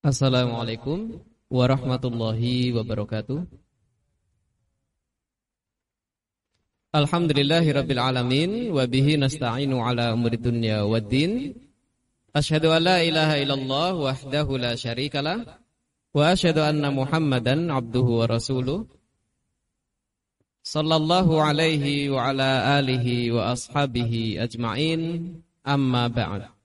Assalamualaikum warahmatullahi wabarakatuh. Alhamdulillahirabbil alamin wa nasta'inu ala umuri dunya waddin. Asyhadu an la ilaha illallah wahdahu la syarikalah wa asyhadu anna Muhammadan abduhu wa rasuluh. Sallallahu alaihi wa ala alihi wa ashabihi ajmain. Amma ba'd.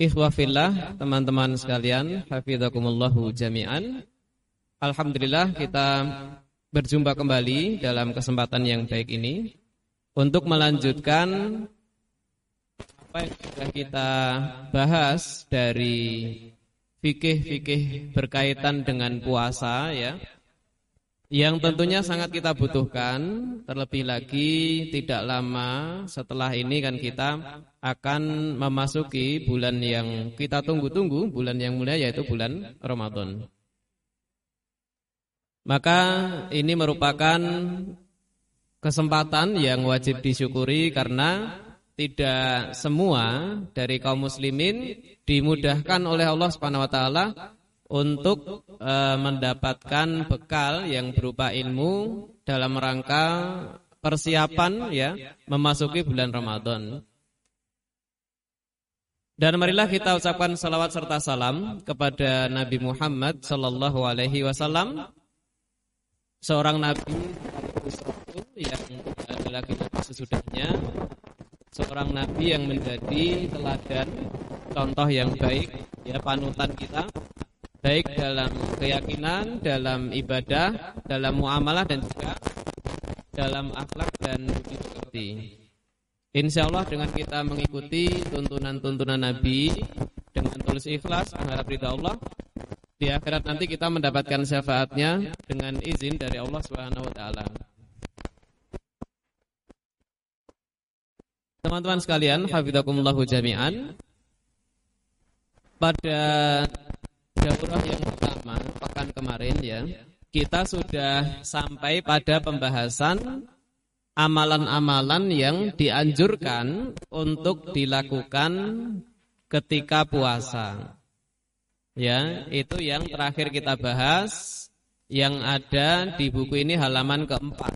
Ikhwafillah, teman-teman sekalian, hafizakumullahu jami'an. Alhamdulillah kita berjumpa kembali dalam kesempatan yang baik ini untuk melanjutkan apa yang sudah kita bahas dari fikih-fikih berkaitan dengan puasa ya yang tentunya sangat kita butuhkan terlebih lagi tidak lama setelah ini kan kita akan memasuki bulan yang kita tunggu-tunggu bulan yang mulia yaitu bulan Ramadan. Maka ini merupakan kesempatan yang wajib disyukuri karena tidak semua dari kaum muslimin dimudahkan oleh Allah Subhanahu wa taala untuk e, mendapatkan bekal yang berupa ilmu dalam rangka persiapan ya memasuki bulan Ramadan. Dan marilah kita ucapkan salawat serta salam kepada Nabi Muhammad sallallahu alaihi wasallam. Seorang nabi yang ada lagi sesudahnya. Seorang nabi yang menjadi teladan contoh yang baik ya panutan kita baik dalam keyakinan, dalam ibadah, dalam muamalah dan juga dalam akhlak dan budi pekerti. Insya Allah dengan kita mengikuti tuntunan-tuntunan Nabi dengan tulus ikhlas mengharap ridha Allah, di akhirat nanti kita mendapatkan syafaatnya dengan izin dari Allah Subhanahu Wa Taala. Teman-teman sekalian, hafizakumullahu jami'an. Pada daurah yang pertama pekan kemarin ya, kita sudah sampai pada pembahasan amalan-amalan yang dianjurkan untuk dilakukan ketika puasa. Ya, itu yang terakhir kita bahas yang ada di buku ini halaman keempat.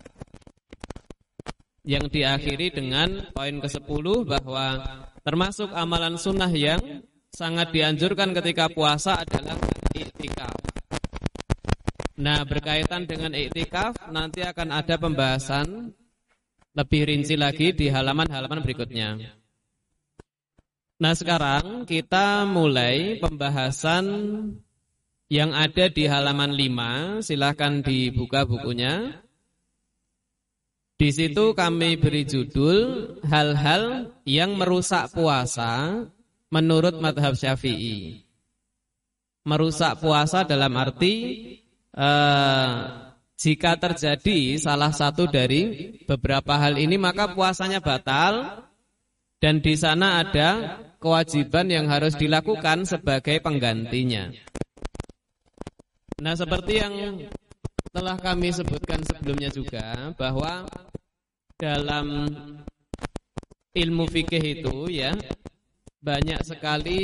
Yang diakhiri dengan poin ke-10 bahwa termasuk amalan sunnah yang sangat dianjurkan ketika puasa adalah iktikaf. Nah, berkaitan dengan iktikaf nanti akan ada pembahasan lebih rinci lagi di halaman-halaman berikutnya. Nah, sekarang kita mulai pembahasan yang ada di halaman 5. Silahkan dibuka bukunya. Di situ kami beri judul hal-hal yang merusak puasa menurut madhab syafi'i. Merusak puasa dalam arti eh, jika terjadi salah satu dari beberapa hal ini maka puasanya batal dan di sana ada kewajiban yang harus dilakukan sebagai penggantinya. Nah, seperti yang telah kami sebutkan sebelumnya juga bahwa dalam ilmu fikih itu ya banyak sekali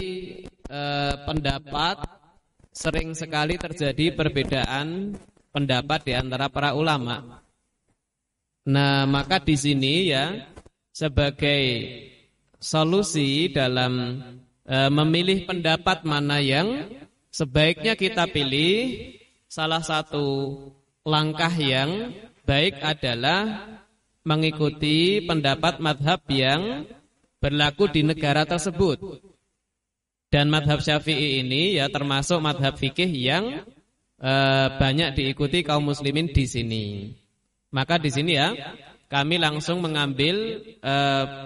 eh, pendapat, sering sekali terjadi perbedaan pendapat di antara para ulama. Nah, maka di sini ya sebagai solusi dalam e, memilih pendapat mana yang sebaiknya kita pilih, salah satu langkah yang baik adalah mengikuti pendapat madhab yang berlaku di negara tersebut. Dan madhab syafi'i ini ya termasuk madhab fikih yang e, banyak diikuti kaum muslimin di sini. Maka di sini ya kami langsung mengambil e,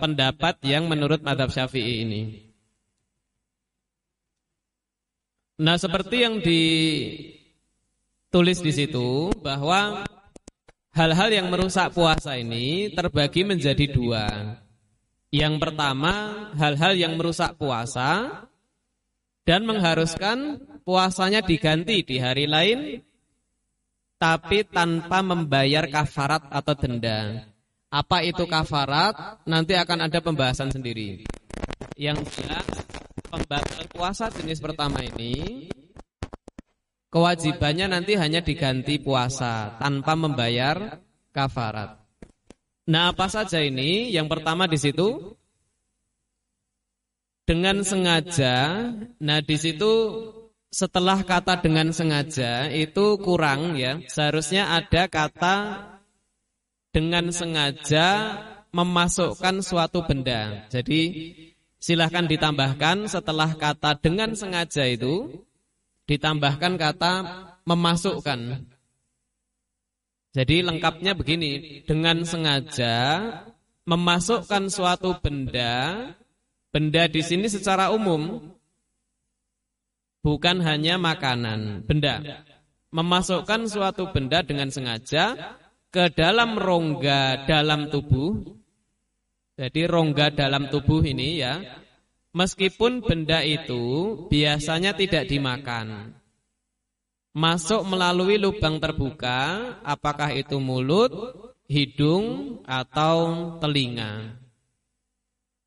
pendapat yang menurut madhab syafi'i ini. Nah seperti yang ditulis di situ bahwa hal-hal yang merusak puasa ini terbagi menjadi dua. Yang pertama, hal-hal yang merusak puasa dan mengharuskan puasanya diganti di hari lain tapi tanpa membayar kafarat atau denda. Apa itu kafarat? Nanti akan ada pembahasan sendiri. Yang jelas pembatal puasa jenis pertama ini kewajibannya nanti hanya diganti puasa tanpa membayar kafarat. Nah, apa saja ini? Yang pertama di situ dengan sengaja. Nah, di situ setelah kata dengan sengaja itu kurang ya. Seharusnya ada kata dengan sengaja memasukkan suatu benda. Jadi silahkan ditambahkan setelah kata dengan sengaja itu ditambahkan kata memasukkan. Jadi lengkapnya begini, dengan sengaja memasukkan suatu benda, benda di sini secara umum bukan hanya makanan, benda. Memasukkan suatu benda dengan sengaja ke dalam rongga dalam tubuh. Jadi rongga dalam tubuh ini ya, Meskipun benda itu biasanya tidak dimakan. Masuk melalui lubang terbuka, apakah itu mulut, hidung, atau telinga.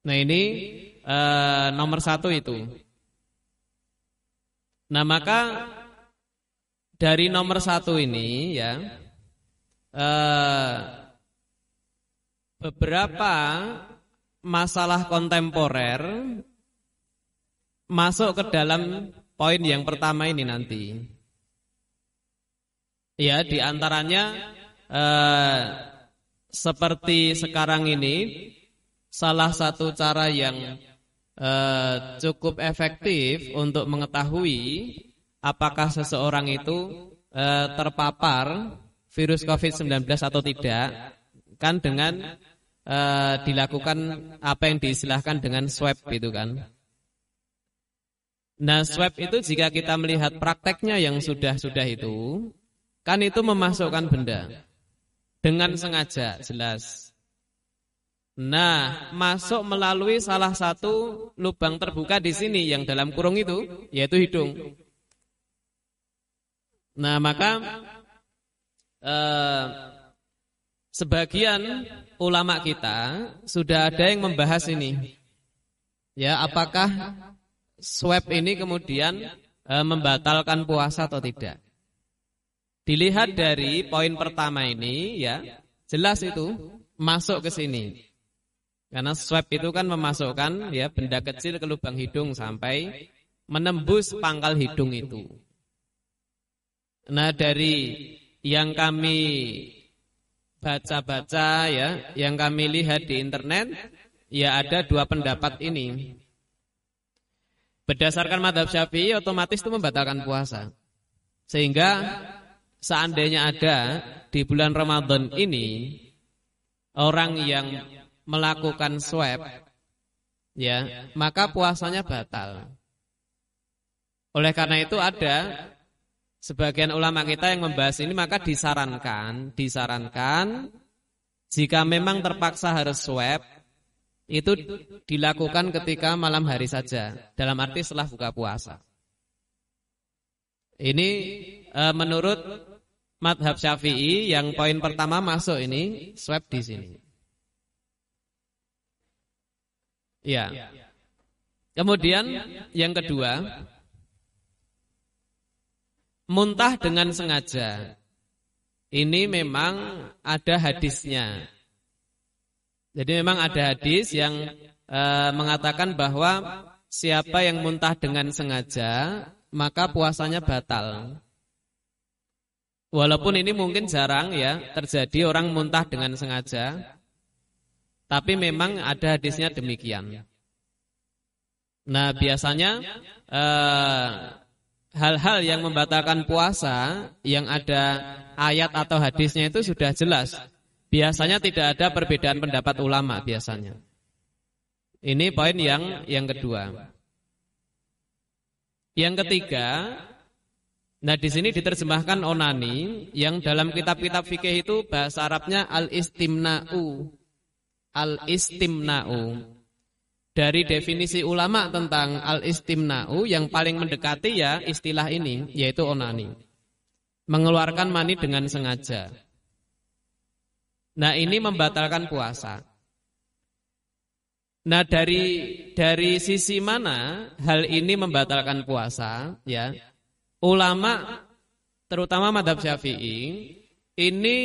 Nah ini e, nomor satu itu. Nah maka dari nomor satu ini ya e, beberapa masalah kontemporer masuk ke dalam poin yang pertama ini nanti. Ya, di antaranya eh, seperti sekarang ini salah satu cara yang eh, cukup efektif untuk mengetahui apakah seseorang itu eh, terpapar virus COVID-19 atau tidak kan dengan eh, dilakukan apa yang diistilahkan dengan swab itu kan. Nah swab itu jika kita melihat prakteknya yang sudah-sudah itu Kan itu memasukkan benda. Dengan sengaja jelas. Nah masuk melalui salah satu lubang terbuka di sini Yang dalam kurung itu yaitu hidung. Nah maka eh, Sebagian ulama kita sudah ada yang membahas ini. Ya apakah swab ini kemudian e, membatalkan puasa atau tidak. Dilihat dari poin pertama ini ya, jelas itu masuk ke sini. Karena swab itu kan memasukkan ya benda kecil ke lubang hidung sampai menembus pangkal hidung itu. Nah, dari yang kami baca-baca ya, yang kami lihat di internet, ya ada dua pendapat ini. Berdasarkan madhab syafi'i otomatis itu membatalkan puasa. Sehingga seandainya ada di bulan Ramadan ini orang yang melakukan swab ya, maka puasanya batal. Oleh karena itu ada sebagian ulama kita yang membahas ini maka disarankan, disarankan jika memang terpaksa harus swab itu dilakukan ketika malam hari saja, dalam arti setelah buka puasa. Ini e, menurut madhab syafi'i yang poin pertama masuk ini swab di sini. Ya. Kemudian yang kedua, muntah dengan sengaja. Ini memang ada hadisnya. Jadi memang ada hadis yang e, mengatakan bahwa siapa yang muntah dengan sengaja maka puasanya batal. Walaupun ini mungkin jarang ya terjadi orang muntah dengan sengaja, tapi memang ada hadisnya demikian. Nah biasanya eh, hal-hal yang membatalkan puasa yang ada ayat atau hadisnya itu sudah jelas Biasanya tidak ada perbedaan pendapat ulama biasanya. Ini poin yang yang kedua. Yang ketiga, nah di sini diterjemahkan onani yang dalam kitab-kitab fikih itu bahasa Arabnya al-istimna'u. Al-istimna'u. Dari definisi ulama tentang al-istimna'u yang paling mendekati ya istilah ini yaitu onani. Mengeluarkan mani dengan sengaja. Nah ini membatalkan puasa. Nah, dari dari sisi mana hal ini membatalkan puasa, ya? Ulama terutama madhab Syafi'i ini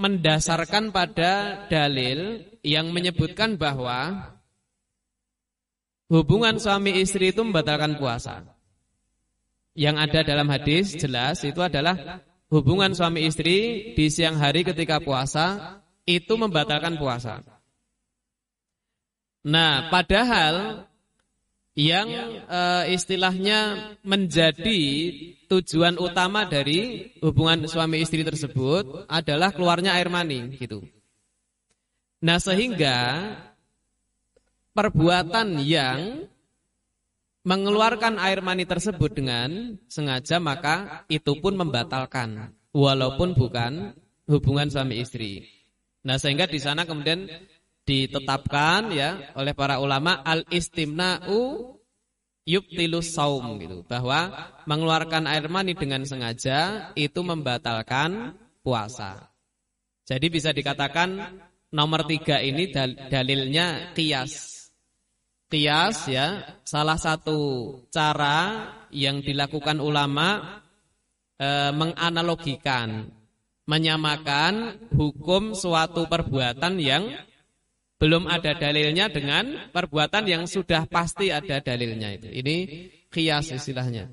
mendasarkan pada dalil yang menyebutkan bahwa hubungan suami istri itu membatalkan puasa. Yang ada dalam hadis jelas itu adalah hubungan suami istri di siang hari ketika puasa itu membatalkan puasa. Nah, padahal yang e, istilahnya menjadi tujuan utama dari hubungan suami istri tersebut adalah keluarnya air mani gitu. Nah, sehingga perbuatan yang mengeluarkan air mani tersebut dengan sengaja maka itu pun membatalkan walaupun bukan hubungan suami istri. Nah, sehingga di sana kemudian ditetapkan ya oleh para ulama al istimna'u yubtilus saum gitu bahwa mengeluarkan air mani dengan sengaja itu membatalkan puasa. Jadi bisa dikatakan nomor tiga ini dal dalilnya kias. Kias ya salah satu cara yang dilakukan ulama e, menganalogikan menyamakan hukum suatu perbuatan yang belum ada dalilnya dengan perbuatan yang sudah pasti ada dalilnya itu. Ini kias istilahnya.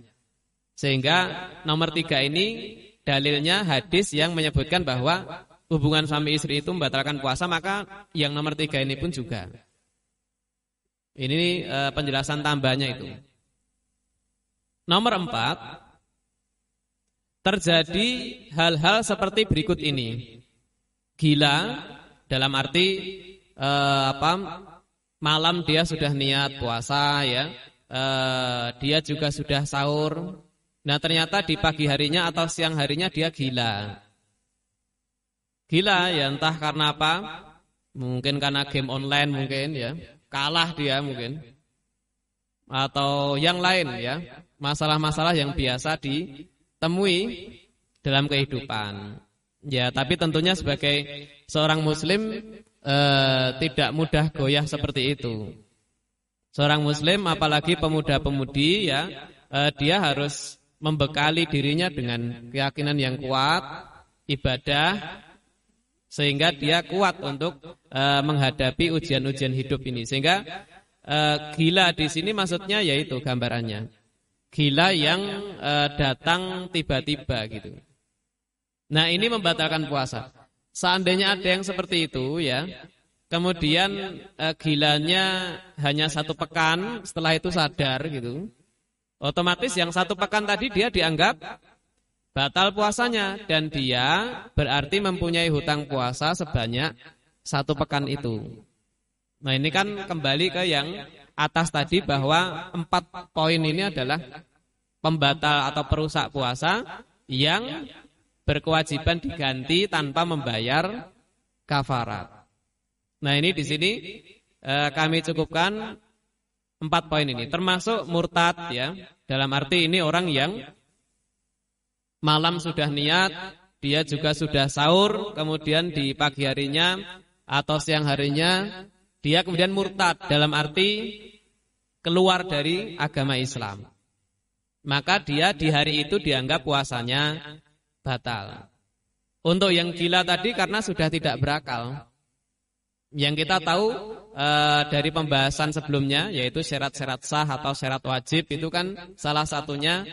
Sehingga nomor tiga ini dalilnya hadis yang menyebutkan bahwa hubungan suami istri itu membatalkan puasa, maka yang nomor tiga ini pun juga. Ini e, penjelasan tambahnya itu. Nomor empat, terjadi hal-hal seperti berikut ini. Gila dalam arti eh, apa malam dia sudah niat puasa ya. Eh, dia juga sudah sahur. Nah, ternyata di pagi harinya atau siang harinya dia gila. Gila ya entah karena apa? Mungkin karena game online mungkin ya. Kalah dia mungkin. Atau yang lain ya. Masalah-masalah yang biasa ditemui dalam kehidupan. Ya, tapi tentunya sebagai seorang muslim eh, tidak mudah goyah seperti itu. Seorang muslim apalagi pemuda-pemudi ya, eh, dia harus membekali dirinya dengan keyakinan yang kuat, ibadah sehingga dia kuat untuk eh, menghadapi ujian-ujian hidup ini. Sehingga eh, gila di sini maksudnya yaitu gambarannya. Gila yang eh, datang tiba-tiba gitu. Nah, ini membatalkan puasa. Seandainya ada yang seperti itu ya, kemudian eh, gilanya hanya satu pekan, setelah itu sadar gitu. Otomatis yang satu pekan tadi dia dianggap batal puasanya dan dia berarti mempunyai hutang puasa sebanyak satu pekan itu. Nah ini kan kembali ke yang atas tadi bahwa empat poin ini adalah pembatal atau perusak puasa yang berkewajiban diganti tanpa membayar kafarat. Nah ini di sini eh, kami cukupkan empat poin ini, termasuk murtad ya. Dalam arti ini orang yang malam sudah niat, dia juga sudah sahur, kemudian di pagi harinya atau siang harinya dia kemudian murtad dalam arti keluar dari agama Islam. Maka dia di hari itu dianggap puasanya batal. Untuk yang gila tadi karena sudah tidak berakal. Yang kita tahu e, dari pembahasan sebelumnya yaitu syarat-syarat sah atau syarat wajib itu kan salah satunya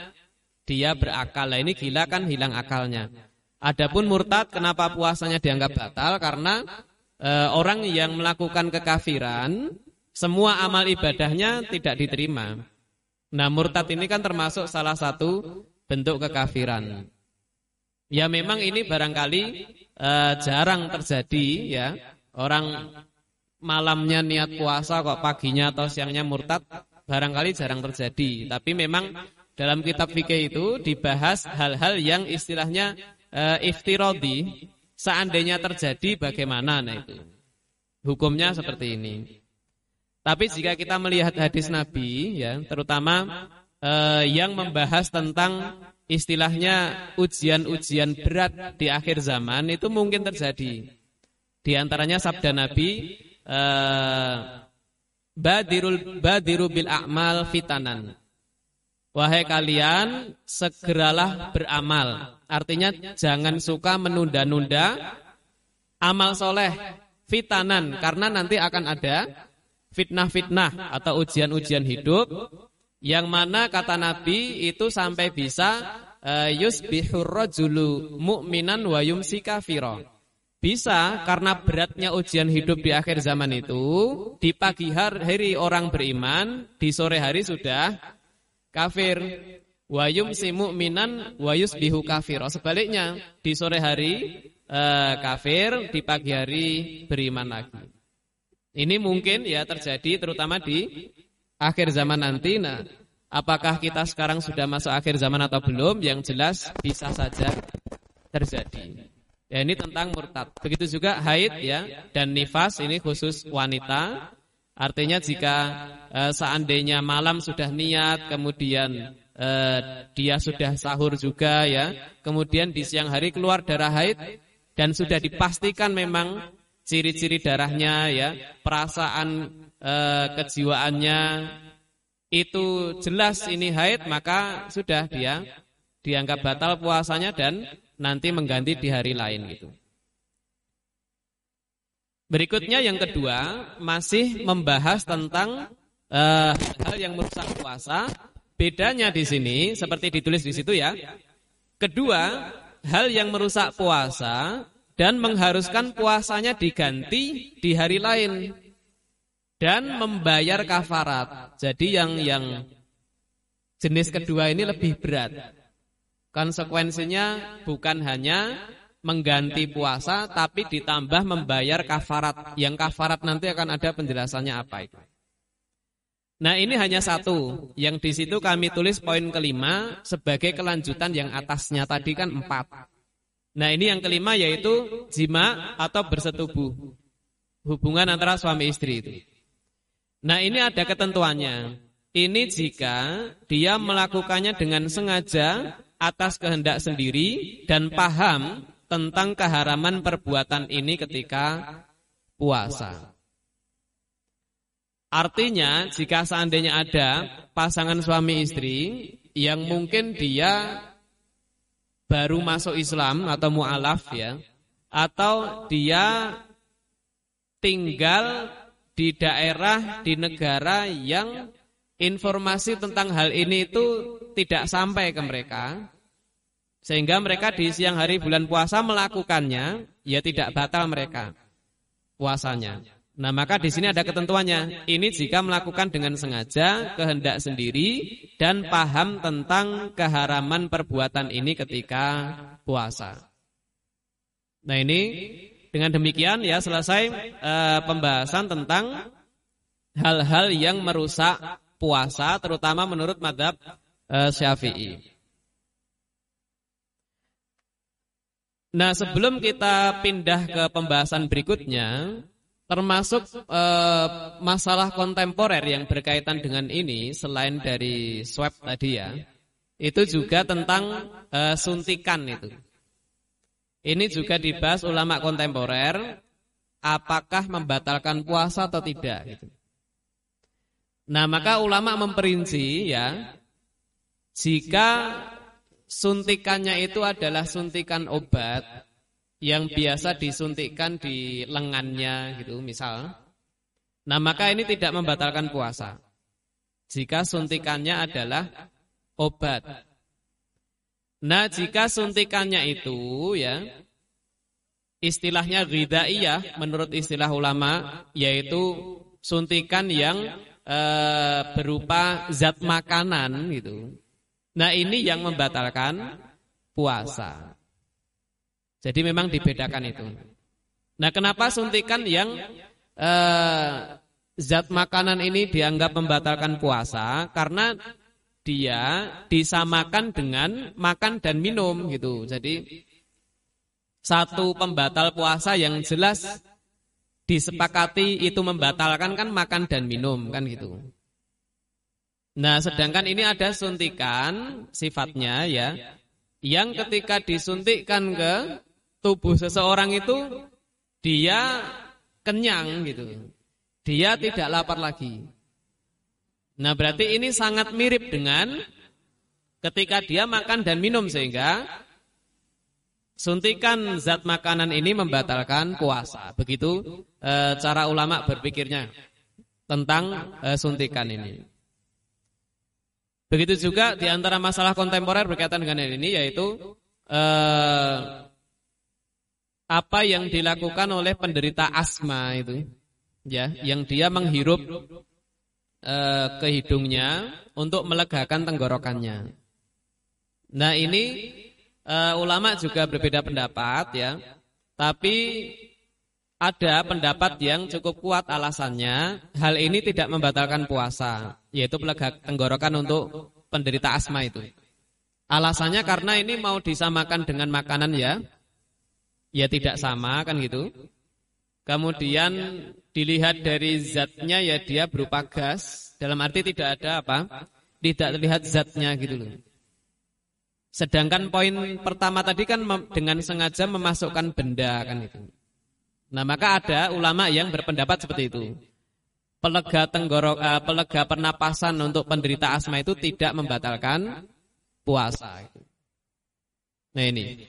dia berakal. Nah ini gila kan hilang akalnya. Adapun murtad kenapa puasanya dianggap batal karena e, orang yang melakukan kekafiran semua amal ibadahnya tidak diterima. Nah murtad ini kan termasuk salah satu bentuk kekafiran. Ya memang ini barangkali uh, jarang terjadi ya. Orang malamnya niat puasa kok paginya atau siangnya murtad barangkali jarang terjadi. Tapi memang dalam kitab fikih itu dibahas hal-hal yang istilahnya uh, iftirodi. Seandainya terjadi bagaimana nah itu. Hukumnya seperti ini. Tapi jika kita melihat hadis Nabi ya, terutama uh, yang membahas tentang istilahnya ujian-ujian berat di akhir zaman itu mungkin terjadi. Di antaranya sabda Nabi, eh, badirul badiru bil a'mal fitanan. Wahai kalian, segeralah beramal. Artinya jangan suka menunda-nunda amal soleh fitanan karena nanti akan ada fitnah-fitnah atau ujian-ujian hidup yang mana kata Nabi itu sampai bisa uh, yusbihur rajulu mu'minan wa yumsi kafira. Bisa karena beratnya ujian hidup di akhir zaman itu, di pagi hari orang beriman, di sore hari sudah kafir. Wa yumsi mu'minan wa yusbihu kafira. Sebaliknya, di sore hari uh, kafir, di pagi hari beriman lagi. Ini mungkin ya terjadi terutama di akhir zaman nanti. Nah, apakah kita sekarang sudah masuk akhir zaman atau belum? Yang jelas bisa saja terjadi. Ya ini tentang murtad. Begitu juga haid ya dan nifas ini khusus wanita. Artinya jika e, seandainya malam sudah niat, kemudian e, dia sudah sahur juga ya, kemudian di siang hari keluar darah haid dan sudah dipastikan memang ciri-ciri darahnya ya, perasaan e, kejiwaannya itu jelas ini haid, maka sudah dia dianggap batal puasanya dan nanti mengganti di hari lain gitu. Berikutnya yang kedua masih membahas tentang uh, hal yang merusak puasa. Bedanya di sini seperti ditulis di situ ya. Kedua, hal yang merusak puasa dan mengharuskan puasanya diganti di hari lain dan membayar kafarat. Jadi yang yang jenis kedua ini lebih berat. Konsekuensinya bukan hanya mengganti puasa tapi ditambah membayar kafarat. Yang kafarat nanti akan ada penjelasannya apa itu. Nah ini hanya satu. Yang di situ kami tulis poin kelima sebagai kelanjutan yang atasnya tadi kan empat. Nah ini yang kelima yaitu jima atau bersetubuh. Hubungan antara suami istri itu. Nah ini ada ketentuannya. Ini jika dia melakukannya dengan sengaja atas kehendak sendiri dan paham tentang keharaman perbuatan ini ketika puasa. Artinya, jika seandainya ada pasangan suami istri yang mungkin dia baru masuk Islam atau mu'alaf ya, atau dia tinggal di daerah, di negara yang informasi tentang hal ini itu tidak sampai ke mereka, sehingga mereka di siang hari bulan puasa melakukannya, ya tidak batal mereka puasanya. Nah maka di sini ada ketentuannya. Ini jika melakukan dengan sengaja, kehendak sendiri, dan paham tentang keharaman perbuatan ini ketika puasa. Nah ini dengan demikian ya selesai uh, pembahasan tentang hal-hal yang merusak puasa, terutama menurut madhab uh, syafi'i. Nah sebelum kita pindah ke pembahasan berikutnya Termasuk eh, masalah kontemporer yang berkaitan dengan ini Selain dari swab tadi ya Itu juga tentang suntikan itu Ini juga dibahas ulama kontemporer Apakah membatalkan puasa atau tidak gitu. Nah maka ulama memperinci ya Jika suntikannya itu adalah suntikan obat yang biasa disuntikkan di lengannya gitu misal. Nah, maka ini tidak membatalkan puasa. Jika suntikannya adalah obat. Nah, jika suntikannya itu ya istilahnya ghidaiyah menurut istilah ulama yaitu suntikan yang e, berupa zat makanan gitu. Nah ini yang membatalkan puasa. Jadi memang dibedakan itu. Nah kenapa suntikan yang eh, zat makanan ini dianggap membatalkan puasa? Karena dia disamakan dengan makan dan minum gitu. Jadi satu pembatal puasa yang jelas disepakati itu membatalkan kan makan dan minum kan gitu. Nah, sedangkan ini ada suntikan sifatnya ya, yang ketika disuntikkan ke tubuh seseorang itu dia kenyang gitu. dia tidak lapar lagi. Nah, berarti ini sangat mirip dengan ketika dia makan dan minum sehingga suntikan zat makanan ini membatalkan puasa. Begitu e, cara ulama berpikirnya tentang e, suntikan ini. Begitu juga di antara masalah kontemporer berkaitan dengan ini yaitu eh, apa yang dilakukan oleh penderita asma itu, ya, yang dia menghirup eh, ke hidungnya untuk melegakan tenggorokannya. Nah ini eh, ulama juga berbeda pendapat ya, tapi ada pendapat yang cukup kuat alasannya hal ini tidak membatalkan puasa, yaitu pelegak tenggorokan untuk penderita asma itu. Alasannya karena ini mau disamakan dengan makanan ya, ya tidak sama kan gitu. Kemudian dilihat dari zatnya ya dia berupa gas, dalam arti tidak ada apa? Tidak terlihat zatnya gitu loh. Sedangkan poin pertama tadi kan dengan sengaja memasukkan benda kan itu. Nah, maka ada ulama yang berpendapat seperti itu. Pelega tenggorok uh, pelega pernapasan untuk penderita asma itu tidak membatalkan puasa. Nah, ini.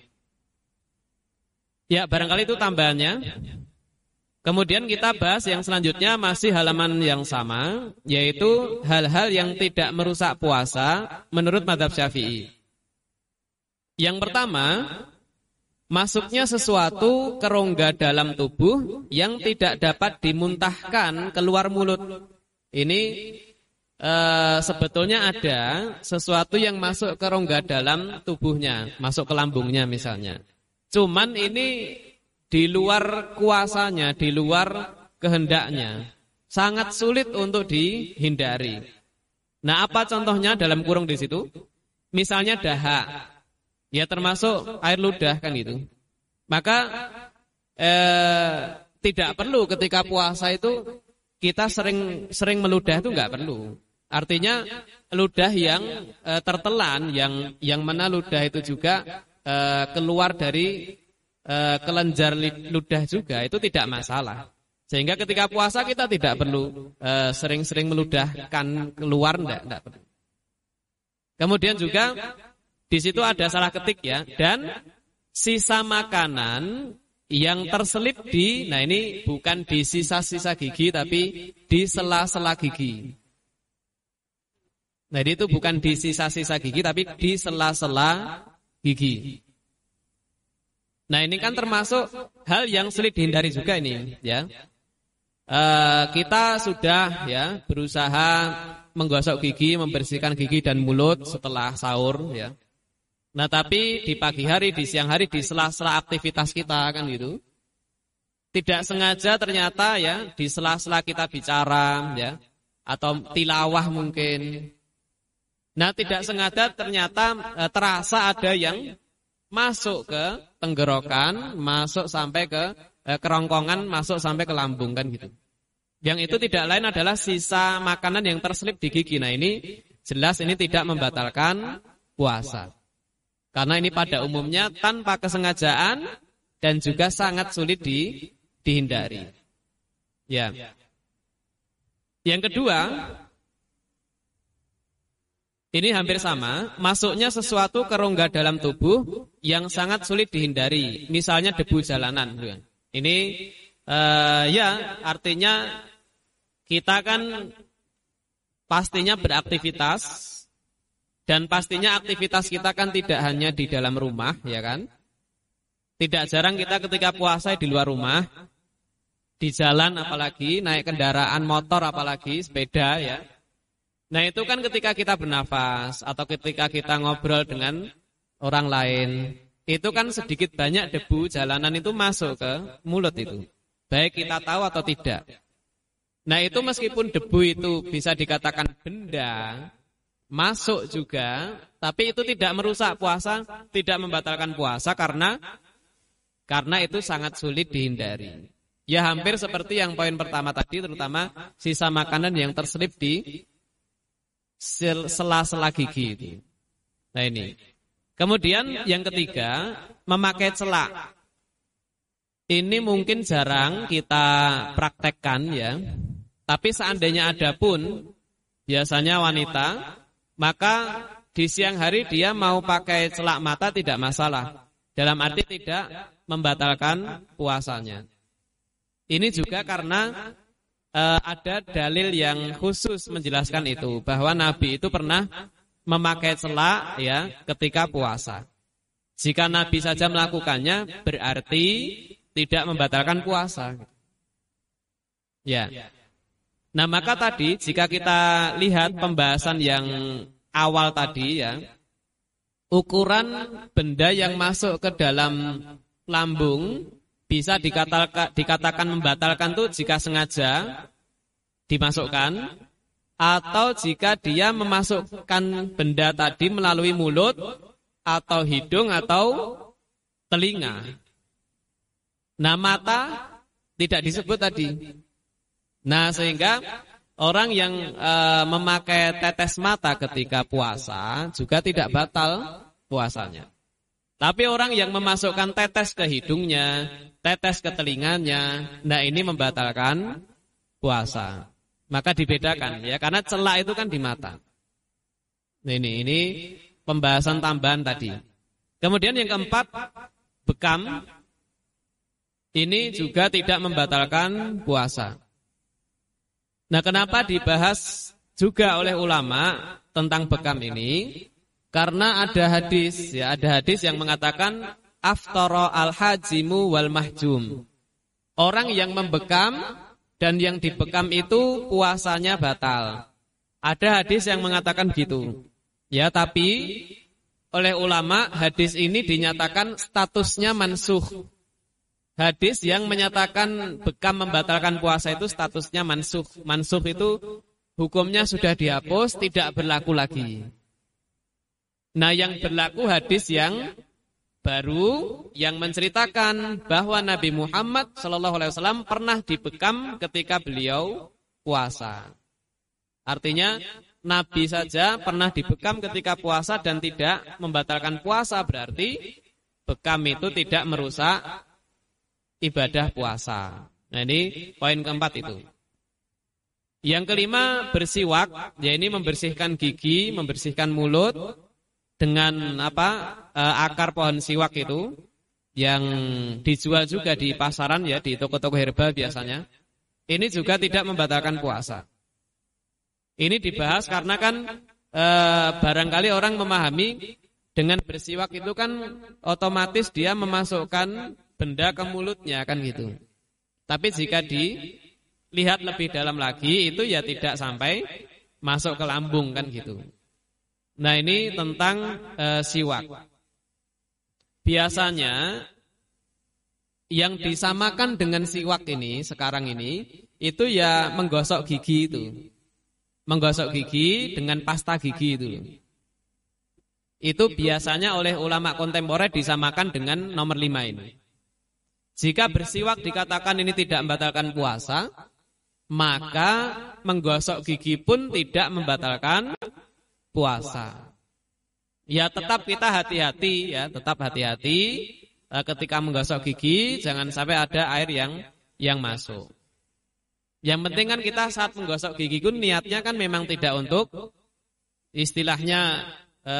Ya, barangkali itu tambahannya. Kemudian kita bahas yang selanjutnya masih halaman yang sama, yaitu hal-hal yang tidak merusak puasa menurut madhab syafi'i. Yang pertama, Masuknya sesuatu ke rongga dalam tubuh yang tidak dapat dimuntahkan keluar mulut. Ini e, sebetulnya ada sesuatu yang masuk ke rongga dalam tubuhnya, masuk ke lambungnya misalnya. Cuman ini di luar kuasanya, di luar kehendaknya. Sangat sulit untuk dihindari. Nah, apa contohnya dalam kurung di situ? Misalnya dahak. Ya termasuk air ludah kan itu. Maka eh, tidak perlu ketika puasa itu kita sering sering meludah itu nggak perlu. Artinya ludah yang eh, tertelan, yang yang mana ludah itu juga eh, keluar dari eh, kelenjar ludah juga itu tidak masalah. Sehingga ketika puasa kita tidak perlu eh, sering-sering meludahkan keluar enggak, enggak perlu. Kemudian juga di situ ada salah ketik ya dan sisa makanan yang terselip di nah ini bukan di sisa-sisa gigi tapi di sela-sela gigi. Nah, itu bukan di sisa-sisa gigi tapi di sela-sela gigi. Nah, ini kan termasuk hal yang sulit dihindari juga ini, ya. Uh, kita sudah ya berusaha menggosok gigi, membersihkan gigi dan mulut setelah sahur, ya. Nah tapi di pagi hari, di siang hari, di sela-sela aktivitas kita kan gitu. Tidak sengaja ternyata ya di sela-sela kita bicara ya atau tilawah mungkin. Nah tidak sengaja ternyata e, terasa ada yang masuk ke tenggorokan, masuk sampai ke e, kerongkongan, masuk sampai ke lambung kan gitu. Yang itu tidak lain adalah sisa makanan yang terselip di gigi. Nah ini jelas ini tidak membatalkan puasa. Karena ini pada umumnya tanpa kesengajaan dan juga sangat sulit di, dihindari. Ya. Yang kedua, ini hampir sama, masuknya sesuatu ke rongga dalam tubuh yang sangat sulit dihindari. Misalnya debu jalanan. Ini uh, ya artinya kita kan pastinya beraktivitas dan pastinya aktivitas kita kan tidak hanya di dalam rumah, ya kan? Tidak jarang kita ketika puasa di luar rumah, di jalan apalagi, naik kendaraan motor apalagi, sepeda ya. Nah itu kan ketika kita bernafas atau ketika kita ngobrol dengan orang lain, itu kan sedikit banyak debu jalanan itu masuk ke mulut itu. Baik kita tahu atau tidak. Nah itu meskipun debu itu bisa dikatakan benda, masuk juga, tapi itu tidak merusak puasa, tidak membatalkan puasa karena karena itu sangat sulit dihindari. Ya hampir seperti yang poin pertama tadi, terutama sisa makanan yang terselip di sela-sela gigi itu. Nah ini. Kemudian yang ketiga, memakai celak. Ini mungkin jarang kita praktekkan ya. Tapi seandainya ada pun biasanya wanita, maka di siang hari dia mau pakai celak mata tidak masalah. Dalam arti tidak membatalkan puasanya. Ini juga karena uh, ada dalil yang khusus menjelaskan itu bahwa Nabi itu pernah memakai celak ya ketika puasa. Jika Nabi saja melakukannya berarti tidak membatalkan puasa. Ya. Nah, maka tadi jika kita lihat pembahasan yang awal tadi ya, ukuran benda yang masuk ke dalam lambung bisa dikatakan, dikatakan membatalkan tuh jika sengaja dimasukkan atau jika dia memasukkan benda tadi melalui mulut atau hidung atau telinga. Nah, mata tidak disebut tadi. Nah, sehingga orang yang e, memakai tetes mata ketika puasa juga tidak batal puasanya. Tapi orang yang memasukkan tetes ke hidungnya, tetes ke telinganya, nah ini membatalkan puasa. Maka dibedakan ya, karena celak itu kan di mata. Nah, ini ini pembahasan tambahan tadi. Kemudian yang keempat, bekam ini juga tidak membatalkan puasa. Nah, kenapa dibahas juga oleh ulama tentang bekam ini? Karena ada hadis, ya ada hadis yang mengatakan aftara al-hajimu wal mahjum. Orang yang membekam dan yang dibekam itu puasanya batal. Ada hadis yang mengatakan gitu. Ya, tapi oleh ulama hadis ini dinyatakan statusnya mansuh hadis yang menyatakan bekam membatalkan puasa itu statusnya mansuh. Mansuh itu hukumnya sudah dihapus, tidak berlaku lagi. Nah, yang berlaku hadis yang baru yang menceritakan bahwa Nabi Muhammad Shallallahu Alaihi Wasallam pernah dibekam ketika beliau puasa. Artinya Nabi saja pernah dibekam ketika puasa dan tidak membatalkan puasa berarti bekam itu tidak merusak ibadah puasa. Nah ini poin keempat itu. Yang kelima bersiwak, ya ini membersihkan gigi, membersihkan mulut dengan apa e, akar pohon siwak itu yang dijual juga di pasaran ya di toko-toko herbal biasanya. Ini juga tidak membatalkan puasa. Ini dibahas karena kan e, barangkali orang memahami dengan bersiwak itu kan otomatis dia memasukkan benda ke mulutnya kan gitu. Tapi jika dilihat lebih dalam lagi itu ya tidak sampai masuk ke lambung kan gitu. Nah ini tentang e, siwak. Biasanya yang disamakan dengan siwak ini sekarang ini itu ya menggosok gigi itu. Menggosok gigi dengan pasta gigi itu. Itu biasanya oleh ulama kontemporer disamakan dengan nomor lima ini. Jika bersiwak dikatakan ini tidak membatalkan puasa, maka menggosok gigi pun tidak membatalkan puasa. Ya tetap kita hati-hati ya, tetap hati-hati eh, ketika menggosok gigi jangan sampai ada air yang yang masuk. Yang penting kan kita saat menggosok gigi pun niatnya kan memang tidak untuk istilahnya e,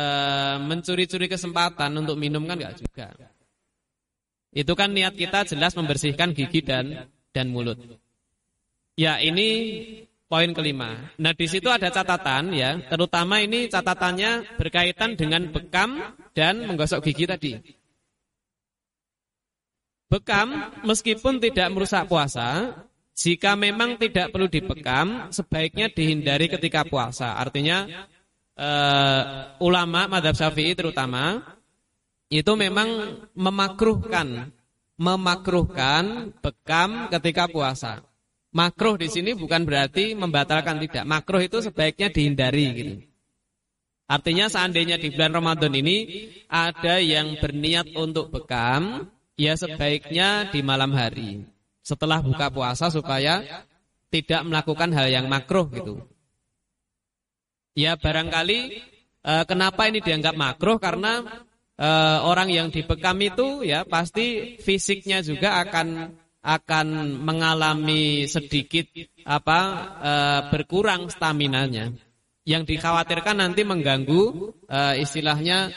mencuri-curi kesempatan untuk minum kan enggak juga. Itu kan niat kita jelas membersihkan gigi dan dan mulut. Ya, ini poin kelima. Nah, di situ ada catatan ya, terutama ini catatannya berkaitan dengan bekam dan menggosok gigi tadi. Bekam meskipun tidak merusak puasa, jika memang tidak perlu dibekam, sebaiknya dihindari ketika puasa. Artinya uh, ulama madhab syafi'i terutama itu memang memakruhkan memakruhkan bekam ketika puasa. Makruh di sini bukan berarti membatalkan tidak. Makruh itu sebaiknya dihindari gitu. Artinya seandainya di bulan Ramadan ini ada yang berniat untuk bekam, ya sebaiknya di malam hari setelah buka puasa supaya tidak melakukan hal yang makruh gitu. Ya barangkali eh, kenapa ini dianggap makruh karena e, orang yang dibekam itu ya pasti fisiknya juga akan akan mengalami sedikit apa e, berkurang staminanya. Yang dikhawatirkan nanti mengganggu e, istilahnya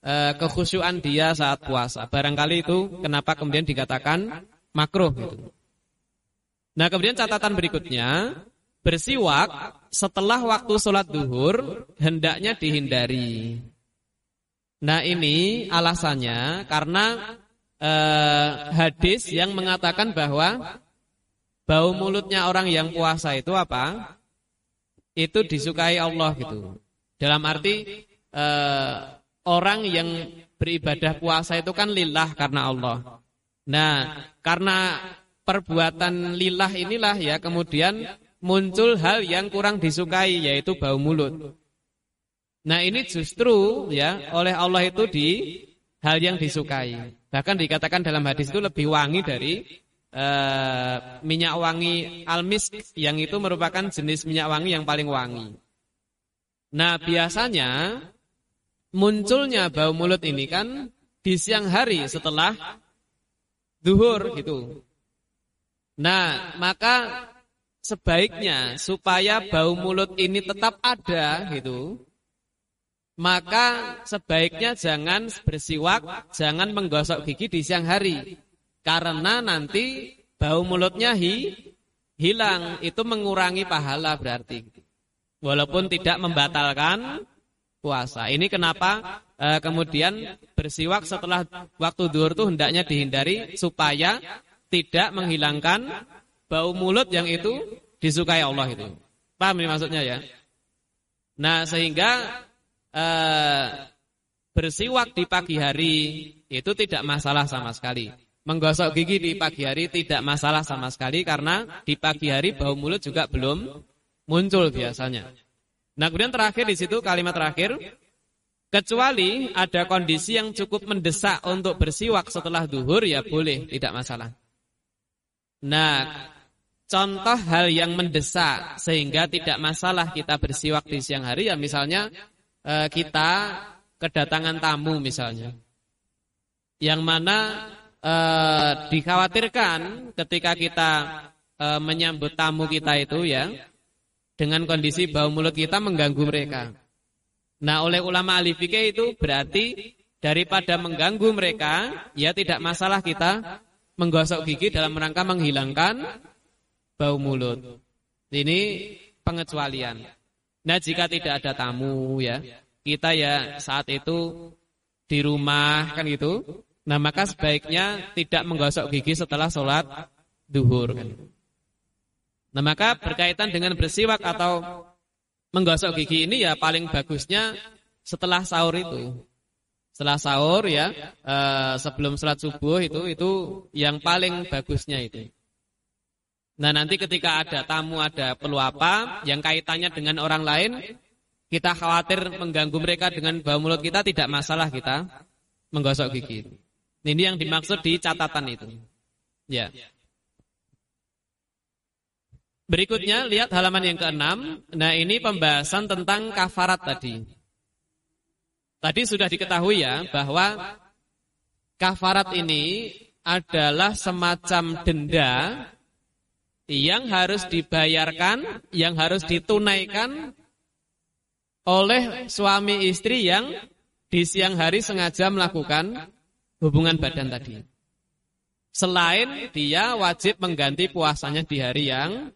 e, kekhusyuan dia saat puasa. Barangkali itu kenapa kemudian dikatakan makruh gitu. Nah, kemudian catatan berikutnya, bersiwak setelah waktu sholat duhur hendaknya dihindari. Nah, ini alasannya karena eh, hadis yang mengatakan bahwa bau mulutnya orang yang puasa itu apa? Itu disukai Allah gitu. Dalam arti eh, orang yang beribadah puasa itu kan lillah karena Allah. Nah, karena perbuatan lillah inilah ya kemudian muncul hal yang kurang disukai yaitu bau mulut. Nah, ini justru ya oleh Allah itu di hal yang disukai. Bahkan dikatakan dalam hadis itu lebih wangi dari uh, minyak wangi almisk yang itu merupakan jenis minyak wangi yang paling wangi. Nah, biasanya munculnya bau mulut ini kan di siang hari setelah duhur gitu. Nah, maka sebaiknya supaya bau mulut ini tetap ada gitu, maka sebaiknya jangan bersiwak, jangan menggosok gigi di siang hari. Karena nanti bau mulutnya hi, hilang, itu mengurangi pahala berarti. Walaupun tidak membatalkan puasa. Ini kenapa e, kemudian bersiwak setelah waktu duhur itu hendaknya dihindari supaya tidak menghilangkan bau mulut yang itu disukai Allah itu. Paham ini maksudnya ya? Nah, sehingga eh, bersiwak di pagi hari itu tidak masalah sama sekali. Menggosok gigi di pagi hari tidak masalah sama sekali karena di pagi hari bau mulut juga belum muncul biasanya. Nah, kemudian terakhir di situ kalimat terakhir kecuali ada kondisi yang cukup mendesak untuk bersiwak setelah duhur ya boleh, tidak masalah. Nah, contoh hal yang mendesak sehingga tidak masalah kita bersiwak di siang hari ya misalnya Eh, kita kedatangan tamu misalnya. Yang mana eh, dikhawatirkan ketika kita eh, menyambut tamu kita itu ya dengan kondisi bau mulut kita mengganggu mereka. Nah, oleh ulama ahli itu berarti daripada mengganggu mereka, ya tidak masalah kita menggosok gigi dalam rangka menghilangkan bau mulut. Ini pengecualian. Nah jika tidak ada tamu ya, kita ya saat itu di rumah kan gitu. Nah maka sebaiknya tidak menggosok gigi setelah sholat duhur kan. Nah maka berkaitan dengan bersiwak atau menggosok gigi ini ya paling bagusnya setelah sahur itu. Setelah sahur ya, eh, sebelum sholat subuh itu itu yang paling bagusnya itu. Nah nanti ketika ada tamu, ada perlu apa yang kaitannya dengan orang lain, kita khawatir mengganggu mereka dengan bau mulut kita, tidak masalah kita menggosok gigi. Ini yang dimaksud di catatan itu. Ya. Berikutnya lihat halaman yang keenam. Nah ini pembahasan tentang kafarat tadi. Tadi sudah diketahui ya bahwa kafarat ini adalah semacam denda yang harus dibayarkan, yang harus ditunaikan oleh suami istri yang di siang hari sengaja melakukan hubungan badan tadi. Selain dia wajib mengganti puasanya di hari yang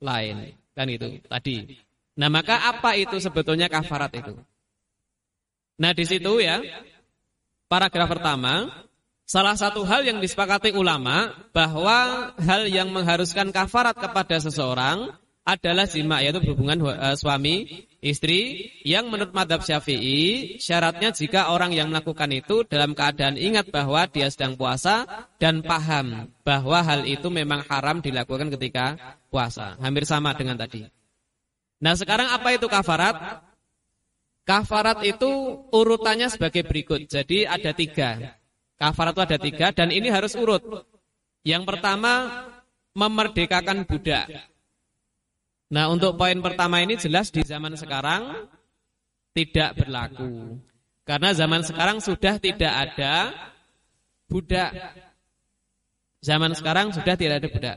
lain. Kan itu tadi. Nah maka apa itu sebetulnya kafarat itu? Nah di situ ya, paragraf pertama, Salah satu hal yang disepakati ulama bahwa hal yang mengharuskan kafarat kepada seseorang adalah jima yaitu hubungan uh, suami istri yang menurut madhab syafi'i syaratnya jika orang yang melakukan itu dalam keadaan ingat bahwa dia sedang puasa dan paham bahwa hal itu memang haram dilakukan ketika puasa. Hampir sama dengan tadi. Nah sekarang apa itu kafarat? Kafarat itu urutannya sebagai berikut. Jadi ada tiga Kafarat itu ada tiga dan ini harus urut. Yang pertama memerdekakan budak. Nah untuk poin pertama ini jelas di zaman sekarang tidak berlaku. Karena zaman sekarang sudah tidak ada budak. Zaman sekarang sudah tidak ada budak.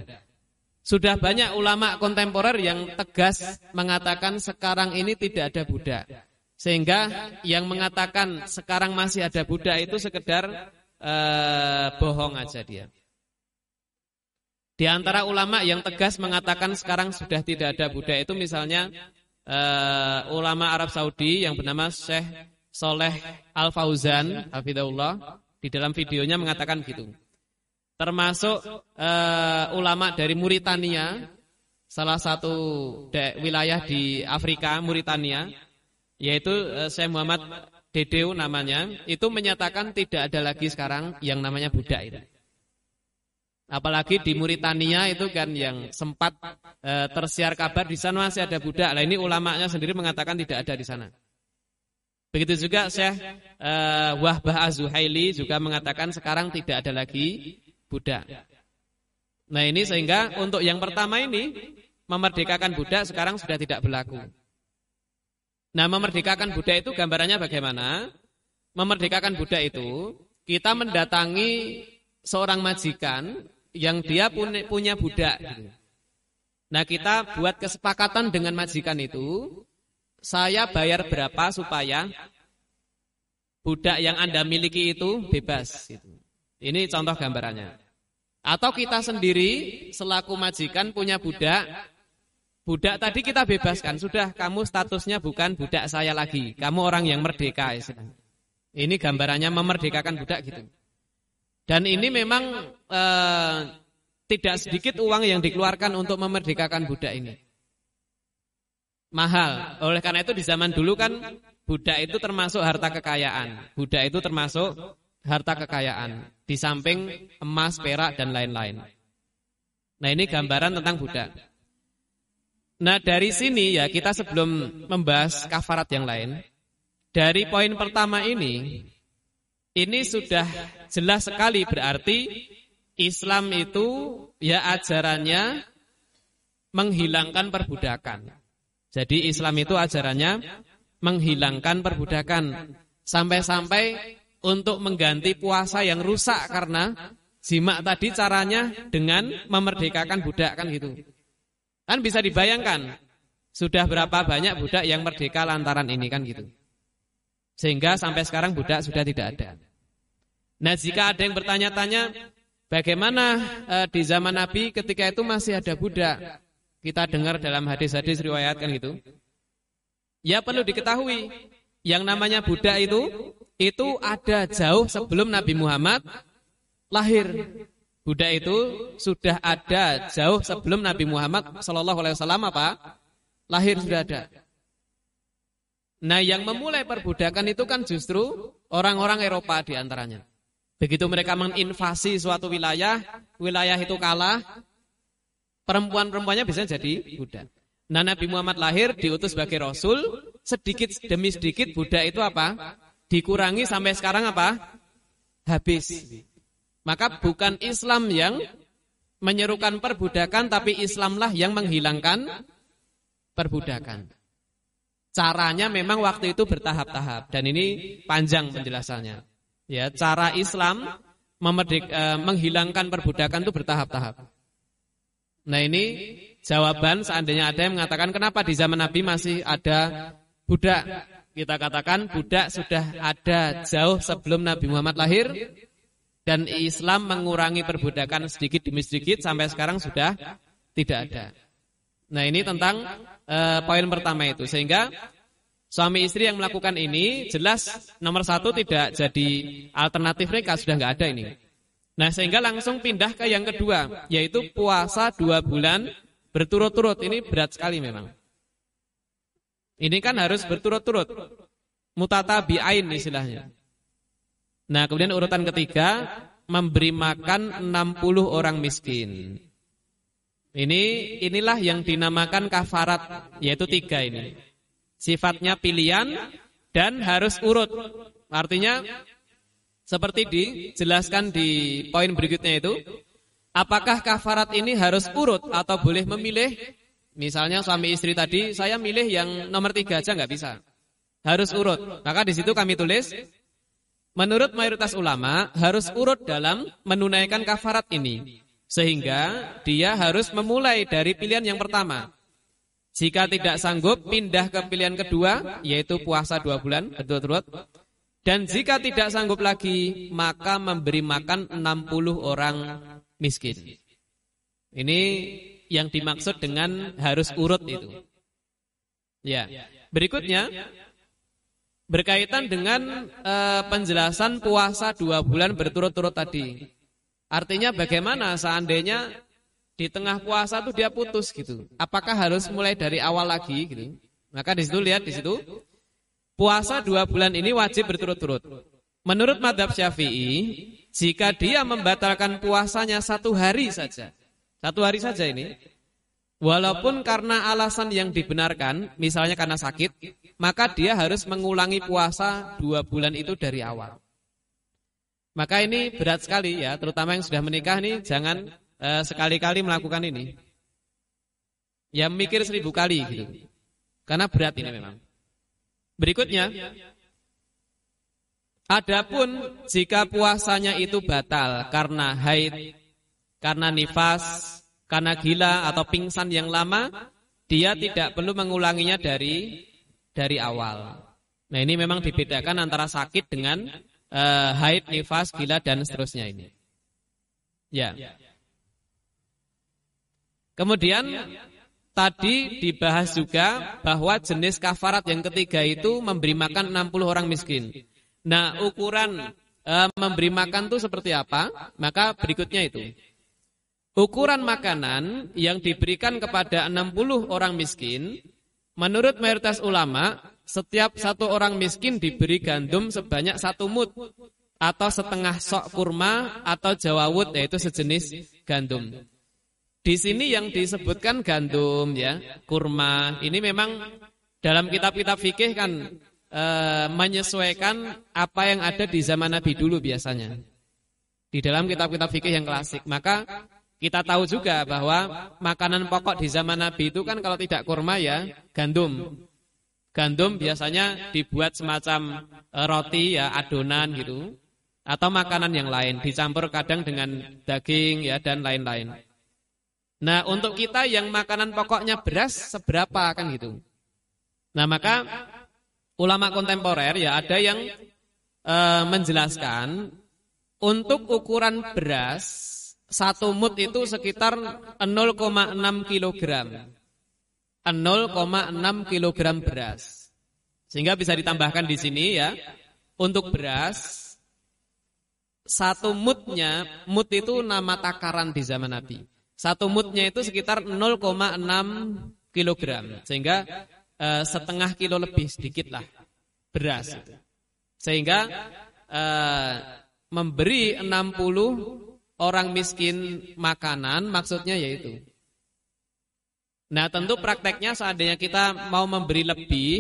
Sudah banyak ulama kontemporer yang tegas mengatakan sekarang ini tidak ada budak. Sehingga yang mengatakan sekarang masih ada budak itu sekedar uh, bohong aja dia. Di antara ulama yang tegas mengatakan sekarang sudah tidak ada budak itu misalnya uh, ulama Arab Saudi yang bernama Syekh Soleh Al Fauzan, Hafidahullah, di dalam videonya mengatakan gitu termasuk uh, ulama dari Mauritania, salah satu wilayah di Afrika, Mauritania, yaitu uh, Syekh Muhammad Dedeu namanya, itu menyatakan tidak ada lagi sekarang yang namanya budak itu. Apalagi di Mauritania itu kan yang sempat uh, tersiar kabar di sana masih ada budak. Lah ini ulamanya sendiri mengatakan tidak ada di sana. Begitu juga Syekh uh, Wahbah Az-Zuhaili juga mengatakan sekarang tidak ada lagi budak. Nah ini sehingga untuk yang pertama ini memerdekakan budak sekarang sudah tidak berlaku. Nah memerdekakan budak itu gambarannya bagaimana? Memerdekakan budak itu kita mendatangi seorang majikan yang dia punya, punya budak. Nah kita buat kesepakatan dengan majikan itu, saya bayar berapa supaya budak yang anda miliki itu bebas. Gitu. Ini contoh gambarannya. Atau kita sendiri selaku majikan punya budak. Budak tadi kita bebaskan. Sudah kamu statusnya bukan budak saya lagi. Kamu orang yang merdeka. Ini gambarannya memerdekakan budak gitu. Dan ini memang eh, tidak sedikit uang yang dikeluarkan untuk memerdekakan budak ini. Mahal. Oleh karena itu di zaman dulu kan budak itu termasuk harta kekayaan. Budak itu termasuk harta kekayaan di samping emas, perak dan lain-lain. Nah, ini gambaran tentang budak. Nah, dari sini ya kita sebelum membahas kafarat yang lain, dari poin pertama ini ini sudah jelas sekali berarti Islam itu ya ajarannya menghilangkan perbudakan. Jadi Islam itu ajarannya menghilangkan perbudakan sampai-sampai untuk mengganti puasa yang rusak karena jima tadi caranya dengan memerdekakan budak kan gitu. Kan bisa dibayangkan sudah berapa banyak budak yang merdeka lantaran ini kan gitu. Sehingga sampai sekarang budak sudah tidak ada. Nah, jika ada yang bertanya-tanya bagaimana e, di zaman Nabi ketika itu masih ada budak? Kita dengar dalam hadis-hadis riwayat kan gitu. Ya perlu diketahui yang namanya budak itu itu ada jauh sebelum Nabi Muhammad lahir. Buddha itu sudah ada jauh sebelum Nabi Muhammad Shallallahu Alaihi Wasallam apa lahir sudah ada. Nah yang memulai perbudakan itu kan justru orang-orang Eropa di antaranya. Begitu mereka menginvasi suatu wilayah, wilayah itu kalah, perempuan-perempuannya bisa jadi budak. Nah Nabi Muhammad lahir diutus sebagai Rasul, sedikit demi sedikit budak itu apa? dikurangi sampai sekarang apa? Habis. Maka bukan Islam yang menyerukan perbudakan tapi Islamlah yang menghilangkan perbudakan. Caranya memang waktu itu bertahap-tahap dan ini panjang penjelasannya. Ya, cara Islam memerdik, eh, menghilangkan perbudakan itu bertahap-tahap. Nah, ini jawaban seandainya ada yang mengatakan kenapa di zaman Nabi masih ada budak kita katakan budak sudah ada jauh sebelum Nabi Muhammad lahir dan Islam mengurangi perbudakan sedikit demi sedikit sampai sekarang sudah tidak ada. Nah ini tentang uh, poin pertama itu sehingga suami istri yang melakukan ini jelas nomor satu tidak jadi alternatif mereka sudah nggak ada ini. Nah sehingga langsung pindah ke yang kedua yaitu puasa dua bulan berturut-turut ini berat sekali memang. Ini kan harus berturut-turut. Mutatabi'ain istilahnya. Nah, kemudian urutan ketiga memberi makan 60 orang miskin. Ini inilah yang dinamakan kafarat, yaitu tiga ini. Sifatnya pilihan dan harus urut. Artinya seperti dijelaskan di poin berikutnya itu, apakah kafarat ini harus urut atau boleh memilih Misalnya suami istri tadi, saya milih yang nomor tiga aja nggak bisa. Harus urut. Maka di situ kami tulis, menurut mayoritas ulama harus urut dalam menunaikan kafarat ini. Sehingga dia harus memulai dari pilihan yang pertama. Jika tidak sanggup, pindah ke pilihan kedua, yaitu puasa dua bulan, berturut-turut. Dan jika tidak sanggup lagi, maka memberi makan 60 orang miskin. Ini yang dimaksud dengan harus urut itu. Ya. Berikutnya, berkaitan dengan uh, penjelasan puasa dua bulan berturut-turut tadi. Artinya bagaimana seandainya di tengah puasa tuh dia putus gitu. Apakah harus mulai dari awal lagi gitu? Maka di situ lihat di situ puasa dua bulan ini wajib berturut-turut. Menurut madhab syafi'i, jika dia membatalkan puasanya satu hari saja, satu hari saja ini, walaupun karena alasan yang dibenarkan, misalnya karena sakit, maka dia harus mengulangi puasa dua bulan itu dari awal. Maka ini berat sekali ya, terutama yang sudah menikah nih jangan uh, sekali-kali melakukan ini. Ya mikir seribu kali gitu. Karena berat ini memang. Berikutnya, adapun jika puasanya itu batal karena haid, karena nifas, karena gila atau pingsan yang lama, dia tidak perlu mengulanginya dari dari awal. Nah ini memang dibedakan antara sakit dengan uh, haid, nifas, gila dan seterusnya ini. Ya. Kemudian tadi dibahas juga bahwa jenis kafarat yang ketiga itu memberi makan 60 orang miskin. Nah, ukuran uh, memberi makan itu seperti apa? Maka berikutnya itu. Ukuran makanan yang diberikan kepada 60 orang miskin menurut mayoritas ulama setiap satu orang miskin diberi gandum sebanyak satu mut atau setengah sok kurma atau jawawut yaitu sejenis gandum. Di sini yang disebutkan gandum ya, kurma. Ini memang dalam kitab-kitab fikih kan e, menyesuaikan apa yang ada di zaman Nabi dulu biasanya. Di dalam kitab-kitab fikih yang klasik. Maka kita tahu juga bahwa makanan pokok di zaman Nabi itu kan kalau tidak kurma ya gandum. Gandum biasanya dibuat semacam eh, roti ya, adonan gitu. Atau makanan yang lain, dicampur kadang dengan daging ya dan lain-lain. Nah, untuk kita yang makanan pokoknya beras seberapa kan gitu. Nah, maka ulama kontemporer ya ada yang e, menjelaskan untuk ukuran beras satu mut itu sekitar 0,6 kilogram. 0,6 kg beras. Sehingga bisa ditambahkan di sini ya. Untuk beras satu mutnya, mut itu nama takaran di zaman Nabi. Satu mutnya itu sekitar 0,6 kg. Sehingga eh, setengah kilo lebih sedikit lah beras itu. Sehingga eh, memberi 60 orang miskin makanan maksudnya yaitu Nah tentu prakteknya seandainya kita mau memberi lebih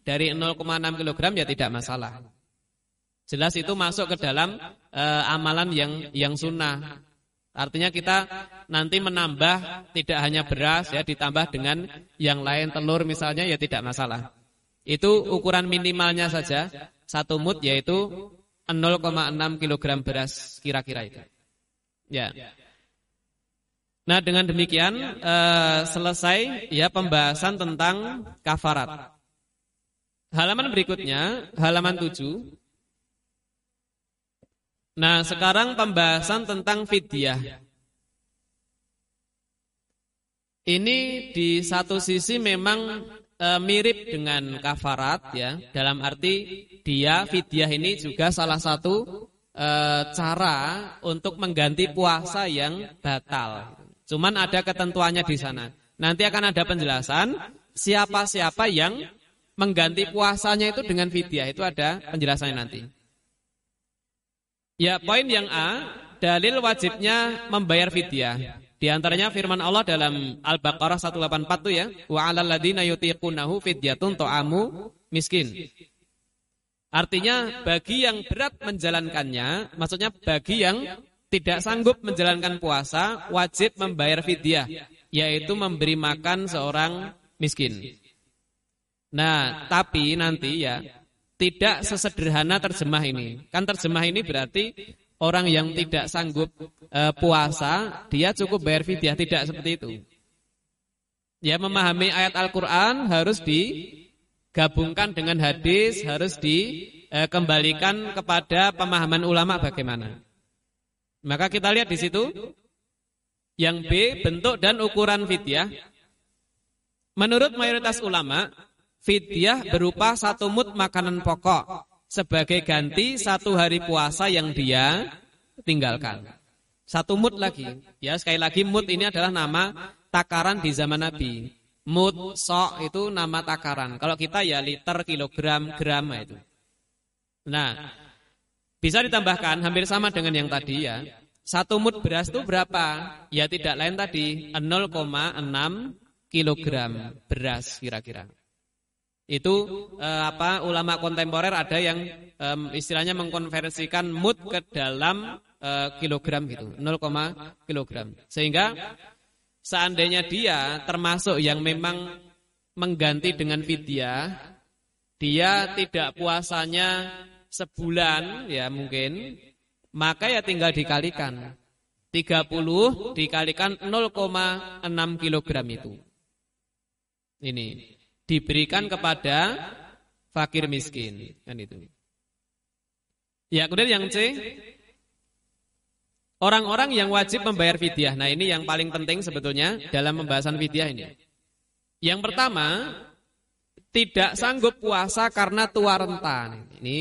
dari 0,6 kg ya tidak masalah. Jelas itu masuk ke dalam e, amalan yang yang sunnah. Artinya kita nanti menambah tidak hanya beras ya ditambah dengan yang lain telur misalnya ya tidak masalah. Itu ukuran minimalnya saja satu mut yaitu 0,6 kg beras kira-kira itu. Ya. Nah dengan demikian uh, selesai ya pembahasan tentang kafarat. Halaman berikutnya, halaman 7. Nah sekarang pembahasan tentang fidyah. Ini di satu sisi memang e, mirip dengan kafarat ya, dalam arti dia fidyah ini juga salah satu e, cara untuk mengganti puasa yang batal. Cuman ada ketentuannya di sana. Nanti akan ada penjelasan siapa-siapa yang mengganti puasanya itu dengan fidyah. Itu ada penjelasannya nanti. Ya, poin yang A, dalil wajibnya membayar fidyah. Di antaranya firman Allah dalam Al-Baqarah 184 itu ya, wa 'alal ladzina yutiqunahu fidyatun ta'amu miskin. Artinya bagi yang berat menjalankannya, maksudnya bagi yang tidak sanggup menjalankan puasa wajib membayar fidyah yaitu memberi makan seorang miskin. Nah, tapi nanti ya tidak sesederhana terjemah ini. Kan terjemah ini berarti orang yang tidak sanggup e, puasa, dia cukup bayar fidyah, tidak seperti itu. Ya memahami ayat Al-Qur'an harus digabungkan dengan hadis, harus dikembalikan kepada pemahaman ulama bagaimana. Maka kita lihat di situ yang B bentuk dan ukuran fidyah. Menurut mayoritas ulama, fidyah berupa satu mut makanan pokok sebagai ganti satu hari puasa yang dia tinggalkan. Satu mut lagi. Ya, sekali lagi mut ini adalah nama takaran di zaman Nabi. Mut, sok itu nama takaran. Kalau kita ya liter, kilogram, gram itu. Nah, bisa ditambahkan hampir sama dengan yang tadi ya. Satu mut beras itu berapa? Ya tidak lain tadi 0,6 kilogram beras kira-kira. Itu eh, apa ulama kontemporer ada yang eh, istilahnya mengkonversikan mut ke dalam eh, kilogram gitu, 0, kilogram. Sehingga Seandainya dia termasuk yang memang mengganti dengan fidyah, dia tidak puasanya sebulan ya mungkin, maka ya tinggal dikalikan. 30 dikalikan 0,6 kilogram itu. Ini diberikan kepada fakir miskin kan itu. Ya, kemudian yang C Orang-orang yang wajib membayar fidyah. Nah, ini yang paling penting sebetulnya dalam pembahasan fidyah ini. Yang pertama, tidak sanggup puasa karena tua rentan. Ini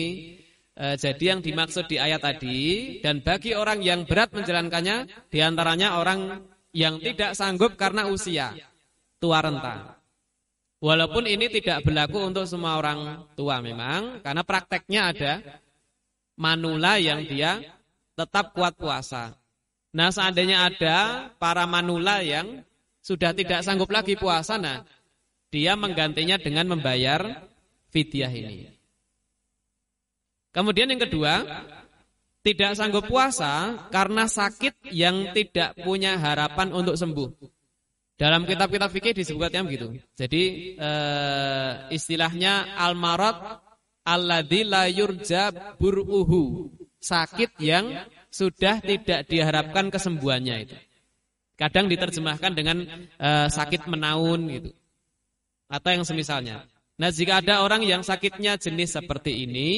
eh, jadi yang dimaksud di ayat tadi dan bagi orang yang berat menjalankannya di antaranya orang yang tidak sanggup karena usia tua rentan. Walaupun ini tidak berlaku untuk semua orang tua memang karena prakteknya ada manula yang dia tetap kuat puasa. Nah seandainya ada para manula yang sudah tidak sanggup lagi puasa, nah dia menggantinya dengan membayar fidyah ini. Kemudian yang kedua, tidak sanggup puasa karena sakit yang tidak punya harapan untuk sembuh. Dalam kitab-kitab fikih disebutnya begitu. Jadi eh, istilahnya al-marad alladzi la yurja buruhu sakit yang sudah tidak diharapkan kesembuhannya itu. Kadang diterjemahkan dengan uh, sakit menaun gitu. Atau yang semisalnya. Nah, jika ada orang yang sakitnya jenis seperti ini,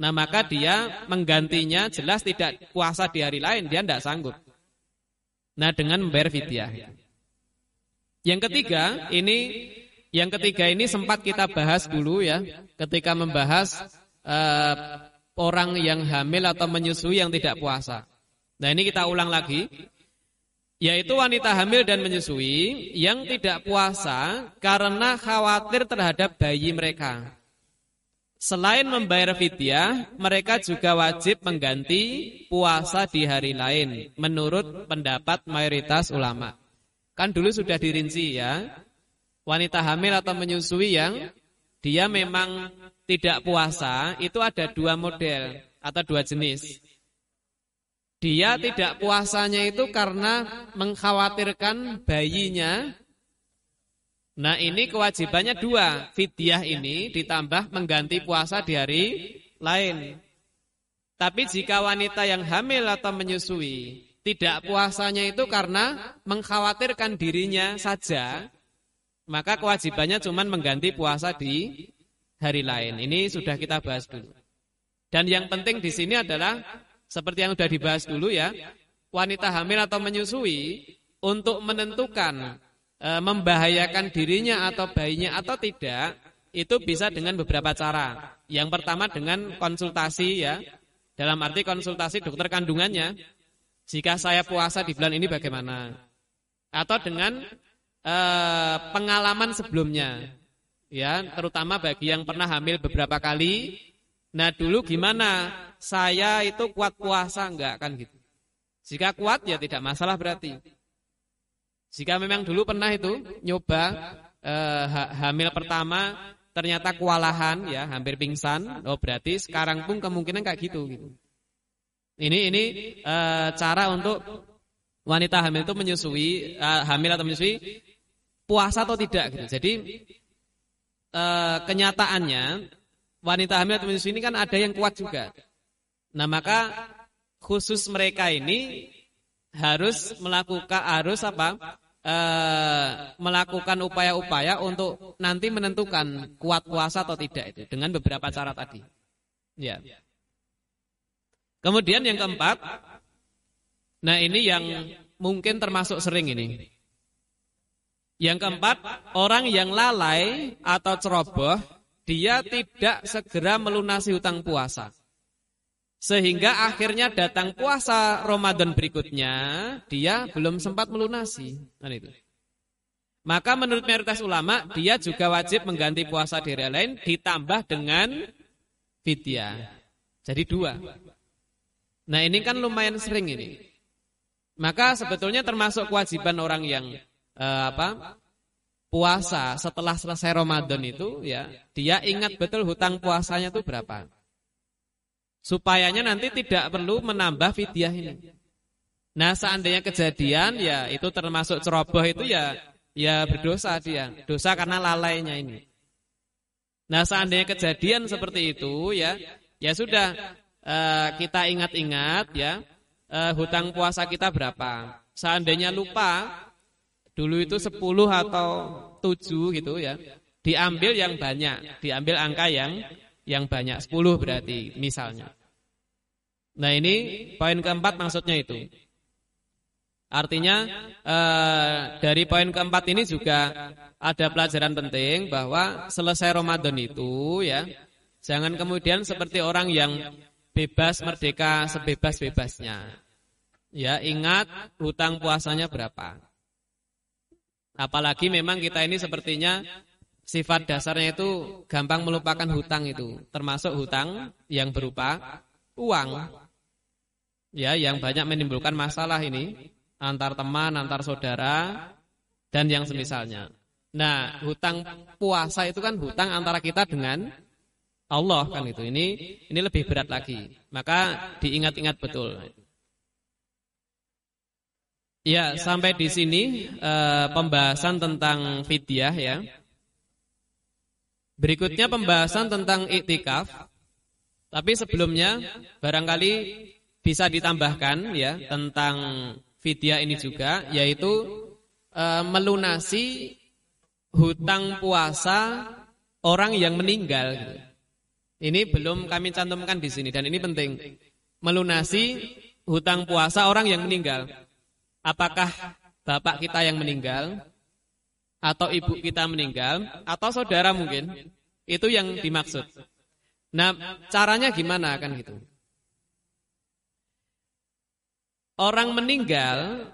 nah maka dia menggantinya jelas tidak puasa di hari lain, dia tidak sanggup. Nah, dengan membayar fidyah. Yang ketiga, ini yang ketiga ini sempat kita bahas dulu ya, ketika membahas uh, orang yang hamil atau menyusui yang tidak puasa. Nah ini kita ulang lagi. Yaitu wanita hamil dan menyusui yang tidak puasa karena khawatir terhadap bayi mereka. Selain membayar fidyah, mereka juga wajib mengganti puasa di hari lain menurut pendapat mayoritas ulama. Kan dulu sudah dirinci ya. Wanita hamil atau menyusui yang dia memang tidak puasa itu ada dua model atau dua jenis. Dia tidak puasanya itu karena mengkhawatirkan bayinya. Nah ini kewajibannya dua. Fidyah ini ditambah mengganti puasa di hari lain. Tapi jika wanita yang hamil atau menyusui tidak puasanya itu karena mengkhawatirkan dirinya saja, maka kewajibannya cuma mengganti puasa di hari lain. Ini sudah kita bahas dulu. Dan yang penting di sini adalah seperti yang sudah dibahas dulu ya, wanita hamil atau menyusui untuk menentukan e, membahayakan dirinya atau bayinya atau tidak itu bisa dengan beberapa cara. Yang pertama dengan konsultasi ya. Dalam arti konsultasi dokter kandungannya. Jika saya puasa di bulan ini bagaimana? Atau dengan e, pengalaman sebelumnya ya terutama bagi yang pernah hamil beberapa kali. Nah dulu gimana? Saya itu kuat puasa enggak kan gitu. Jika kuat ya tidak masalah berarti. Jika memang dulu pernah itu nyoba eh, hamil pertama ternyata kewalahan ya hampir pingsan, oh berarti sekarang pun kemungkinan kayak gitu gitu. Ini ini eh, cara untuk wanita hamil itu menyusui eh, hamil atau menyusui puasa atau tidak gitu. Jadi e, kenyataannya wanita hamil atau menyusui ini kan ada yang kuat juga. Nah, maka khusus mereka ini harus melakukan harus apa? E, melakukan upaya-upaya untuk nanti menentukan kuat puasa atau tidak itu dengan beberapa cara tadi. Ya. Kemudian yang keempat, nah ini yang mungkin termasuk sering ini. Yang keempat, orang yang lalai atau ceroboh, dia tidak segera melunasi hutang puasa. Sehingga akhirnya datang puasa Ramadan berikutnya, dia belum sempat melunasi. Kan itu. Maka menurut mayoritas ulama, dia juga wajib mengganti puasa di lain ditambah dengan fidyah. Jadi dua. Nah ini kan lumayan sering ini. Maka sebetulnya termasuk kewajiban orang yang uh, apa puasa setelah selesai Ramadan itu ya dia ingat betul hutang puasanya itu berapa supayanya nanti tidak perlu menambah fidyah ini. Nah, seandainya kejadian ya itu termasuk ceroboh itu ya ya berdosa dia, dosa karena lalainya ini. Nah, seandainya kejadian seperti itu ya ya sudah uh, kita ingat-ingat ya uh, hutang puasa kita berapa. Seandainya lupa dulu itu 10 atau 7 gitu ya. Diambil yang banyak, diambil angka yang yang banyak 10 berarti misalnya. Nah ini poin keempat maksudnya itu. Artinya eh, dari poin keempat ini juga ada pelajaran penting bahwa selesai Ramadan itu ya jangan kemudian seperti orang yang bebas merdeka sebebas-bebasnya. Ya ingat hutang puasanya berapa. Apalagi memang kita ini sepertinya Sifat dasarnya itu gampang melupakan hutang itu, termasuk hutang yang berupa uang. Ya, yang banyak menimbulkan masalah ini antar teman, antar saudara dan yang semisalnya. Nah, hutang puasa itu kan hutang antara kita dengan Allah kan itu. Ini ini lebih berat lagi. Maka diingat-ingat betul. Ya, sampai di sini eh, pembahasan tentang fidyah ya. Berikutnya pembahasan tentang iktikaf. Tapi sebelumnya barangkali bisa ditambahkan ya tentang fidyah ini juga yaitu e, melunasi hutang puasa orang yang meninggal. Ini belum kami cantumkan di sini dan ini penting. Melunasi hutang puasa orang yang meninggal. Apakah bapak kita yang meninggal atau ibu kita meninggal atau saudara mungkin itu yang dimaksud. Nah, caranya gimana kan gitu? Orang meninggal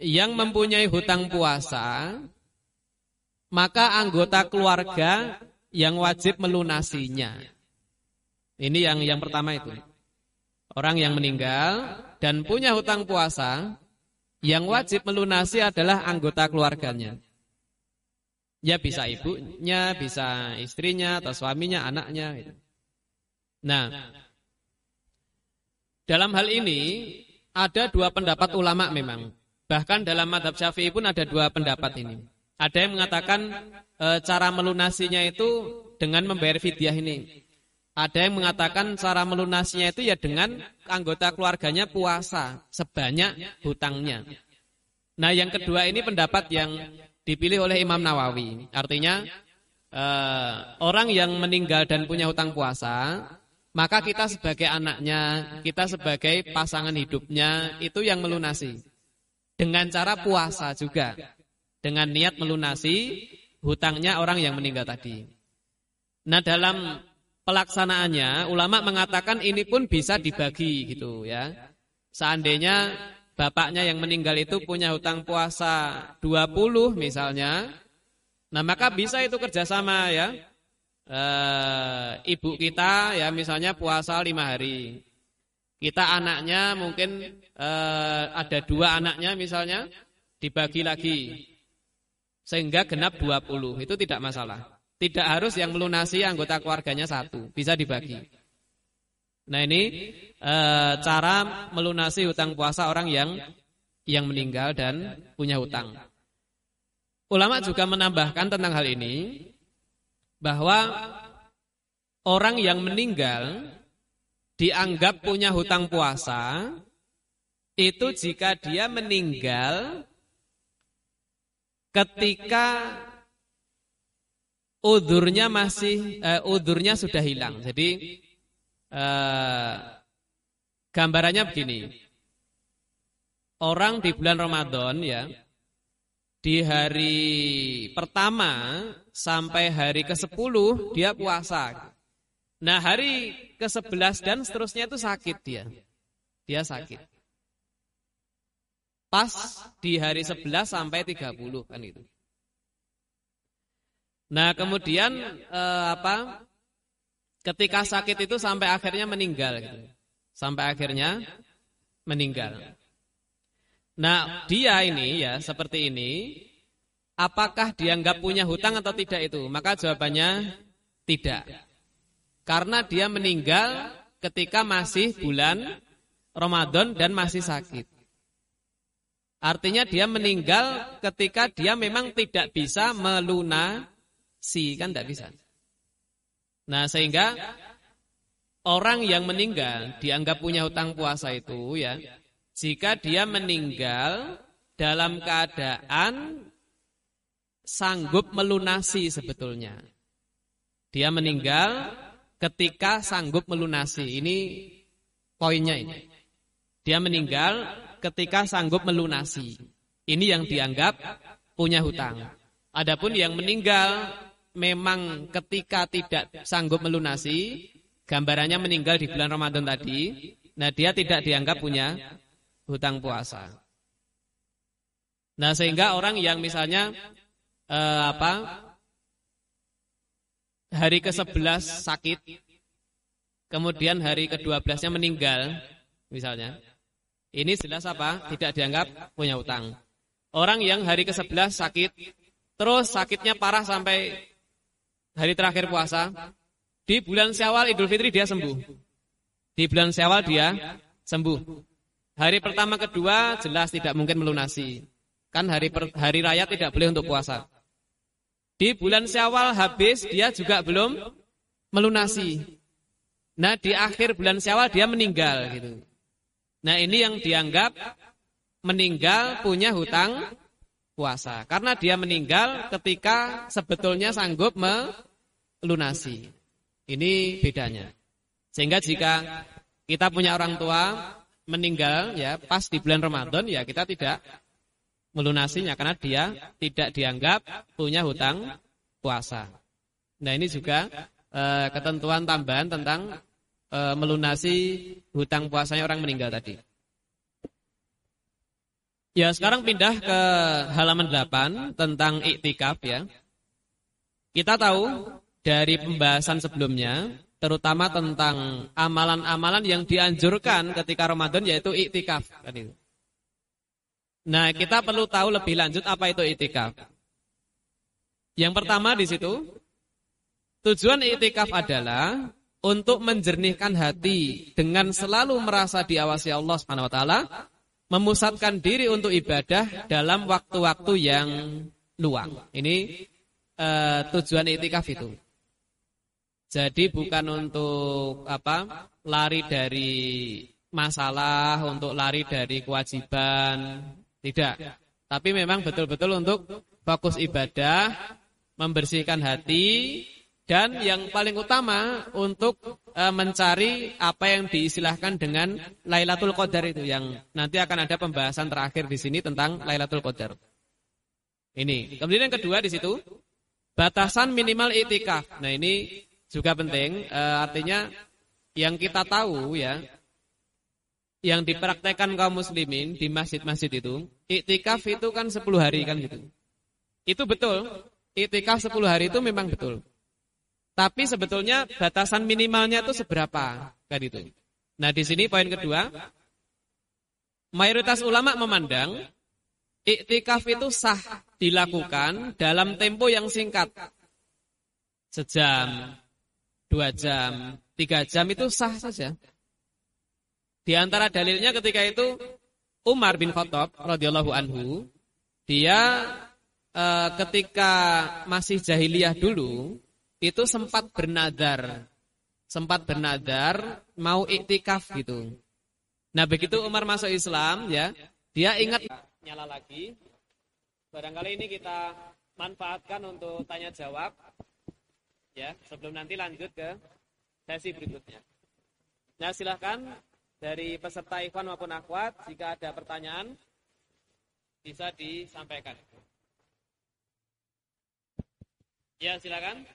yang mempunyai hutang puasa maka anggota keluarga yang wajib melunasinya. Ini yang yang pertama itu. Orang yang meninggal dan punya hutang puasa yang wajib melunasi adalah anggota keluarganya. Ya bisa ibunya, bisa istrinya atau suaminya, anaknya. Gitu. Nah, dalam hal ini ada dua pendapat ulama memang. Bahkan dalam madhab syafi'i pun ada dua pendapat ini. Ada yang mengatakan e, cara melunasinya itu dengan membayar fidyah ini. Ada yang mengatakan cara melunasinya itu ya dengan anggota keluarganya puasa sebanyak hutangnya. Nah yang kedua ini pendapat yang dipilih oleh Imam Nawawi. Artinya uh, orang yang meninggal dan punya hutang puasa, maka kita sebagai anaknya, kita sebagai pasangan hidupnya itu yang melunasi. Dengan cara puasa juga. Dengan niat melunasi hutangnya orang yang meninggal tadi. Nah, dalam pelaksanaannya ulama mengatakan ini pun bisa dibagi gitu ya. Seandainya bapaknya yang meninggal itu punya hutang puasa 20 misalnya, nah maka bisa itu kerjasama ya. E, ibu kita ya misalnya puasa lima hari. Kita anaknya mungkin e, ada dua anaknya misalnya dibagi lagi. Sehingga genap 20, itu tidak masalah. Tidak harus yang melunasi anggota keluarganya satu, bisa dibagi. Nah ini e, cara melunasi hutang puasa orang yang yang meninggal dan punya hutang. Ulama juga menambahkan tentang hal ini bahwa orang yang meninggal dianggap punya hutang puasa itu jika dia meninggal ketika udurnya masih uh, udurnya sudah hilang. Jadi uh, gambarannya begini. Orang di bulan Ramadan ya di hari pertama sampai hari ke-10 dia puasa. Nah, hari ke-11 dan seterusnya itu sakit dia. Dia sakit. Pas di hari 11 sampai 30 kan itu. Nah, kemudian eh, apa? Ketika sakit itu sampai akhirnya meninggal gitu. Sampai akhirnya meninggal. Nah, dia ini ya seperti ini, apakah dianggap punya hutang atau tidak itu? Maka jawabannya tidak. Karena dia meninggal ketika masih bulan Ramadan dan masih sakit. Artinya dia meninggal ketika dia memang tidak bisa melunasi, kan tidak bisa. Nah, sehingga orang yang meninggal dianggap punya hutang puasa itu ya jika dia meninggal dalam keadaan sanggup melunasi sebetulnya. Dia meninggal ketika sanggup melunasi. Ini poinnya ini. Dia meninggal ketika sanggup melunasi. Ini yang dianggap punya hutang. Adapun yang meninggal memang ketika tidak sanggup melunasi, gambarannya meninggal di bulan Ramadan tadi, nah dia tidak dianggap punya hutang puasa. Nah, sehingga orang yang misalnya eh, apa? hari ke-11 sakit, kemudian hari ke-12-nya meninggal misalnya. Ini jelas apa? Tidak dianggap punya hutang. Orang yang hari ke-11 sakit, terus sakitnya parah sampai hari terakhir puasa, di bulan Syawal Idul Fitri dia sembuh. Di bulan Syawal dia sembuh. Hari pertama kedua jelas tidak mungkin melunasi. Kan hari per, hari raya tidak boleh untuk puasa. Di bulan Syawal habis dia juga belum melunasi. Nah, di akhir bulan Syawal dia meninggal gitu. Nah, ini yang dianggap meninggal punya hutang puasa karena dia meninggal ketika sebetulnya sanggup melunasi. Ini bedanya. Sehingga jika kita punya orang tua meninggal ya pas di bulan Ramadan ya kita tidak melunasinya karena dia tidak dianggap punya hutang puasa. Nah, ini juga e, ketentuan tambahan tentang e, melunasi hutang puasanya orang meninggal tadi. Ya, sekarang pindah ke halaman 8 tentang iktikaf ya. Kita tahu dari pembahasan sebelumnya terutama tentang amalan-amalan yang dianjurkan ketika Ramadan yaitu iktikaf. Nah, kita perlu tahu lebih lanjut apa itu iktikaf. Yang pertama di situ tujuan iktikaf adalah untuk menjernihkan hati dengan selalu merasa diawasi Allah Subhanahu wa taala, memusatkan diri untuk ibadah dalam waktu-waktu yang luang. Ini uh, tujuan iktikaf itu. Jadi bukan untuk apa? lari dari masalah, untuk lari dari kewajiban, tidak. Tapi memang betul-betul untuk fokus ibadah, membersihkan hati dan yang paling utama untuk e, mencari apa yang diistilahkan dengan Lailatul Qadar itu yang nanti akan ada pembahasan terakhir di sini tentang Lailatul Qadar. Ini. Kemudian yang kedua di situ batasan minimal itikaf. Nah, ini juga penting e, artinya yang kita tahu ya yang dipraktekkan kaum muslimin di masjid-masjid itu iktikaf itu kan 10 hari kan gitu itu betul iktikaf 10 hari itu memang betul tapi sebetulnya batasan minimalnya itu seberapa? Kan itu. Nah di sini poin kedua. Mayoritas ulama memandang iktikaf itu sah dilakukan dalam tempo yang singkat. Sejam dua jam, tiga jam itu sah saja. Di antara dalilnya ketika itu Umar bin Khattab radhiyallahu anhu, dia e, ketika masih jahiliyah dulu itu sempat bernadar sempat bernadar mau iktikaf gitu. Nah, begitu Umar masuk Islam ya, dia ingat nyala lagi. Barangkali ini kita manfaatkan untuk tanya jawab. Ya, sebelum nanti lanjut ke sesi berikutnya. Nah, silahkan dari peserta ikhwan maupun akhwat jika ada pertanyaan bisa disampaikan. Ya, silakan.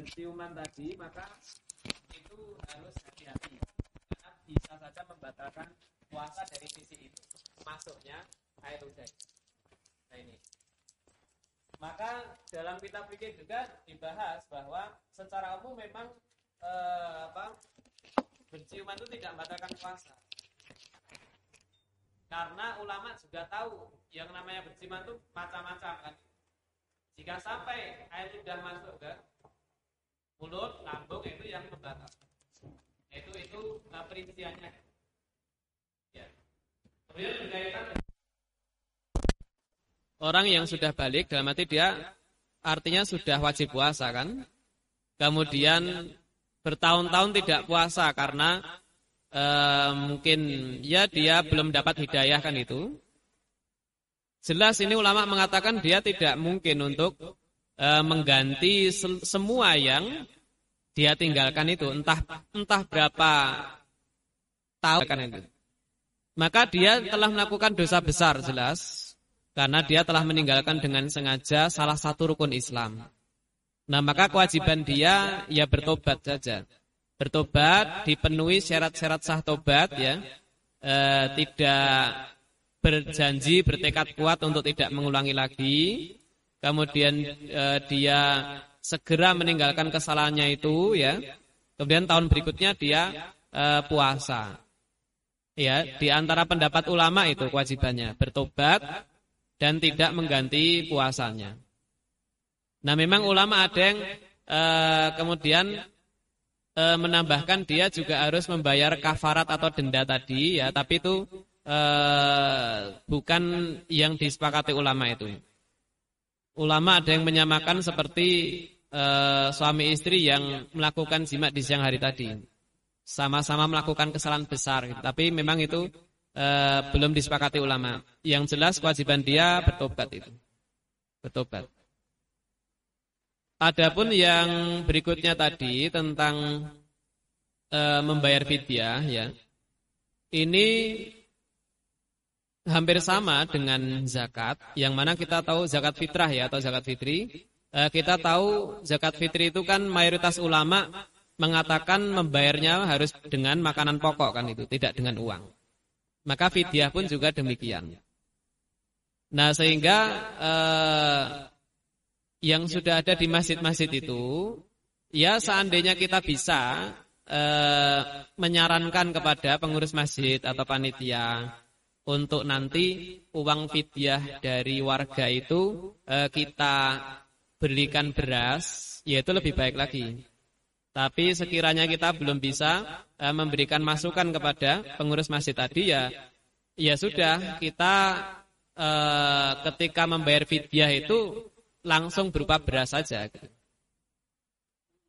Berciuman tadi maka itu harus hati-hati. Karena bisa saja membatalkan puasa dari sisi itu masuknya air hujan. Nah ini. Maka dalam kitab fikih juga dibahas bahwa secara umum memang eh, apa berciuman itu tidak membatalkan puasa. Karena ulama juga tahu yang namanya berciuman itu macam-macam kan. Jika sampai air sudah masuk ke mulut, lambung itu yang membatal. Itu itu uh, perinciannya. Ya. Kemudian berkaitan orang yang sudah balik dalam arti dia artinya sudah wajib puasa kan. Kemudian bertahun-tahun tidak puasa karena uh, mungkin ya dia belum dapat hidayah kan itu. Jelas ini ulama mengatakan dia tidak mungkin untuk e, mengganti se semua yang dia tinggalkan itu entah entah berapa tahun itu. Maka dia telah melakukan dosa besar jelas karena dia telah meninggalkan dengan sengaja salah satu rukun Islam. Nah, maka kewajiban dia ya bertobat saja. Bertobat dipenuhi syarat-syarat sah tobat ya. E, tidak berjanji bertekad kuat untuk tidak mengulangi lagi kemudian uh, dia segera meninggalkan kesalahannya itu ya. Kemudian tahun berikutnya dia uh, puasa. Ya, di antara pendapat ulama itu kewajibannya bertobat dan tidak mengganti puasanya. Nah, memang ulama ada yang uh, kemudian uh, menambahkan dia juga harus membayar kafarat atau denda tadi ya, tapi itu uh, bukan yang disepakati ulama itu. Ulama ada yang menyamakan seperti uh, suami istri yang melakukan jima di siang hari tadi sama-sama melakukan kesalahan besar gitu. Tapi memang itu e, belum disepakati ulama. Yang jelas kewajiban dia bertobat itu. Bertobat. Adapun yang berikutnya tadi tentang e, membayar fidyah ya. Ini hampir sama dengan zakat yang mana kita tahu zakat fitrah ya atau zakat fitri. E, kita tahu zakat fitri itu kan mayoritas ulama mengatakan membayarnya harus dengan makanan pokok kan itu, tidak dengan uang. Maka fidyah pun juga demikian. Nah, sehingga eh, yang sudah ada di masjid-masjid itu ya seandainya kita bisa eh, menyarankan kepada pengurus masjid atau panitia untuk nanti uang fidyah dari warga itu eh, kita berikan beras, yaitu lebih baik lagi. Tapi sekiranya kita belum bisa uh, memberikan masukan kepada pengurus masjid tadi ya ya sudah kita uh, ketika membayar fidyah itu langsung berupa beras saja.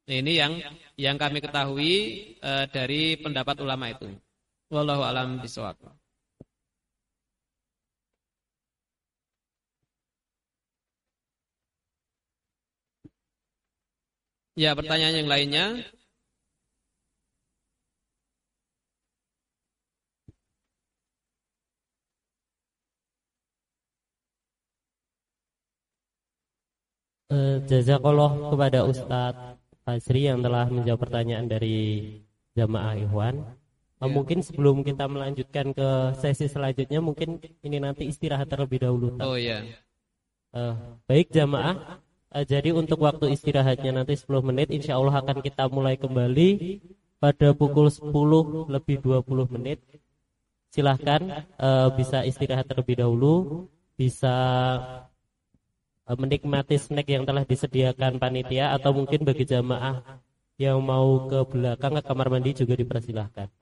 Ini yang yang kami ketahui uh, dari pendapat ulama itu. Wallahu alam bisawab. Ya, pertanyaan yang lainnya. Uh, jazakallah kepada Ustadz Fazri yang telah menjawab pertanyaan dari jamaah Ikhwan. Uh, mungkin sebelum kita melanjutkan ke sesi selanjutnya, mungkin ini nanti istirahat terlebih dahulu. Oh iya. Uh, baik jamaah, Uh, jadi untuk waktu istirahatnya nanti 10 menit insya Allah akan kita mulai kembali pada pukul 10 lebih 20 menit. Silahkan uh, bisa istirahat terlebih dahulu, bisa uh, menikmati snack yang telah disediakan panitia atau mungkin bagi jamaah yang mau ke belakang ke kamar mandi juga dipersilahkan.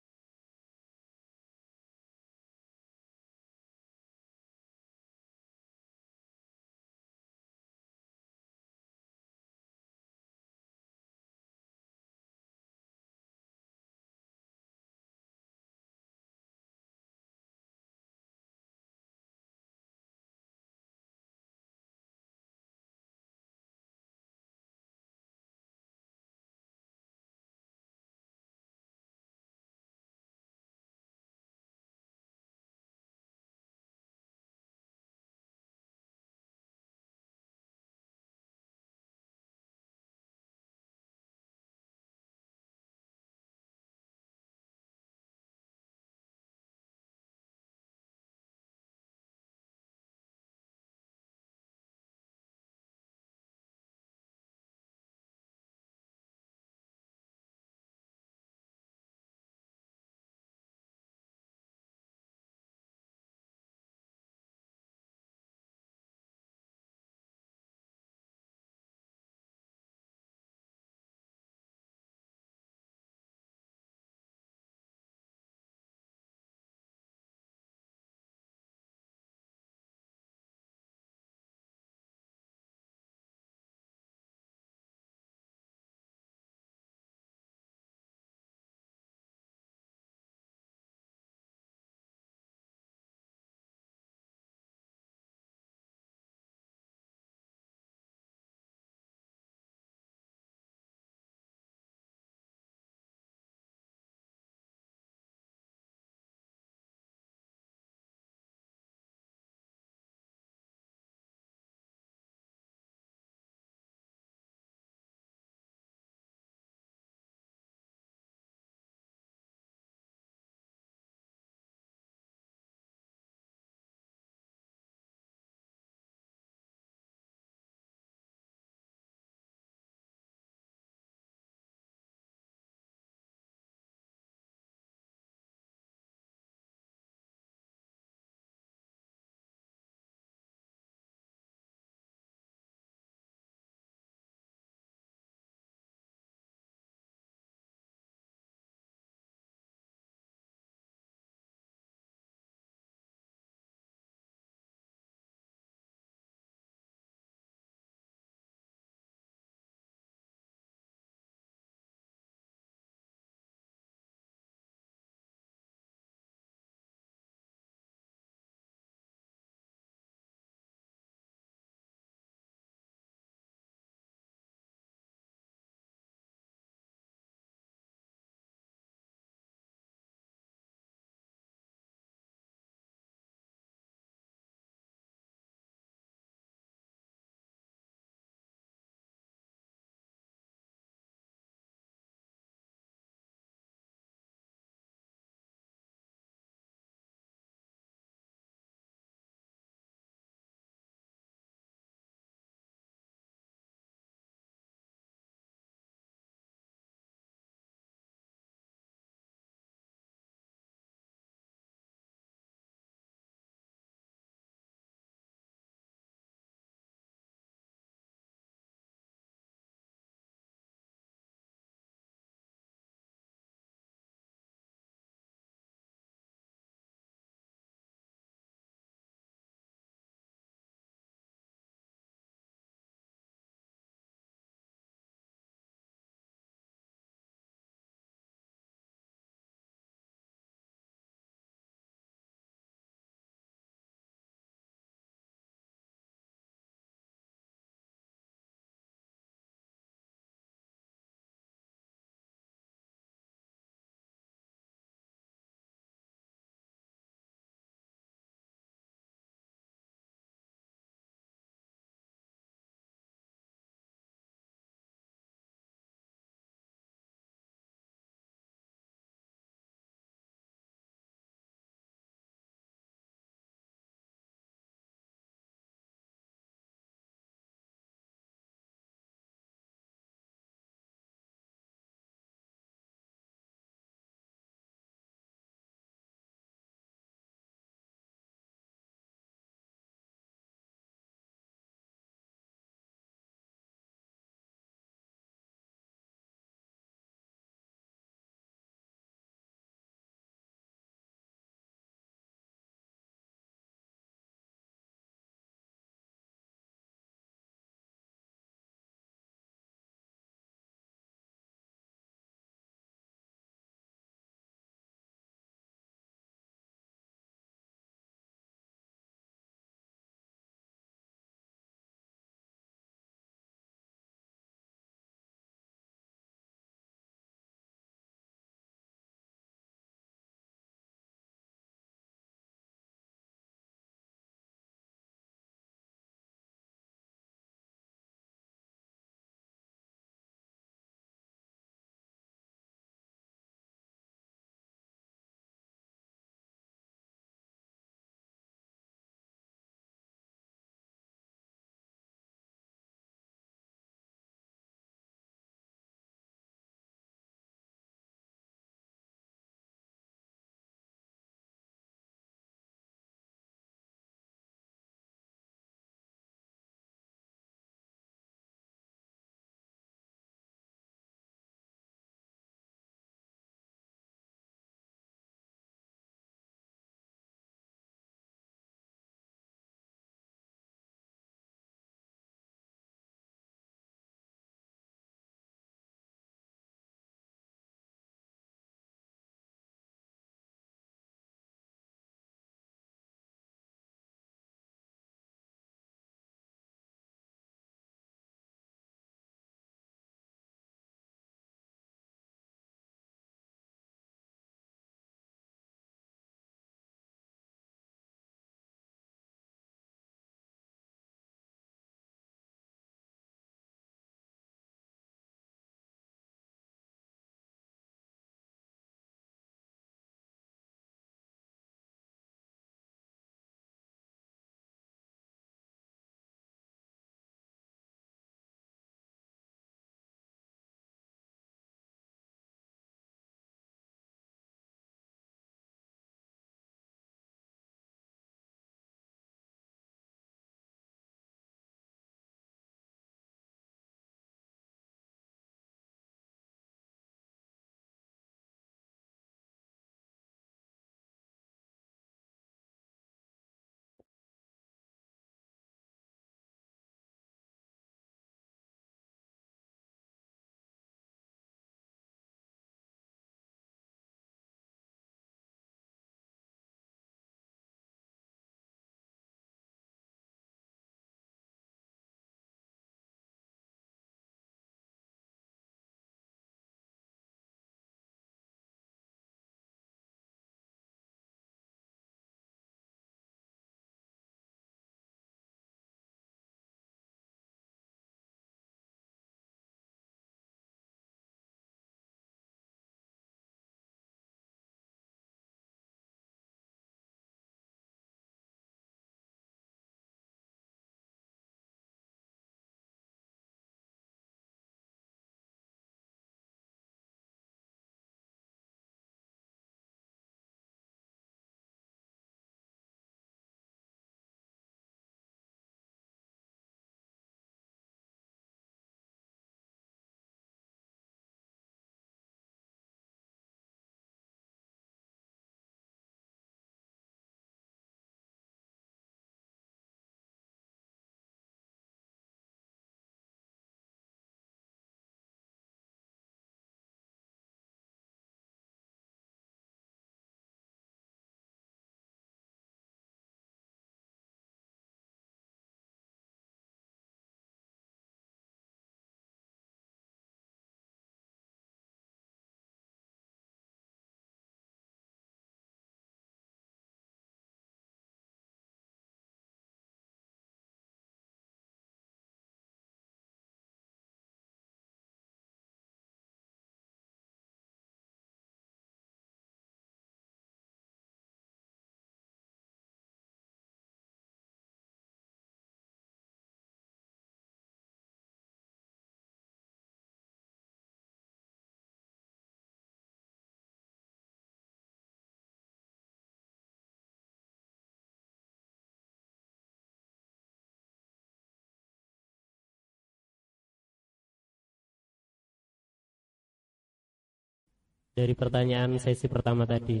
Dari pertanyaan sesi pertama tadi.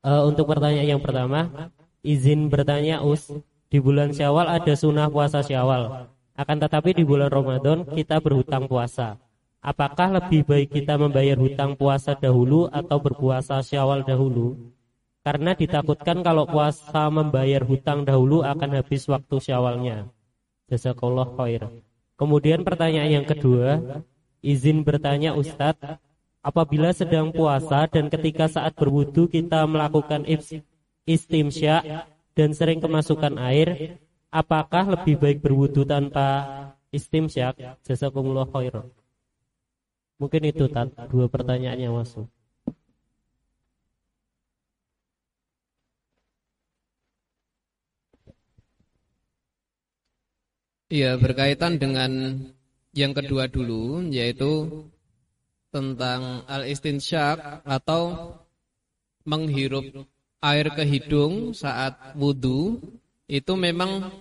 Uh, untuk pertanyaan yang pertama, izin bertanya Us, di bulan Syawal ada sunnah puasa Syawal. Akan tetapi di bulan Ramadan kita berhutang puasa. Apakah lebih baik kita membayar hutang puasa dahulu atau berpuasa Syawal dahulu? Karena ditakutkan kalau puasa membayar hutang dahulu akan habis waktu Syawalnya. Jazakallah khair. Kemudian pertanyaan yang kedua, izin bertanya Ustadz, apabila sedang puasa dan ketika saat berwudu kita melakukan istimsya dan sering kemasukan air, apakah lebih baik berwudu tanpa istimsya? Jazakumullah khairan. Mungkin itu tat, dua pertanyaan yang masuk. Iya, berkaitan dengan yang kedua dulu, yaitu tentang al-istinsyak atau menghirup air ke hidung saat wudhu itu memang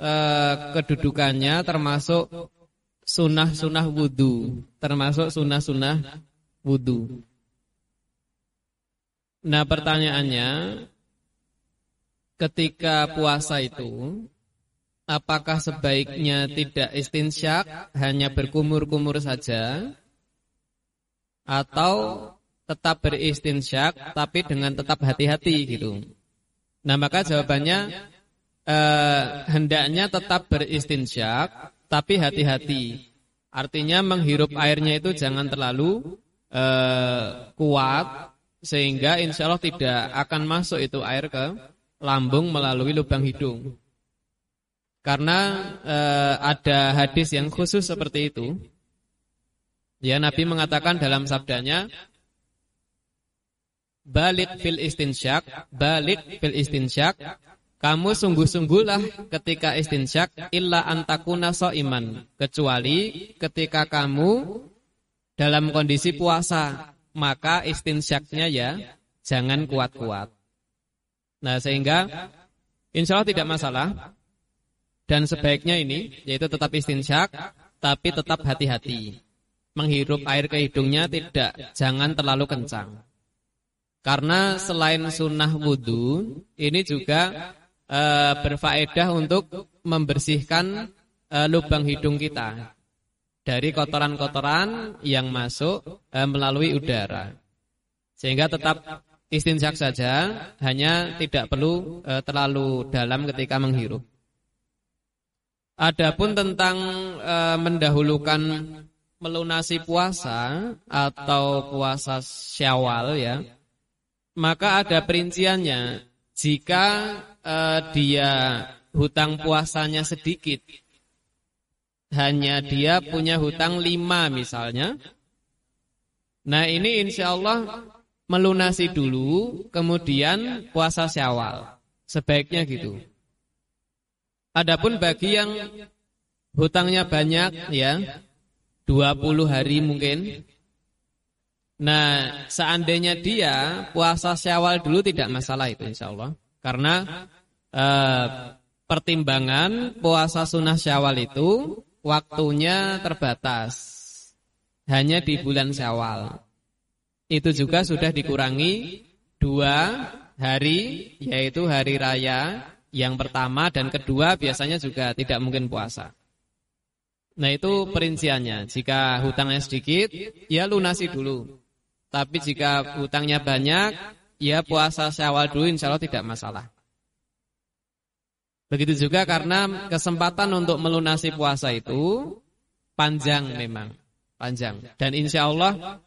eh, kedudukannya termasuk sunnah-sunnah wudhu termasuk sunnah-sunnah wudhu nah pertanyaannya ketika puasa itu apakah sebaiknya tidak istinsyak hanya berkumur-kumur saja atau tetap beristinsyak tapi dengan tetap hati-hati gitu. Nah, maka jawabannya eh, hendaknya tetap beristinsyak tapi hati-hati. Artinya menghirup airnya itu jangan terlalu eh, kuat sehingga insya Allah tidak akan masuk itu air ke lambung melalui lubang hidung. Karena eh, ada hadis yang khusus seperti itu. Ya Nabi mengatakan dalam sabdanya Balik fil istinsyak Balik fil istinsyak Kamu sungguh-sungguhlah ketika istinsyak Illa antakuna iman Kecuali ketika kamu Dalam kondisi puasa Maka istinsyaknya ya Jangan kuat-kuat. Nah sehingga Insya Allah tidak masalah. Dan sebaiknya ini Yaitu tetap istinsyak Tapi tetap hati-hati menghirup air ke hidungnya tidak, jangan terlalu kencang. Karena selain sunnah wudhu, ini juga e, berfaedah untuk membersihkan e, lubang hidung kita dari kotoran-kotoran yang masuk e, melalui udara. Sehingga tetap istinjak saja, hanya tidak perlu e, terlalu dalam ketika menghirup. Adapun tentang e, mendahulukan melunasi puasa atau puasa Syawal ya, maka ada perinciannya. Jika uh, dia hutang puasanya sedikit, hanya dia punya hutang lima misalnya. Nah ini insya Allah melunasi dulu, kemudian puasa Syawal. Sebaiknya gitu. Adapun bagi yang hutangnya banyak ya, 20 hari mungkin. Nah, seandainya dia puasa Syawal dulu tidak masalah itu insya Allah. Karena eh, pertimbangan puasa sunnah Syawal itu waktunya terbatas. Hanya di bulan Syawal. Itu juga sudah dikurangi dua hari, yaitu hari raya yang pertama dan kedua biasanya juga tidak mungkin puasa. Nah itu perinciannya. Jika hutangnya sedikit, ya lunasi dulu. Tapi jika hutangnya banyak, ya puasa syawal dulu insya Allah tidak masalah. Begitu juga karena kesempatan untuk melunasi puasa itu panjang memang. Panjang. Dan insya Allah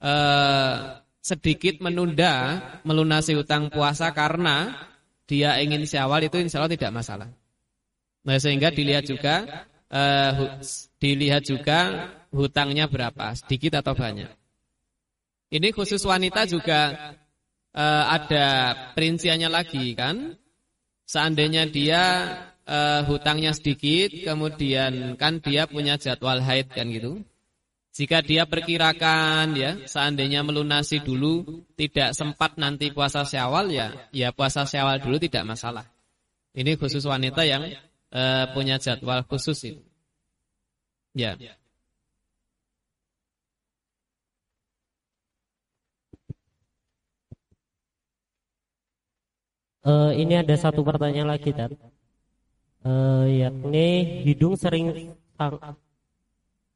eh, sedikit menunda melunasi hutang puasa karena dia ingin syawal itu insya Allah tidak masalah. Nah sehingga dilihat juga uh, dilihat juga hutangnya berapa, sedikit atau banyak. Ini khusus wanita juga uh, ada perinciannya lagi kan. Seandainya dia uh, hutangnya sedikit, kemudian kan dia punya jadwal haid kan gitu. Jika dia perkirakan ya, seandainya melunasi dulu tidak sempat nanti puasa Syawal ya, ya puasa Syawal dulu tidak masalah. Ini khusus wanita yang uh, punya jadwal khusus itu. Ya. Uh, ini ada satu pertanyaan lagi, Tat. Uh, eh, yakni hidung sering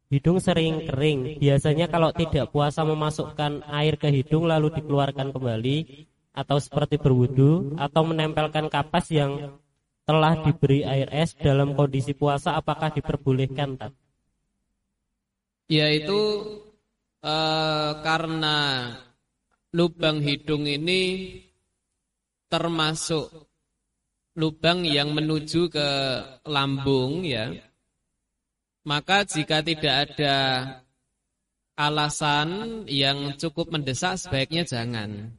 hidung sering kering. Biasanya kalau tidak puasa memasukkan air ke hidung lalu dikeluarkan kembali atau seperti berwudu atau menempelkan kapas yang telah diberi air es dalam kondisi puasa apakah diperbolehkan tak? Yaitu uh, karena lubang hidung ini termasuk lubang yang menuju ke lambung ya. Maka jika tidak ada alasan yang cukup mendesak sebaiknya jangan.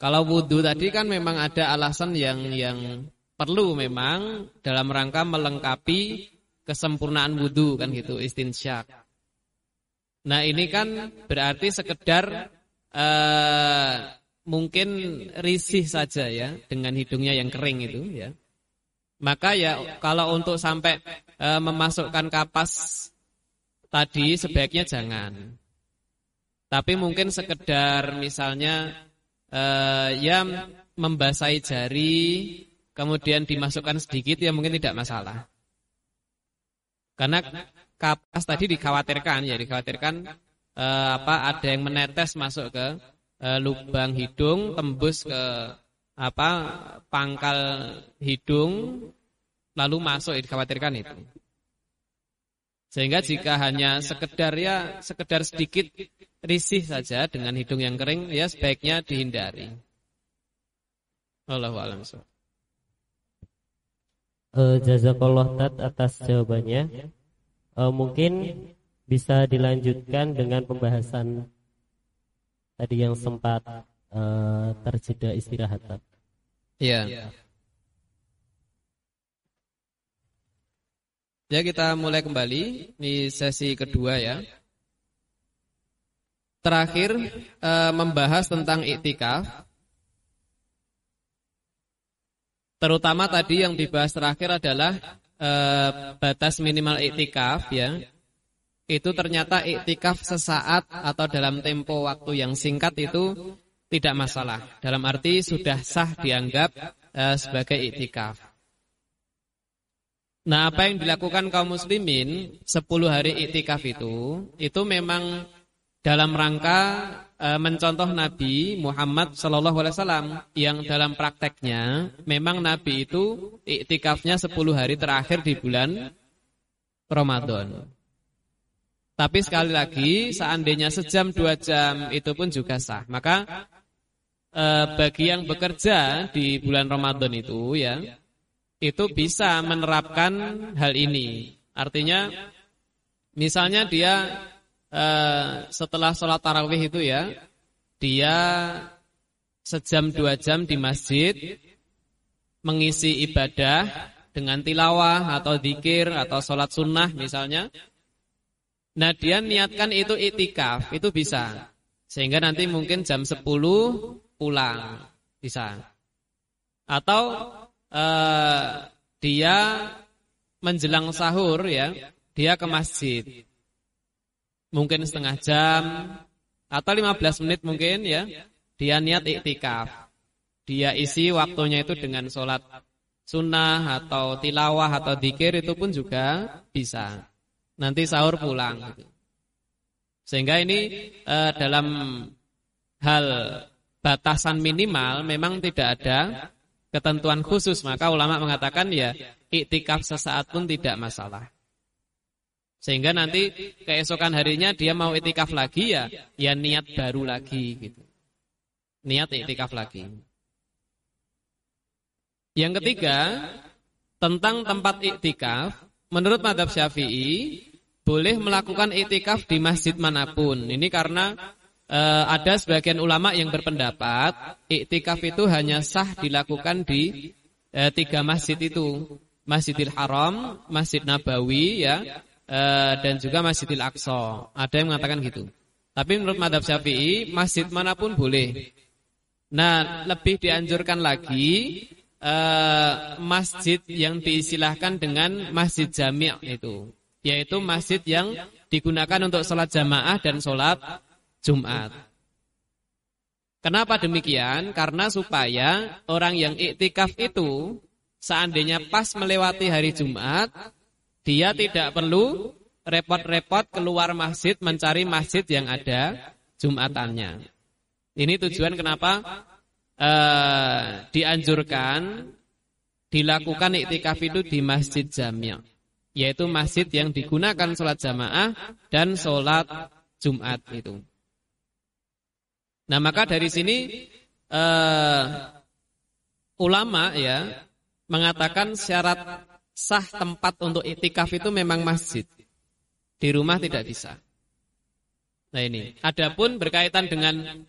Kalau wudhu tadi kan memang ada alasan yang yang perlu memang dalam rangka melengkapi kesempurnaan wudhu kan gitu istinsyak. Nah ini kan berarti sekedar uh, mungkin risih saja ya dengan hidungnya yang kering itu ya. Maka ya kalau untuk sampai uh, memasukkan kapas tadi sebaiknya jangan. Tapi mungkin sekedar misalnya uh, ya membasahi jari kemudian dimasukkan sedikit ya mungkin tidak masalah. Karena kapas tadi dikhawatirkan ya dikhawatirkan uh, apa ada yang menetes masuk ke uh, lubang hidung tembus ke apa pangkal hidung lalu masuk dikhawatirkan itu. Sehingga jika hanya sekedar ya sekedar sedikit risih saja dengan hidung yang kering ya sebaiknya dihindari. Allahu a'lam uh, jazakallah tat atas jawabannya. Uh, mungkin bisa dilanjutkan dengan pembahasan tadi yang sempat uh, terjeda istirahat. Iya. Ya kita mulai kembali di sesi kedua ya. Terakhir uh, membahas tentang iktikaf. Terutama tadi yang dibahas terakhir adalah uh, batas minimal iktikaf ya. Itu ternyata iktikaf sesaat atau dalam tempo waktu yang singkat itu tidak masalah. Dalam arti sudah sah dianggap uh, sebagai iktikaf. Nah, apa yang dilakukan kaum muslimin 10 hari iktikaf itu itu memang dalam rangka mencontoh Nabi Muhammad Shallallahu Alaihi Wasallam yang dalam prakteknya memang Nabi itu iktikafnya 10 hari terakhir di bulan Ramadan. Tapi sekali lagi seandainya sejam dua jam itu pun juga sah. Maka e, bagi yang bekerja di bulan Ramadan itu ya itu bisa menerapkan hal ini. Artinya misalnya dia Eh, setelah sholat tarawih itu ya, dia sejam dua jam di masjid mengisi ibadah dengan tilawah atau dikir atau sholat sunnah misalnya. Nah dia niatkan itu itikaf, itu bisa. Sehingga nanti mungkin jam 10 pulang, bisa. Atau uh, dia menjelang sahur ya, dia ke masjid mungkin setengah jam atau 15 menit mungkin ya. Dia niat iktikaf. Dia isi waktunya itu dengan sholat sunnah atau tilawah atau dikir itu pun juga bisa. Nanti sahur pulang. Sehingga ini eh, dalam hal batasan minimal memang tidak ada ketentuan khusus. Maka ulama mengatakan ya iktikaf sesaat pun tidak masalah. Sehingga nanti keesokan harinya dia mau itikaf lagi ya, ya niat baru lagi gitu. Niat itikaf lagi. Yang ketiga, tentang tempat iktikaf, menurut madhab syafi'i, boleh melakukan iktikaf di masjid mana pun. Ini karena e, ada sebagian ulama yang berpendapat, iktikaf itu hanya sah dilakukan di e, tiga masjid itu. Masjidil Haram, Masjid Nabawi ya, Eh, dan juga Masjidil Aqsa. Ada yang mengatakan gitu. Tapi menurut madhab syafi'i, masjid mana pun boleh. Nah, lebih dianjurkan lagi uh, masjid yang diistilahkan dengan masjid jami' itu. Yaitu masjid yang digunakan untuk sholat jamaah dan sholat Jumat. Kenapa demikian? Karena supaya orang yang iktikaf itu seandainya pas melewati hari Jumat, dia tidak perlu repot-repot keluar masjid mencari masjid yang ada Jumatannya. Ini tujuan kenapa uh, dianjurkan dilakukan iktikaf itu di masjid jamiah, yaitu masjid yang digunakan sholat jamaah dan sholat Jumat itu. Nah maka dari sini uh, ulama ya mengatakan syarat sah tempat untuk itikaf itu memang masjid. Di rumah tidak bisa. Nah ini. Adapun berkaitan dengan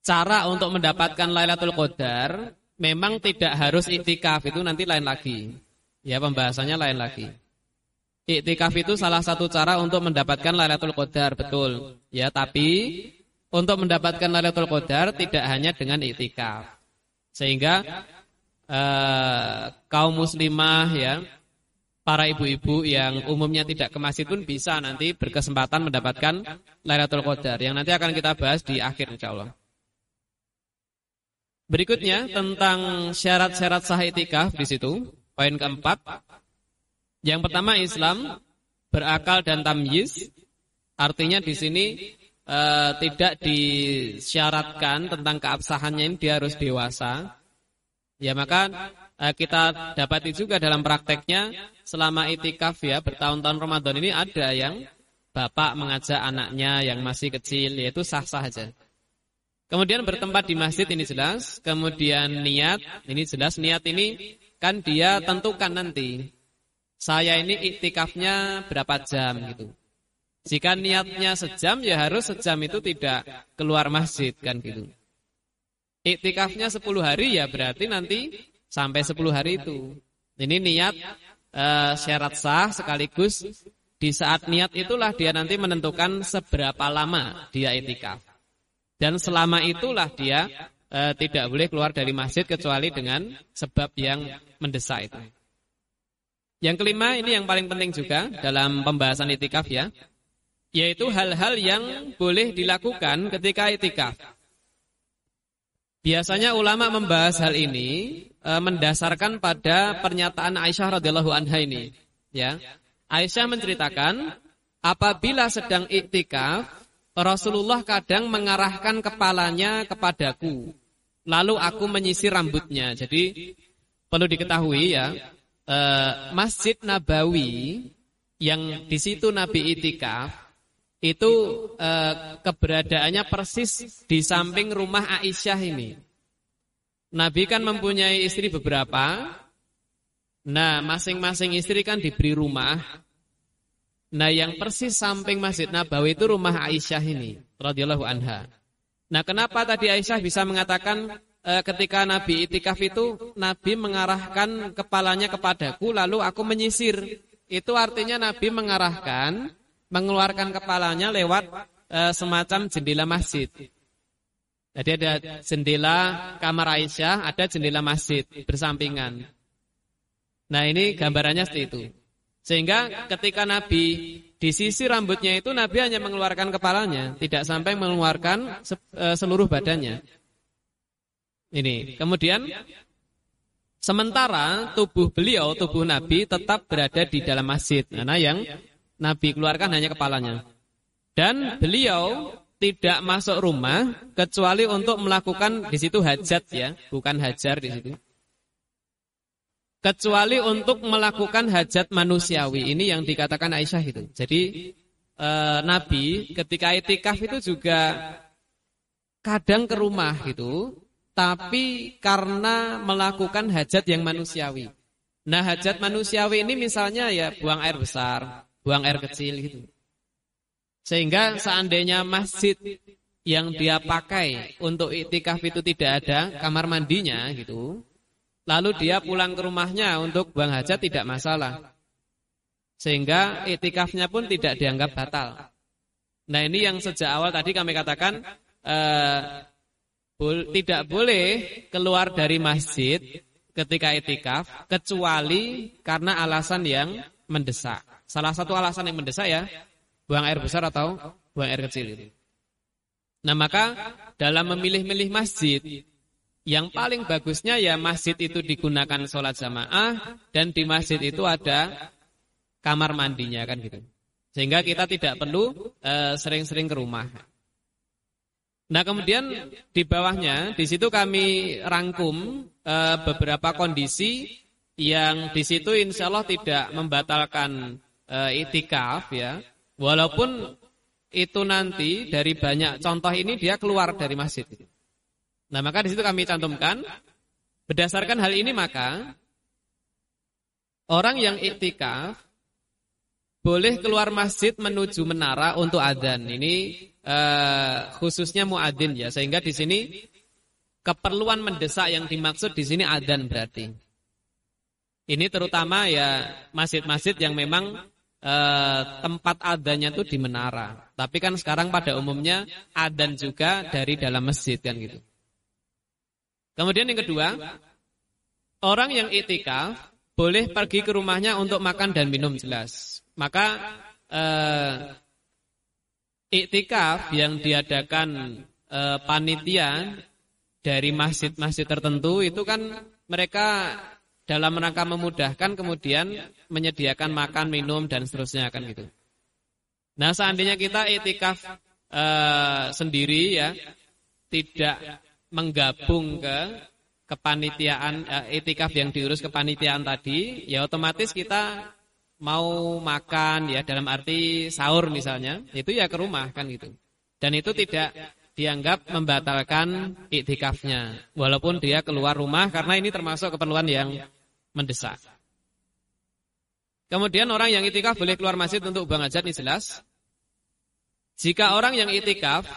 cara untuk mendapatkan Lailatul Qadar, memang tidak harus itikaf itu nanti lain lagi. Ya pembahasannya lain lagi. Iktikaf itu salah satu cara untuk mendapatkan Lailatul Qadar, betul. Ya, tapi untuk mendapatkan Lailatul Qadar tidak hanya dengan iktikaf. Sehingga eh, kaum muslimah ya, para ibu-ibu yang umumnya tidak ke masjid pun bisa nanti berkesempatan mendapatkan Lailatul Qadar yang nanti akan kita bahas di akhir insyaallah. Berikutnya tentang syarat-syarat sah itikaf di situ, poin keempat. Yang pertama Islam berakal dan tamyiz. Artinya di sini uh, tidak disyaratkan tentang keabsahannya ini dia harus dewasa. Ya maka uh, kita dapati juga dalam prakteknya selama itikaf ya bertahun-tahun Ramadan ini ada yang bapak mengajak anaknya yang masih kecil yaitu sah-sah saja. Kemudian bertempat di masjid ini jelas, kemudian niat ini jelas niat ini kan dia tentukan nanti. Saya ini iktikafnya berapa jam gitu. Jika niatnya sejam ya harus sejam itu tidak keluar masjid kan gitu. Iktikafnya 10 hari ya berarti nanti sampai 10 hari itu. Ini niat uh, syarat sah sekaligus di saat niat itulah dia nanti menentukan seberapa lama dia iktikaf. Dan selama itulah dia uh, tidak boleh keluar dari masjid kecuali dengan sebab yang mendesak itu. Yang kelima ini yang paling penting juga dalam pembahasan itikaf ya yaitu hal-hal yang boleh dilakukan ketika itikaf. Biasanya ulama membahas hal ini e, mendasarkan pada pernyataan Aisyah radhiyallahu anha ini, ya. Aisyah menceritakan apabila sedang iktikaf, Rasulullah kadang mengarahkan kepalanya kepadaku, lalu aku menyisir rambutnya. Jadi perlu diketahui ya, e, Masjid Nabawi yang di situ Nabi itikaf itu eh, keberadaannya persis di samping rumah Aisyah ini. Nabi kan mempunyai istri beberapa. Nah, masing-masing istri kan diberi rumah. Nah, yang persis samping Masjid Nabawi itu rumah Aisyah ini, radhiyallahu anha. Nah, kenapa tadi Aisyah bisa mengatakan eh, ketika Nabi itikaf itu Nabi mengarahkan kepalanya kepadaku lalu aku menyisir. Itu artinya Nabi mengarahkan mengeluarkan kepalanya lewat e, semacam jendela masjid. Jadi ada jendela kamar Aisyah, ada jendela masjid bersampingan. Nah ini gambarannya seperti itu. Sehingga ketika Nabi di sisi rambutnya itu Nabi hanya mengeluarkan kepalanya, tidak sampai mengeluarkan e, seluruh badannya. Ini. Kemudian sementara tubuh beliau, tubuh Nabi tetap berada di dalam masjid. Karena yang Nabi keluarkan hanya kepalanya. Dan beliau tidak masuk rumah kecuali untuk melakukan di situ hajat ya, bukan hajar di situ. Kecuali untuk melakukan hajat manusiawi. Ini yang dikatakan Aisyah itu. Jadi e, Nabi ketika itikaf itu juga kadang ke rumah itu, tapi karena melakukan hajat yang manusiawi. Nah hajat manusiawi ini misalnya ya buang air besar, buang air kecil gitu. Sehingga seandainya masjid yang dia pakai untuk iktikaf itu tidak ada kamar mandinya gitu, lalu dia pulang ke rumahnya untuk buang hajat tidak masalah. Sehingga iktikafnya pun tidak dianggap batal. Nah ini yang sejak awal tadi kami katakan eh, bol tidak boleh keluar dari masjid ketika itikaf kecuali karena alasan yang mendesak. Salah satu alasan yang mendesak ya, buang air besar atau buang air kecil itu. Nah maka dalam memilih-milih masjid yang paling bagusnya ya masjid itu digunakan sholat jamaah dan di masjid itu ada kamar mandinya kan gitu. Sehingga kita tidak perlu eh, sering-sering uh, ke rumah. Nah kemudian di bawahnya di situ kami rangkum uh, beberapa kondisi yang di situ insya Allah tidak membatalkan uh, itikaf ya, walaupun itu nanti dari banyak contoh ini dia keluar dari masjid. Nah, maka di situ kami cantumkan berdasarkan hal ini maka orang yang iktikaf boleh keluar masjid menuju menara untuk adzan. Ini uh, khususnya muadzin ya, sehingga di sini keperluan mendesak yang dimaksud di sini adzan berarti. Ini terutama ya masjid-masjid yang memang uh, tempat adanya itu di menara. Tapi kan sekarang pada umumnya adan juga dari dalam masjid kan gitu. Kemudian yang kedua, orang yang itikaf boleh pergi ke rumahnya untuk makan dan minum jelas. Maka uh, iktikaf yang diadakan uh, panitia dari masjid-masjid tertentu itu kan mereka dalam rangka memudahkan kemudian menyediakan makan, minum dan seterusnya kan gitu. Nah, seandainya kita itikaf uh, sendiri ya tidak menggabung ke kepanitiaan uh, etikaf yang diurus kepanitiaan tadi, ya otomatis kita mau makan ya dalam arti sahur misalnya, itu ya ke rumah kan gitu. Dan itu tidak dianggap membatalkan iktikafnya walaupun dia keluar rumah karena ini termasuk keperluan yang mendesak. Kemudian orang yang itikaf boleh keluar masjid untuk buang hajat ini jelas. Jika orang yang itikaf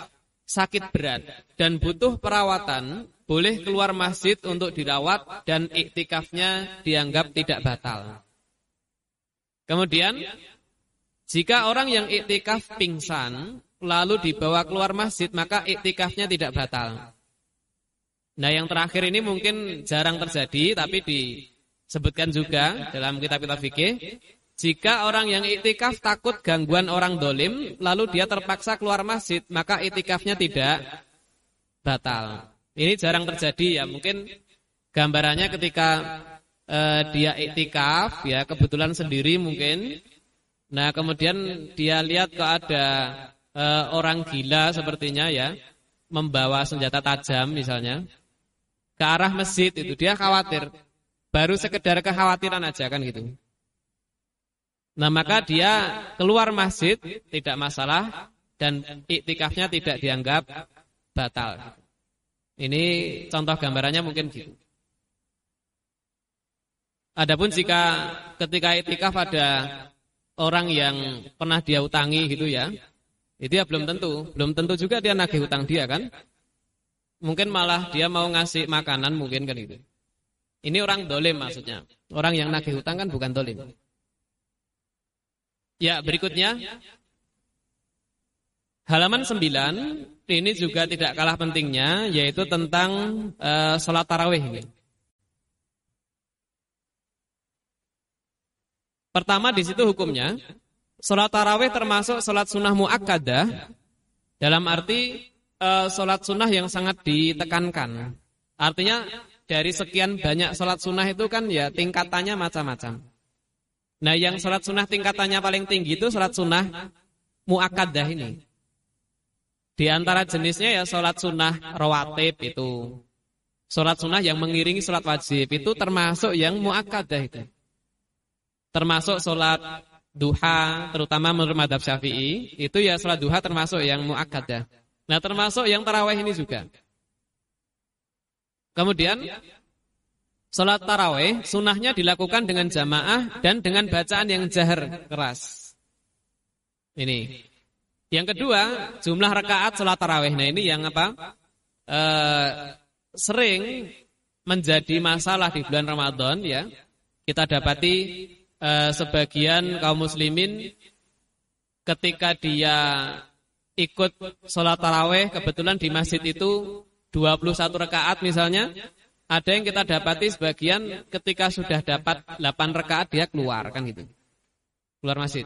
sakit berat dan butuh perawatan, boleh keluar masjid untuk dirawat dan iktikafnya dianggap tidak batal. Kemudian, jika orang yang iktikaf pingsan, lalu dibawa keluar masjid, maka iktikafnya tidak batal. Nah yang terakhir ini mungkin jarang terjadi, tapi disebutkan juga dalam kitab-kitab fikih. Jika orang yang iktikaf takut gangguan orang dolim, lalu dia terpaksa keluar masjid, maka iktikafnya tidak batal. Ini jarang terjadi ya, mungkin gambarannya ketika uh, dia iktikaf, ya kebetulan sendiri mungkin. Nah kemudian dia lihat kok ada uh, orang gila sepertinya ya, membawa senjata tajam misalnya, ke arah masjid itu, dia khawatir. Baru sekedar kekhawatiran aja kan gitu. Nah maka dia keluar masjid tidak masalah dan iktikafnya tidak dianggap batal. Ini contoh gambarannya mungkin gitu. Adapun jika ketika iktikaf ada orang yang pernah dia utangi gitu ya, itu ya belum tentu, belum tentu juga dia nagih hutang dia kan. Mungkin malah dia mau ngasih makanan mungkin kan itu. Ini orang dolim maksudnya. Orang yang nagih hutang kan bukan dolim. Ya, berikutnya halaman 9 ini juga tidak kalah pentingnya yaitu tentang uh, salat tarawih. Pertama di situ hukumnya salat tarawih termasuk salat sunnah muakkadah dalam arti uh, salat sunnah yang sangat ditekankan. Artinya dari sekian banyak salat sunnah itu kan ya tingkatannya macam-macam. Nah yang sholat sunnah tingkatannya paling tinggi itu sholat sunnah mu'akadah ini. Di antara jenisnya ya sholat sunnah rawatib itu. Sholat sunnah yang mengiringi sholat wajib itu termasuk yang mu'akadah itu. Termasuk sholat duha, terutama menurut madhab syafi'i, itu ya sholat duha termasuk yang mu'akadah. Nah termasuk yang taraweh ini juga. Kemudian Salat taraweh sunnahnya dilakukan dengan jamaah dan dengan bacaan yang jahar keras. Ini. Yang kedua, jumlah rakaat salat taraweh. Nah ini yang apa? E, sering menjadi masalah di bulan Ramadan ya. Kita dapati e, sebagian kaum muslimin ketika dia ikut sholat taraweh kebetulan di masjid itu 21 rakaat misalnya ada yang kita dapati sebagian ketika sudah dapat 8 rakaat dia keluar kan gitu. Keluar masjid.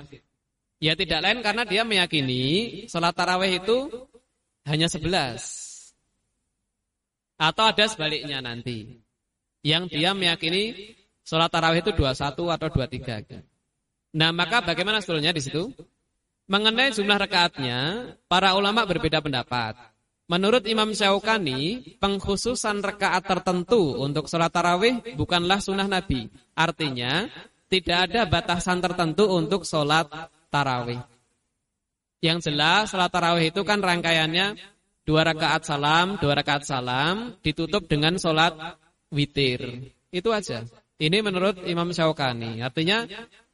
Ya tidak lain karena dia meyakini sholat taraweh itu hanya 11. Atau ada sebaliknya nanti. Yang dia meyakini sholat tarawih itu 21 atau 23. Nah, maka bagaimana sebetulnya di situ? Mengenai jumlah rakaatnya, para ulama berbeda pendapat. Menurut Imam Syaukani, pengkhususan rakaat tertentu untuk sholat tarawih bukanlah sunnah Nabi. Artinya, tidak ada batasan tertentu untuk sholat tarawih. Yang jelas, sholat tarawih itu kan rangkaiannya dua rakaat salam, dua rakaat salam, ditutup dengan sholat witir. Itu aja. Ini menurut Imam Syaukani. Artinya,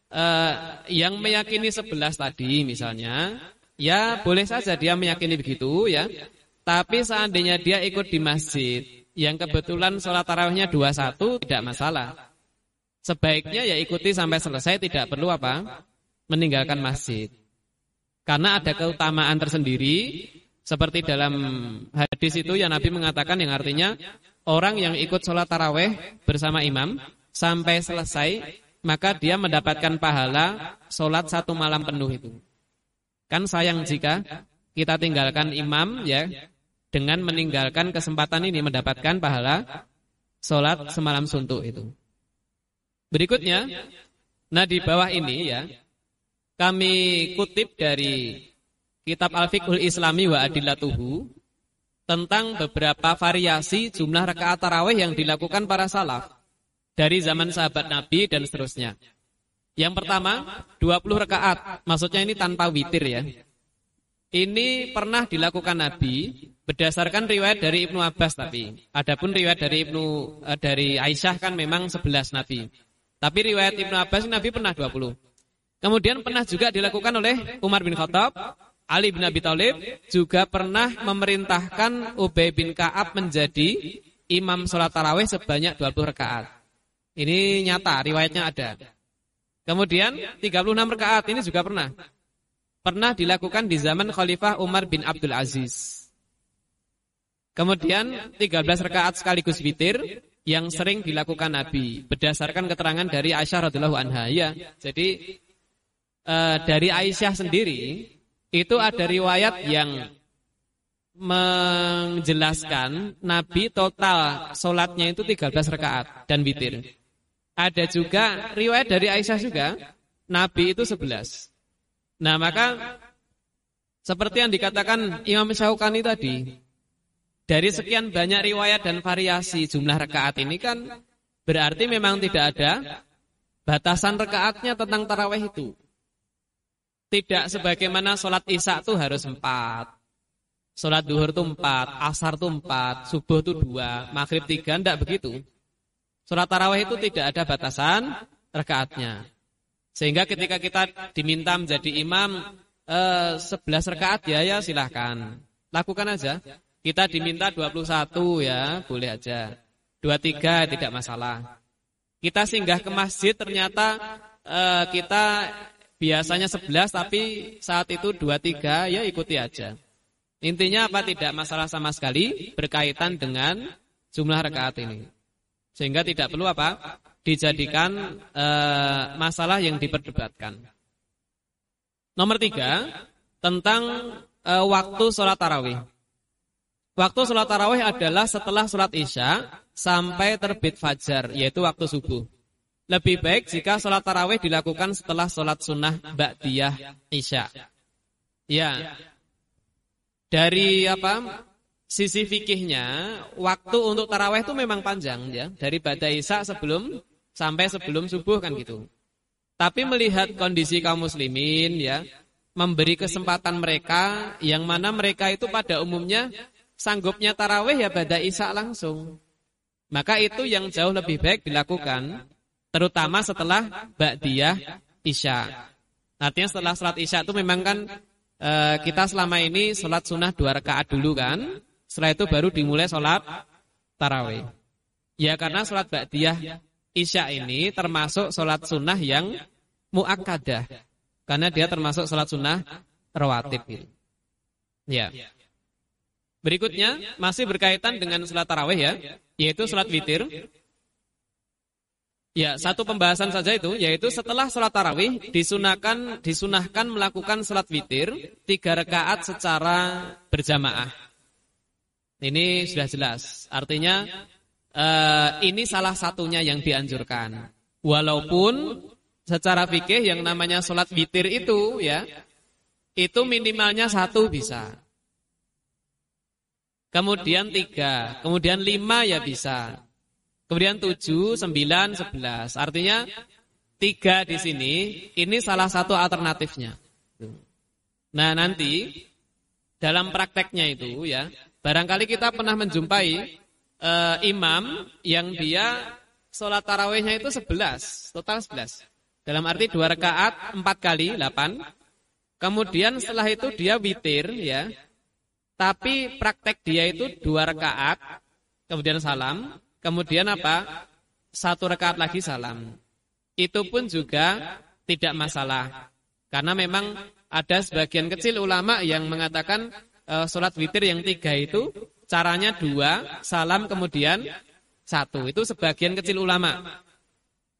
eh, yang meyakini sebelas tadi misalnya, ya boleh saja dia meyakini begitu ya. Tapi seandainya dia ikut di masjid, yang kebetulan sholat tarawihnya 21 tidak masalah. Sebaiknya ya ikuti sampai selesai, tidak perlu apa? Meninggalkan masjid. Karena ada keutamaan tersendiri seperti dalam hadis itu yang Nabi mengatakan yang artinya orang yang ikut sholat taraweh bersama imam sampai selesai maka dia mendapatkan pahala sholat satu malam penuh itu. Kan sayang jika kita tinggalkan imam ya dengan meninggalkan kesempatan ini mendapatkan pahala sholat semalam suntuk itu. Berikutnya, nah di bawah ini ya kami kutip dari kitab Al-Fiqhul Islami wa Adillatuhu tentang beberapa variasi jumlah rakaat tarawih yang dilakukan para salaf dari zaman sahabat Nabi dan seterusnya. Yang pertama, 20 rakaat. Maksudnya ini tanpa witir ya. Ini pernah dilakukan Nabi berdasarkan riwayat dari Ibnu Abbas tapi. Adapun riwayat dari Ibnu eh, dari Aisyah kan memang 11 Nabi. Tapi riwayat Ibnu Abbas Nabi pernah 20. Kemudian pernah juga dilakukan oleh Umar bin Khattab, Ali bin Abi Thalib juga pernah memerintahkan Ubay bin Ka'ab menjadi imam sholat tarawih sebanyak 20 rakaat. Ini nyata, riwayatnya ada. Kemudian 36 rakaat ini juga pernah. Pernah dilakukan di zaman Khalifah Umar bin Abdul Aziz. Kemudian 13 rakaat sekaligus witir yang sering dilakukan Nabi berdasarkan keterangan dari Aisyah radhiyallahu anha. Ya, jadi uh, dari Aisyah sendiri itu ada riwayat yang menjelaskan Nabi total solatnya itu 13 rakaat dan witir. Ada juga riwayat dari Aisyah juga Nabi itu 11. Nah maka seperti yang dikatakan Imam Syaukani tadi dari sekian banyak riwayat dan variasi jumlah rakaat ini kan berarti memang tidak ada batasan rakaatnya tentang taraweh itu. Tidak sebagaimana sholat isya itu harus empat. Sholat duhur itu empat, asar itu empat, subuh itu dua, maghrib tiga, tidak begitu. Sholat tarawih itu tidak ada batasan rekaatnya. Sehingga ketika kita diminta menjadi imam eh, 11 rekaat ya ya silahkan. Lakukan aja. Kita diminta 21 ya, boleh aja. 23 tidak masalah. Kita singgah ke masjid ternyata eh, kita biasanya 11 tapi saat itu 23 ya ikuti aja. Intinya apa tidak masalah sama sekali berkaitan dengan jumlah rakaat ini. Sehingga tidak perlu apa? dijadikan e, masalah yang diperdebatkan. Nomor tiga tentang e, waktu sholat tarawih. Waktu sholat tarawih adalah setelah sholat isya sampai terbit fajar, yaitu waktu subuh. Lebih baik jika sholat tarawih dilakukan setelah sholat sunnah ba'diyah isya. Ya. Dari apa? Sisi fikihnya, waktu untuk tarawih itu memang panjang ya. Dari ba'da isya sebelum sampai sebelum subuh kan gitu. Tapi melihat kondisi kaum muslimin ya, memberi kesempatan mereka yang mana mereka itu pada umumnya sanggupnya tarawih ya ba'da isya langsung. Maka itu yang jauh lebih baik dilakukan terutama setelah ba'diyah isya. Artinya setelah salat isya itu memang kan e, kita selama ini salat sunnah dua rakaat dulu kan. Setelah itu baru dimulai salat tarawih. Ya karena salat ba'diyah isya ini termasuk salat sunnah yang muakkadah. Karena dia termasuk salat sunnah rawatib. Ya. Berikutnya masih berkaitan dengan salat tarawih ya, yaitu salat witir. Ya, satu pembahasan saja itu, yaitu setelah sholat tarawih disunahkan disunahkan melakukan sholat witir tiga rakaat secara berjamaah. Ini sudah jelas. Artinya uh, ini salah satunya yang dianjurkan. Walaupun secara fikih yang namanya sholat witir itu ya itu minimalnya satu bisa. Kemudian tiga, kemudian lima ya bisa. Kemudian 7, 9, 11. Artinya tiga di sini ini salah satu alternatifnya. Nah, nanti dalam prakteknya itu ya, barangkali kita pernah menjumpai uh, imam yang dia sholat tarawihnya itu 11, total 11. Dalam arti dua rakaat empat kali 8. Kemudian setelah itu dia witir ya. Tapi praktek dia itu dua rakaat kemudian salam, Kemudian apa? Satu rakaat lagi salam. Itu pun juga tidak masalah. Karena memang ada sebagian kecil ulama yang mengatakan e, sholat witir yang tiga itu caranya dua, salam kemudian satu. Itu sebagian kecil ulama.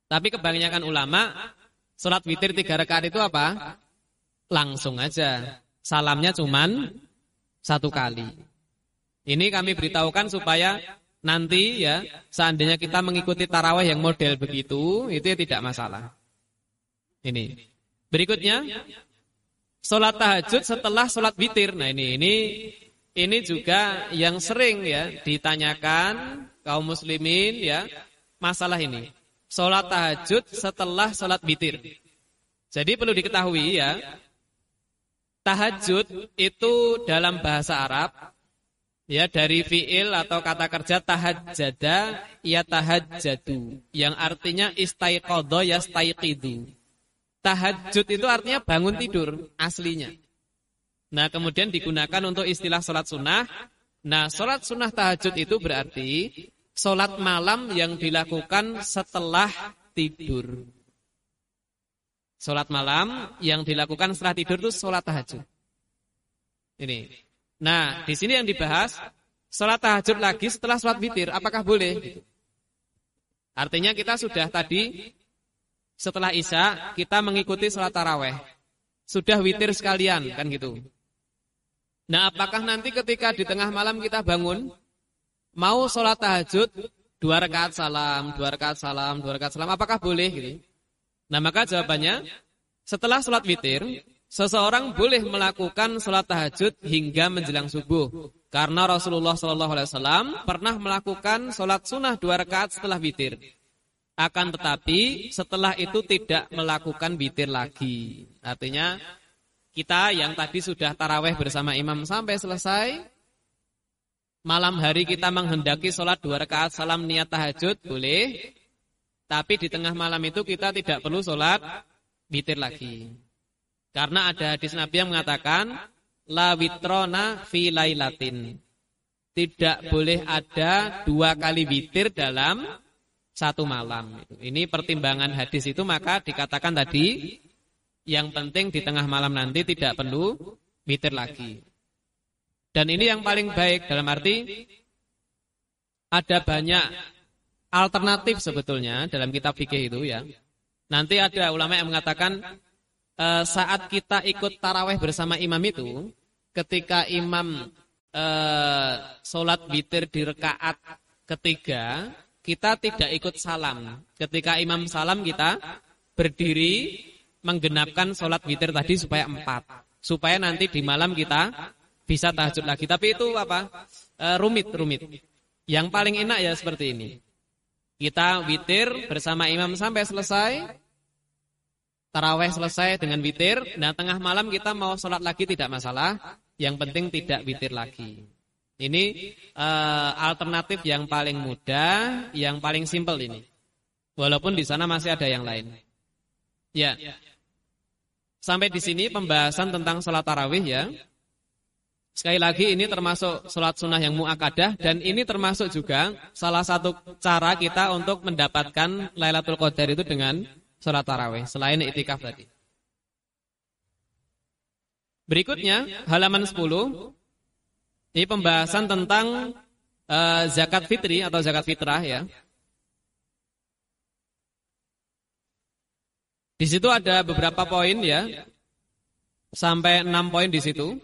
Tapi kebanyakan ulama sholat witir tiga rakaat itu apa? Langsung aja. Salamnya cuman satu kali. Ini kami beritahukan supaya nanti ya seandainya kita mengikuti tarawih yang model begitu itu ya tidak masalah. Ini. Berikutnya salat tahajud setelah salat witir. Nah ini ini ini juga yang sering ya ditanyakan kaum muslimin ya masalah ini. Salat tahajud setelah salat witir. Jadi perlu diketahui ya tahajud itu dalam bahasa Arab Ya dari fiil atau kata kerja tahajjada ya tahajjadu yang artinya istaiqadha yastaiqidu. Tahajud itu artinya bangun tidur aslinya. Nah, kemudian digunakan untuk istilah salat sunnah. Nah, salat sunnah tahajud itu berarti salat malam yang dilakukan setelah tidur. Salat malam yang dilakukan setelah tidur itu salat tahajud. Ini. Nah, di sini yang dibahas sholat tahajud lagi setelah sholat witir, apakah boleh? Artinya kita sudah tadi setelah isya kita mengikuti sholat taraweh, sudah witir sekalian kan gitu. Nah, apakah nanti ketika di tengah malam kita bangun mau sholat tahajud dua rakaat salam, dua rakaat salam, dua rakaat salam, apakah boleh gitu? Nah, maka jawabannya setelah sholat witir Seseorang boleh melakukan sholat tahajud hingga menjelang subuh. Karena Rasulullah SAW pernah melakukan sholat sunnah dua rakaat setelah witir. Akan tetapi setelah itu tidak melakukan witir lagi. Artinya kita yang tadi sudah taraweh bersama imam sampai selesai. Malam hari kita menghendaki sholat dua rakaat salam niat tahajud boleh. Tapi di tengah malam itu kita tidak perlu sholat witir lagi. Karena ada hadis Nabi yang mengatakan la witrona fi lailatin. Tidak boleh ada dua kali witir dalam satu malam. Ini pertimbangan hadis itu maka dikatakan tadi yang penting di tengah malam nanti tidak perlu witir lagi. Dan ini yang paling baik dalam arti ada banyak alternatif sebetulnya dalam kitab fikih itu ya. Nanti ada ulama yang mengatakan uh, saat kita ikut taraweh bersama imam itu, ketika imam uh, sholat witir di rekaat ketiga, kita tidak ikut salam. Ketika imam salam kita berdiri menggenapkan sholat witir tadi supaya empat. Supaya nanti di malam kita bisa tahajud lagi. Tapi itu apa? Uh, rumit, rumit. Yang paling enak ya seperti ini. Kita witir bersama imam sampai selesai. Taraweh selesai dengan witir, nah tengah malam kita mau sholat lagi tidak masalah. Yang penting tidak witir lagi. Ini uh, alternatif yang paling mudah, yang paling simpel ini. Walaupun di sana masih ada yang lain. Ya. Sampai di sini pembahasan tentang sholat tarawih ya. Sekali lagi ini termasuk sholat sunnah yang mu'akadah dan ini termasuk juga salah satu cara kita untuk mendapatkan Lailatul Qadar itu dengan sholat tarawih selain itikaf tadi. Berikutnya halaman 10 ini pembahasan tentang uh, zakat fitri atau zakat fitrah ya. Di situ ada beberapa poin ya. Sampai enam poin di situ.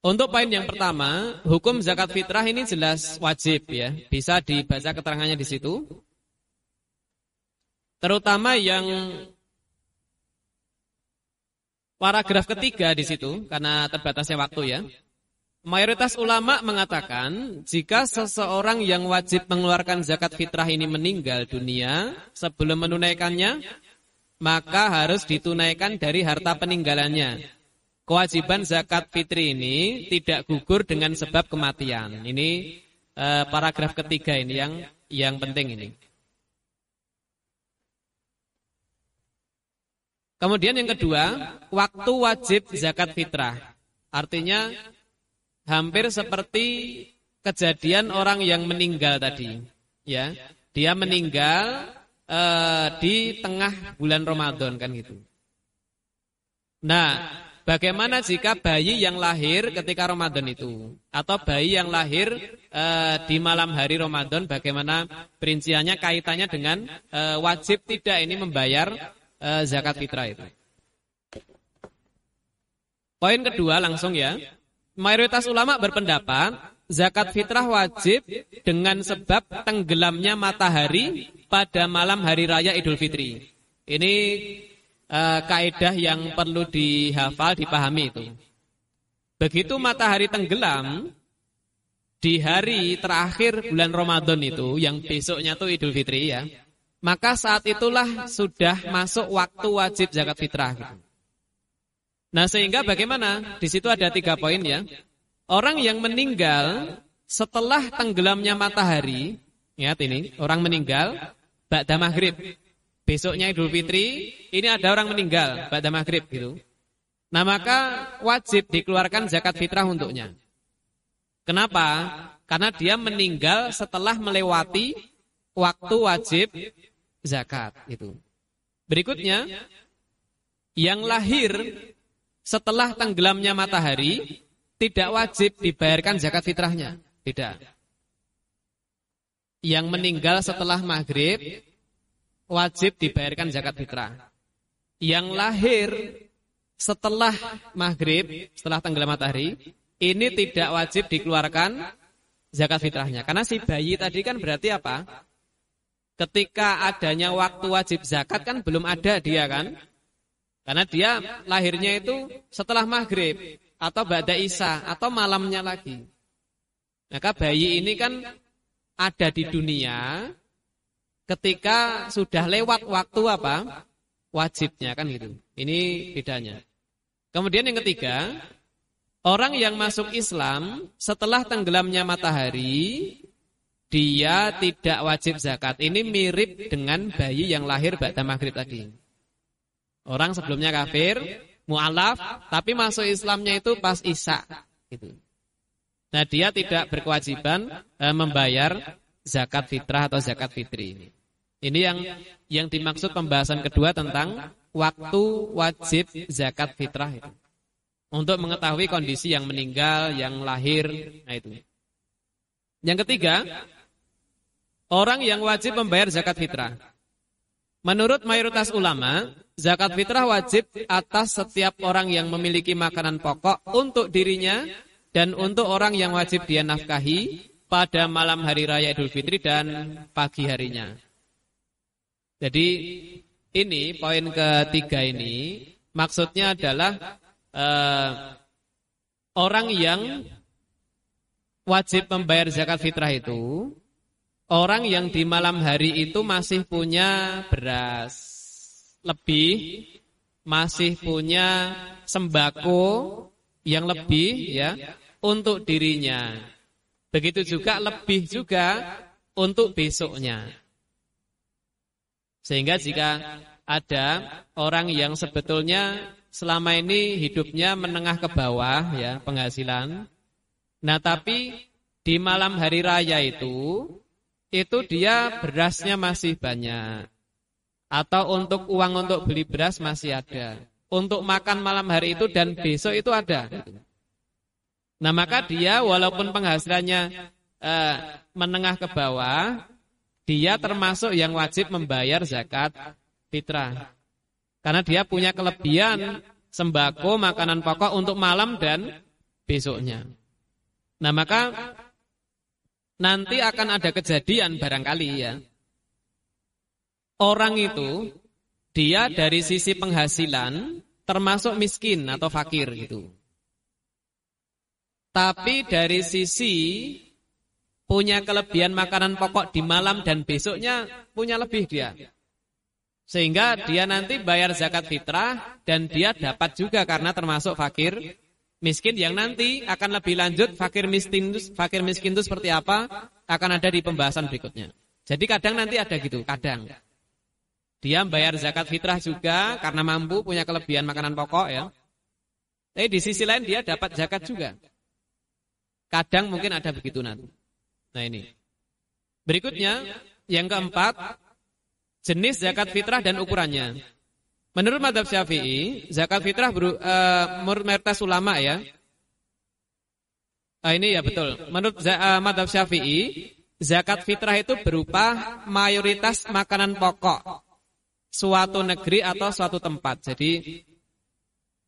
Untuk poin yang pertama, hukum zakat fitrah ini jelas wajib ya. Bisa dibaca keterangannya di situ. Terutama yang paragraf ketiga di situ karena terbatasnya waktu ya. Mayoritas ulama mengatakan jika seseorang yang wajib mengeluarkan zakat fitrah ini meninggal dunia sebelum menunaikannya, maka harus ditunaikan dari harta peninggalannya kewajiban zakat fitri ini tidak gugur dengan sebab kematian. Ini eh, paragraf ketiga ini yang yang penting ini. Kemudian yang kedua, waktu wajib zakat fitrah. Artinya hampir seperti kejadian orang yang meninggal tadi. Ya, dia meninggal eh, di tengah bulan Ramadan kan gitu. Nah, Bagaimana jika bayi yang lahir ketika Ramadan itu atau bayi yang lahir e, di malam hari Ramadan bagaimana perinciannya kaitannya dengan e, wajib tidak ini membayar e, zakat fitrah itu. Poin kedua langsung ya. Mayoritas ulama berpendapat zakat fitrah wajib dengan sebab tenggelamnya matahari pada malam hari raya Idul Fitri. Ini uh, kaidah yang perlu dihafal, dipahami itu. Begitu matahari tenggelam di hari terakhir bulan Ramadan itu, yang besoknya itu Idul Fitri ya, maka saat itulah sudah masuk waktu wajib zakat fitrah. Gitu. Nah sehingga bagaimana? Di situ ada tiga poin ya. Orang yang meninggal setelah tenggelamnya matahari, ingat ini, orang meninggal, ba'da maghrib, besoknya Idul Fitri, ini ada orang meninggal pada maghrib gitu. Nah maka wajib dikeluarkan zakat fitrah untuknya. Kenapa? Karena dia meninggal setelah melewati waktu wajib zakat itu. Berikutnya, yang lahir setelah tenggelamnya matahari tidak wajib dibayarkan zakat fitrahnya, tidak. Yang meninggal setelah maghrib wajib dibayarkan zakat fitrah. Yang lahir setelah maghrib, setelah tenggelam matahari, ini tidak wajib dikeluarkan zakat fitrahnya. Karena si bayi tadi kan berarti apa? Ketika adanya waktu wajib zakat kan belum ada dia kan? Karena dia lahirnya itu setelah maghrib atau ba'da isya atau malamnya lagi. Maka bayi ini kan ada di dunia ketika sudah lewat waktu apa? Wajibnya kan gitu. Ini bedanya. Kemudian yang ketiga, orang yang masuk Islam setelah tenggelamnya matahari, dia tidak wajib zakat. Ini mirip dengan bayi yang lahir ba'da maghrib tadi. Orang sebelumnya kafir, mu'alaf, tapi masuk Islamnya itu pas isya. Gitu. Nah dia tidak berkewajiban eh, membayar zakat fitrah atau zakat fitri ini. Ini yang yang dimaksud pembahasan kedua tentang waktu wajib zakat fitrah itu. Untuk mengetahui kondisi yang meninggal, yang lahir, nah itu. Yang ketiga, orang yang wajib membayar zakat fitrah. Menurut mayoritas ulama, zakat fitrah wajib atas setiap orang yang memiliki makanan pokok untuk dirinya dan untuk orang yang wajib dia nafkahi pada malam hari raya Idul Fitri dan pagi harinya. Jadi ini poin ketiga ini maksudnya adalah uh, orang yang wajib membayar zakat fitrah itu orang yang di malam hari itu masih punya beras lebih, masih punya sembako yang lebih ya untuk dirinya. Begitu juga lebih juga untuk besoknya. Sehingga jika ada orang yang sebetulnya selama ini hidupnya menengah ke bawah ya penghasilan. Nah, tapi di malam hari raya itu itu dia berasnya masih banyak. Atau untuk uang untuk beli beras masih ada. Untuk makan malam hari itu dan besok itu ada. Nah, maka dia walaupun penghasilannya eh, menengah ke bawah, dia termasuk yang wajib membayar zakat fitrah. Karena dia punya kelebihan sembako, makanan pokok untuk malam dan besoknya. Nah maka nanti akan ada kejadian barangkali ya. Orang itu dia dari sisi penghasilan termasuk miskin atau fakir gitu. Tapi dari sisi punya kelebihan makanan pokok di malam dan besoknya punya lebih dia. Sehingga dia nanti bayar zakat fitrah dan dia dapat juga karena termasuk fakir miskin yang nanti akan lebih lanjut fakir miskin fakir miskin itu seperti apa akan ada di pembahasan berikutnya. Jadi kadang nanti ada gitu, kadang. Dia bayar zakat fitrah juga karena mampu punya kelebihan makanan pokok ya. Tapi di sisi lain dia dapat zakat juga. Kadang mungkin ada begitu nanti. Nah ini. Berikutnya, yang keempat, jenis zakat fitrah dan ukurannya. Menurut madhab syafi'i, zakat fitrah beru, uh, menurut mayoritas ulama ya. Uh, ini ya betul. Menurut uh, madhab syafi'i, zakat fitrah itu berupa mayoritas makanan pokok suatu negeri atau suatu tempat. Jadi,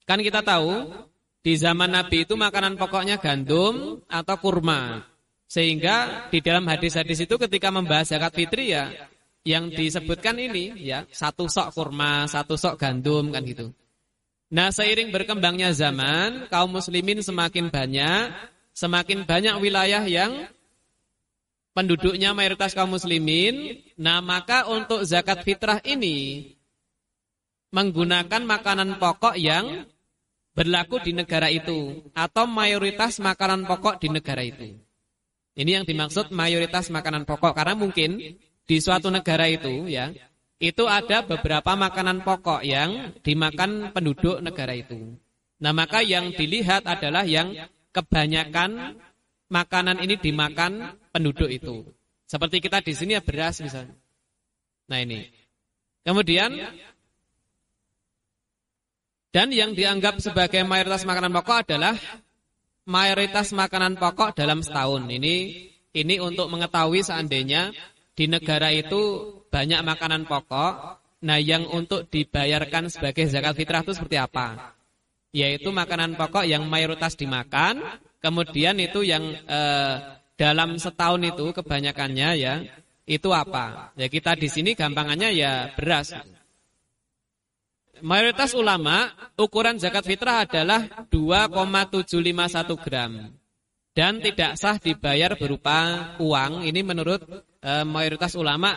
kan kita tahu di zaman Nabi itu makanan pokoknya gandum atau kurma. Sehingga di dalam hadis-hadis itu ketika membahas zakat fitri ya yang disebutkan ini ya satu sok kurma, satu sok gandum kan gitu. Nah, seiring berkembangnya zaman, kaum muslimin semakin banyak, semakin banyak wilayah yang penduduknya mayoritas kaum muslimin. Nah, maka untuk zakat fitrah ini menggunakan makanan pokok yang berlaku di negara itu atau mayoritas makanan pokok di negara itu. Ini yang dimaksud mayoritas makanan pokok karena mungkin di suatu negara itu ya, itu ada beberapa makanan pokok yang dimakan penduduk negara itu. Nah, maka yang dilihat adalah yang kebanyakan makanan ini dimakan penduduk itu. Seperti kita di sini ya beras misalnya. Nah, ini. Kemudian dan yang dianggap sebagai mayoritas makanan pokok adalah mayoritas makanan pokok dalam setahun. Ini ini untuk mengetahui seandainya di negara itu banyak makanan pokok, nah yang untuk dibayarkan sebagai zakat fitrah itu seperti apa? Yaitu makanan pokok yang mayoritas dimakan, kemudian itu yang eh, dalam setahun itu kebanyakannya ya itu apa? Ya kita di sini gampangannya ya beras. Mayoritas ulama ukuran zakat fitrah adalah 2,751 gram dan tidak sah dibayar berupa uang. Ini menurut e, mayoritas ulama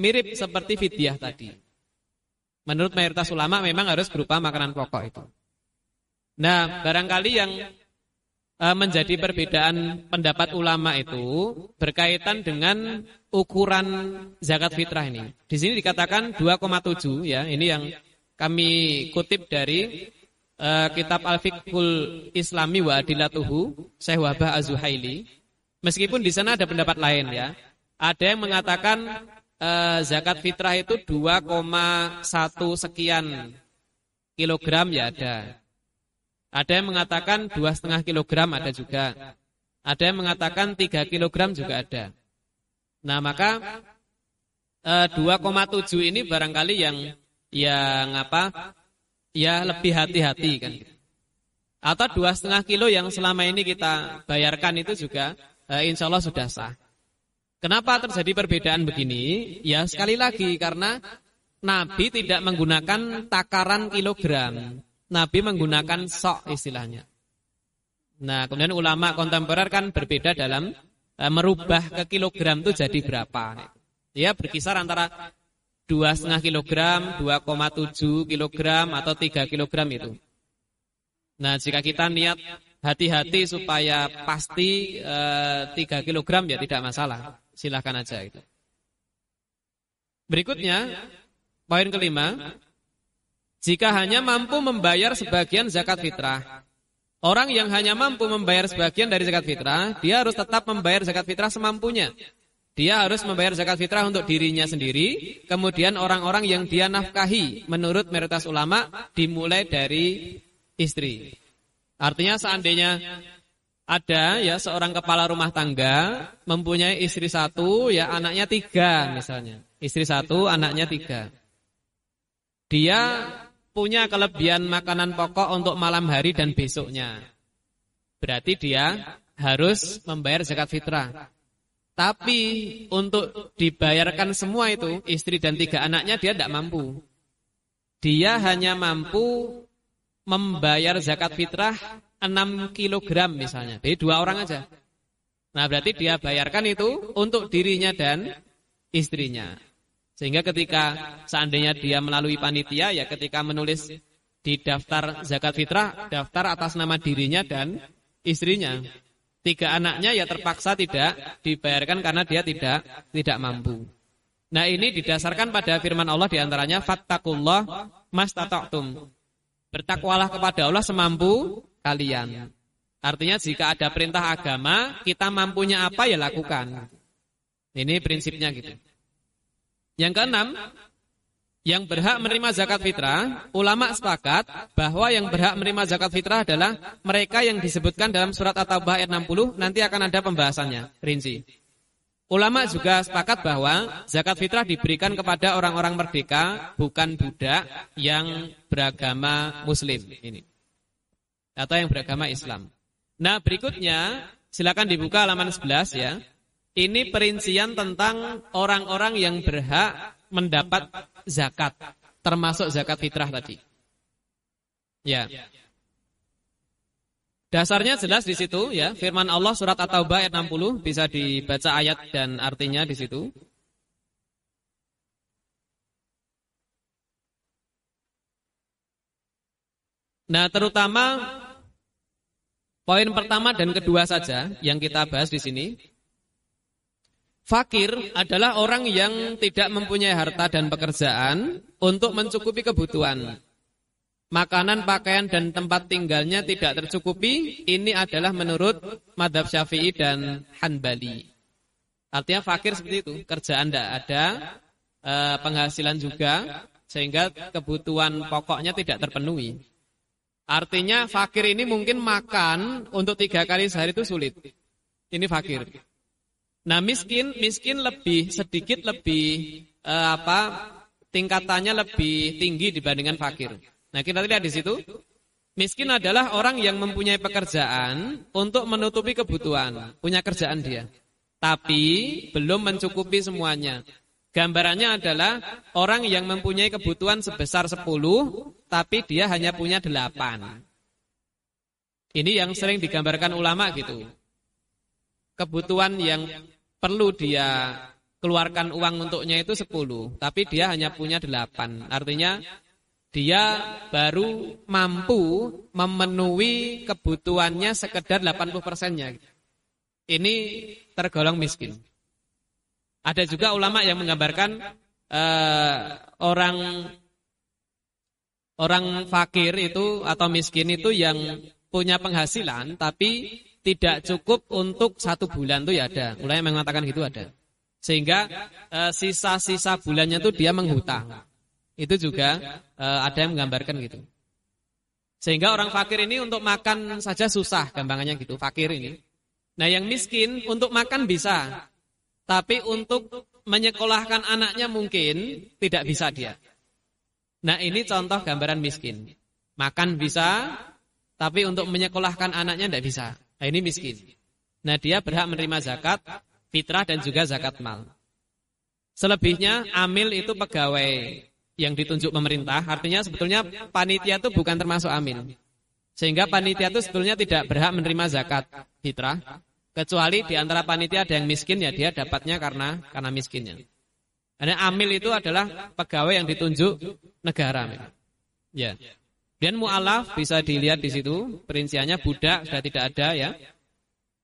mirip seperti fidyah tadi. Menurut mayoritas ulama memang harus berupa makanan pokok itu. Nah, barangkali yang e, menjadi perbedaan pendapat ulama itu berkaitan dengan ukuran zakat fitrah ini. Di sini dikatakan 2,7 ya, ini yang kami kutip dari uh, kitab Al-Fiqhul Islami wa Adilatuhu Syekh Wahbah Az-Zuhaili. Meskipun di sana ada pendapat lain ya. Ada yang mengatakan uh, zakat fitrah itu 2,1 sekian kilogram ya ada. Ada yang mengatakan 2,5 kilogram ada juga. Ada yang mengatakan 3 kilogram juga ada. Nah maka uh, eh, 2,7 ini barangkali yang yang apa ya lebih hati-hati kan atau dua setengah kilo yang selama ini kita bayarkan itu juga eh, insya Allah sudah sah. Kenapa terjadi perbedaan begini? Ya sekali lagi karena Nabi tidak menggunakan takaran kilogram, Nabi menggunakan sok istilahnya. Nah kemudian ulama kontemporer kan berbeda dalam eh, merubah ke kilogram itu jadi berapa? Ya berkisar antara dua setengah kilogram, 2,7 kilogram atau 3 kilogram itu. Nah, jika kita niat hati-hati supaya pasti e, eh, 3 kilogram ya tidak masalah. Silahkan aja itu. Berikutnya, poin kelima, jika hanya mampu membayar sebagian zakat fitrah. Orang yang hanya mampu membayar sebagian dari zakat fitrah, dia harus tetap membayar zakat fitrah semampunya. Dia harus membayar zakat fitrah untuk dirinya sendiri, kemudian orang-orang yang dia nafkahi menurut mayoritas ulama dimulai dari istri. Artinya seandainya ada ya seorang kepala rumah tangga mempunyai istri satu, ya anaknya tiga misalnya. Istri satu, anaknya tiga. Dia punya kelebihan makanan pokok untuk malam hari dan besoknya. Berarti dia harus membayar zakat fitrah. Tapi untuk dibayarkan semua itu, istri dan tiga anaknya dia tidak mampu. Dia hanya mampu membayar zakat fitrah 6 kilogram misalnya. Jadi dua orang aja. Nah berarti dia bayarkan itu untuk dirinya dan istrinya. Sehingga ketika seandainya dia melalui panitia ya ketika menulis di daftar zakat fitrah, daftar atas nama dirinya dan istrinya. Tiga anaknya ya terpaksa tidak dibayarkan karena dia tidak tidak mampu. Nah ini didasarkan pada firman Allah di antaranya fattakullah mastata'tum. Bertakwalah kepada Allah semampu kalian. Artinya jika ada perintah agama, kita mampunya apa ya lakukan. Ini prinsipnya gitu. Yang keenam, yang berhak menerima zakat fitrah, ulama sepakat bahwa yang berhak menerima zakat fitrah adalah mereka yang disebutkan dalam surat At-Taubah ayat 60, nanti akan ada pembahasannya, rinci. Ulama juga sepakat bahwa zakat fitrah diberikan kepada orang-orang merdeka, bukan budak yang beragama muslim ini atau yang beragama Islam. Nah, berikutnya silakan dibuka halaman 11 ya. Ini perincian tentang orang-orang yang berhak mendapat zakat, termasuk zakat fitrah tadi. Ya. Dasarnya jelas di situ ya, firman Allah surat At-Taubah ayat 60 bisa dibaca ayat dan artinya di situ. Nah, terutama Poin pertama dan kedua saja yang kita bahas di sini. Fakir adalah orang yang tidak mempunyai harta dan pekerjaan untuk mencukupi kebutuhan. Makanan, pakaian, dan tempat tinggalnya tidak tercukupi. Ini adalah menurut madhab syafi'i dan hanbali. Artinya fakir seperti itu. Kerjaan tidak ada, eh, penghasilan juga, sehingga kebutuhan pokoknya tidak terpenuhi. Artinya fakir ini mungkin makan untuk tiga kali sehari itu sulit. Ini fakir. Nah miskin, miskin lebih sedikit lebih eh, apa tingkatannya lebih tinggi dibandingkan fakir. Nah kita lihat di situ. Miskin adalah orang yang mempunyai pekerjaan untuk menutupi kebutuhan, punya kerjaan dia. Tapi belum mencukupi semuanya. Gambarannya adalah orang yang mempunyai kebutuhan sebesar 10 tapi dia hanya punya 8. Ini yang sering digambarkan ulama gitu. Kebutuhan yang perlu dia keluarkan uang untuknya itu 10, tapi dia hanya punya 8. Artinya dia baru mampu memenuhi kebutuhannya sekedar 80 persennya. Ini tergolong miskin. Ada juga ulama yang menggambarkan uh, orang orang fakir itu atau miskin itu yang punya penghasilan tapi tidak cukup untuk satu bulan itu ya ada. Yang mengatakan gitu ada. Sehingga eh, sisa-sisa uh, bulannya itu dia menghutang. Itu juga uh, ada yang menggambarkan gitu. Sehingga orang fakir ini untuk makan saja susah gampangannya gitu, fakir ini. Nah, yang miskin untuk makan bisa, tapi untuk menyekolahkan anaknya mungkin tidak bisa dia. Nah ini contoh gambaran miskin. Makan bisa, tapi untuk menyekolahkan anaknya tidak bisa. Nah ini miskin. Nah dia berhak menerima zakat, fitrah dan juga zakat mal. Selebihnya amil itu pegawai yang ditunjuk pemerintah. Artinya sebetulnya panitia itu bukan termasuk amil. Sehingga panitia itu sebetulnya tidak berhak menerima zakat fitrah. Kecuali di antara panitia ada yang miskin ya dia dapatnya karena karena miskinnya. Karena amil itu adalah pegawai yang ditunjuk negara. Ya. Dan mu'alaf bisa dilihat di situ perinciannya budak sudah tidak ada ya.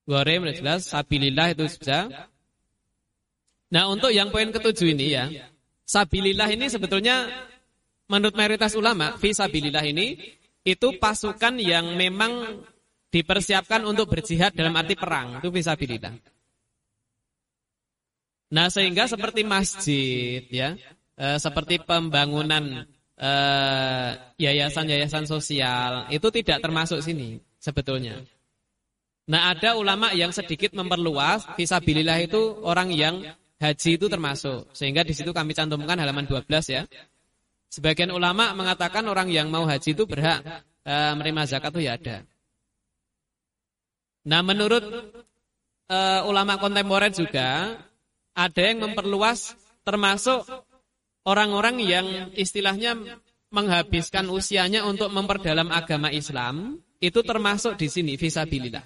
Gorem sudah jelas, sabilillah itu bisa. Nah, untuk yang poin ketujuh ini ya. Sabilillah ini sebetulnya menurut mayoritas ulama, fi sabilillah ini itu pasukan yang memang dipersiapkan untuk berjihad dalam arti perang itu bisa fisabilillah. Nah, sehingga seperti masjid ya, e, seperti pembangunan yayasan yayasan-yayasan sosial itu tidak termasuk sini sebetulnya. Nah, ada ulama yang sedikit memperluas fisabilillah itu orang yang haji itu termasuk. Sehingga di situ kami cantumkan halaman 12 ya. Sebagian ulama mengatakan orang yang mau haji itu berhak e, menerima zakat itu ya ada. Nah, menurut e, ulama kontemporer juga ada yang memperluas termasuk orang-orang yang istilahnya menghabiskan usianya untuk memperdalam agama Islam itu termasuk di sini visabilillah.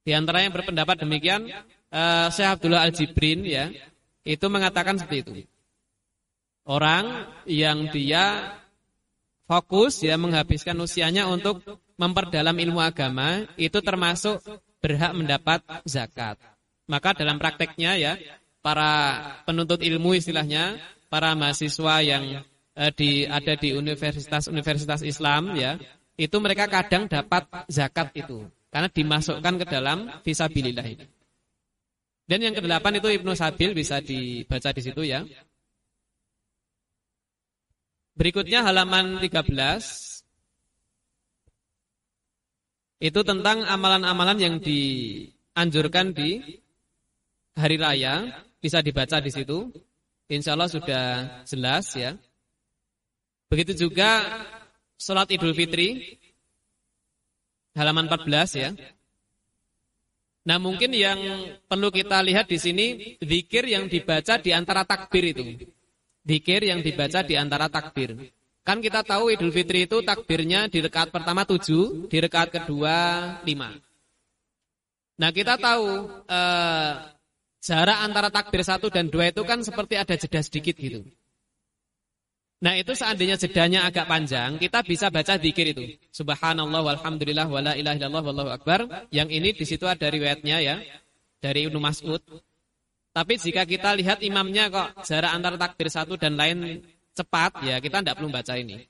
Di antara yang berpendapat demikian uh, Syekh Abdullah Al-Jibrin ya, itu mengatakan seperti itu. Orang yang dia fokus ya menghabiskan usianya untuk memperdalam ilmu agama itu termasuk berhak mendapat zakat. Maka dalam prakteknya ya para penuntut ilmu istilahnya, para mahasiswa yang uh, di ada di universitas-universitas Islam ya, itu mereka kadang dapat zakat itu karena dimasukkan ke dalam visabilillah ini. Dan yang kedelapan itu Ibnu Sabil bisa dibaca di situ ya. Berikutnya halaman 13 itu tentang amalan-amalan yang dianjurkan di hari raya bisa dibaca di situ. Insya Allah sudah jelas ya. Begitu juga sholat Idul Fitri halaman 14 ya. Nah mungkin yang perlu kita lihat di sini zikir yang dibaca di antara takbir itu. Zikir yang dibaca di antara takbir. Kan kita tahu Idul Fitri itu takbirnya di rekaat pertama 7, di rekaat kedua 5. Nah kita tahu eh, jarak antara takbir 1 dan 2 itu kan seperti ada jeda sedikit gitu. Nah itu seandainya jedanya agak panjang, kita bisa baca dikir itu. Subhanallah walhamdulillah wala ilaha illallah wallahu akbar. Yang ini di situ ada riwayatnya ya dari Ibnu Mas'ud. Tapi jika kita lihat imamnya kok jarak antara takbir satu dan lain cepat, ya kita tidak perlu baca ini.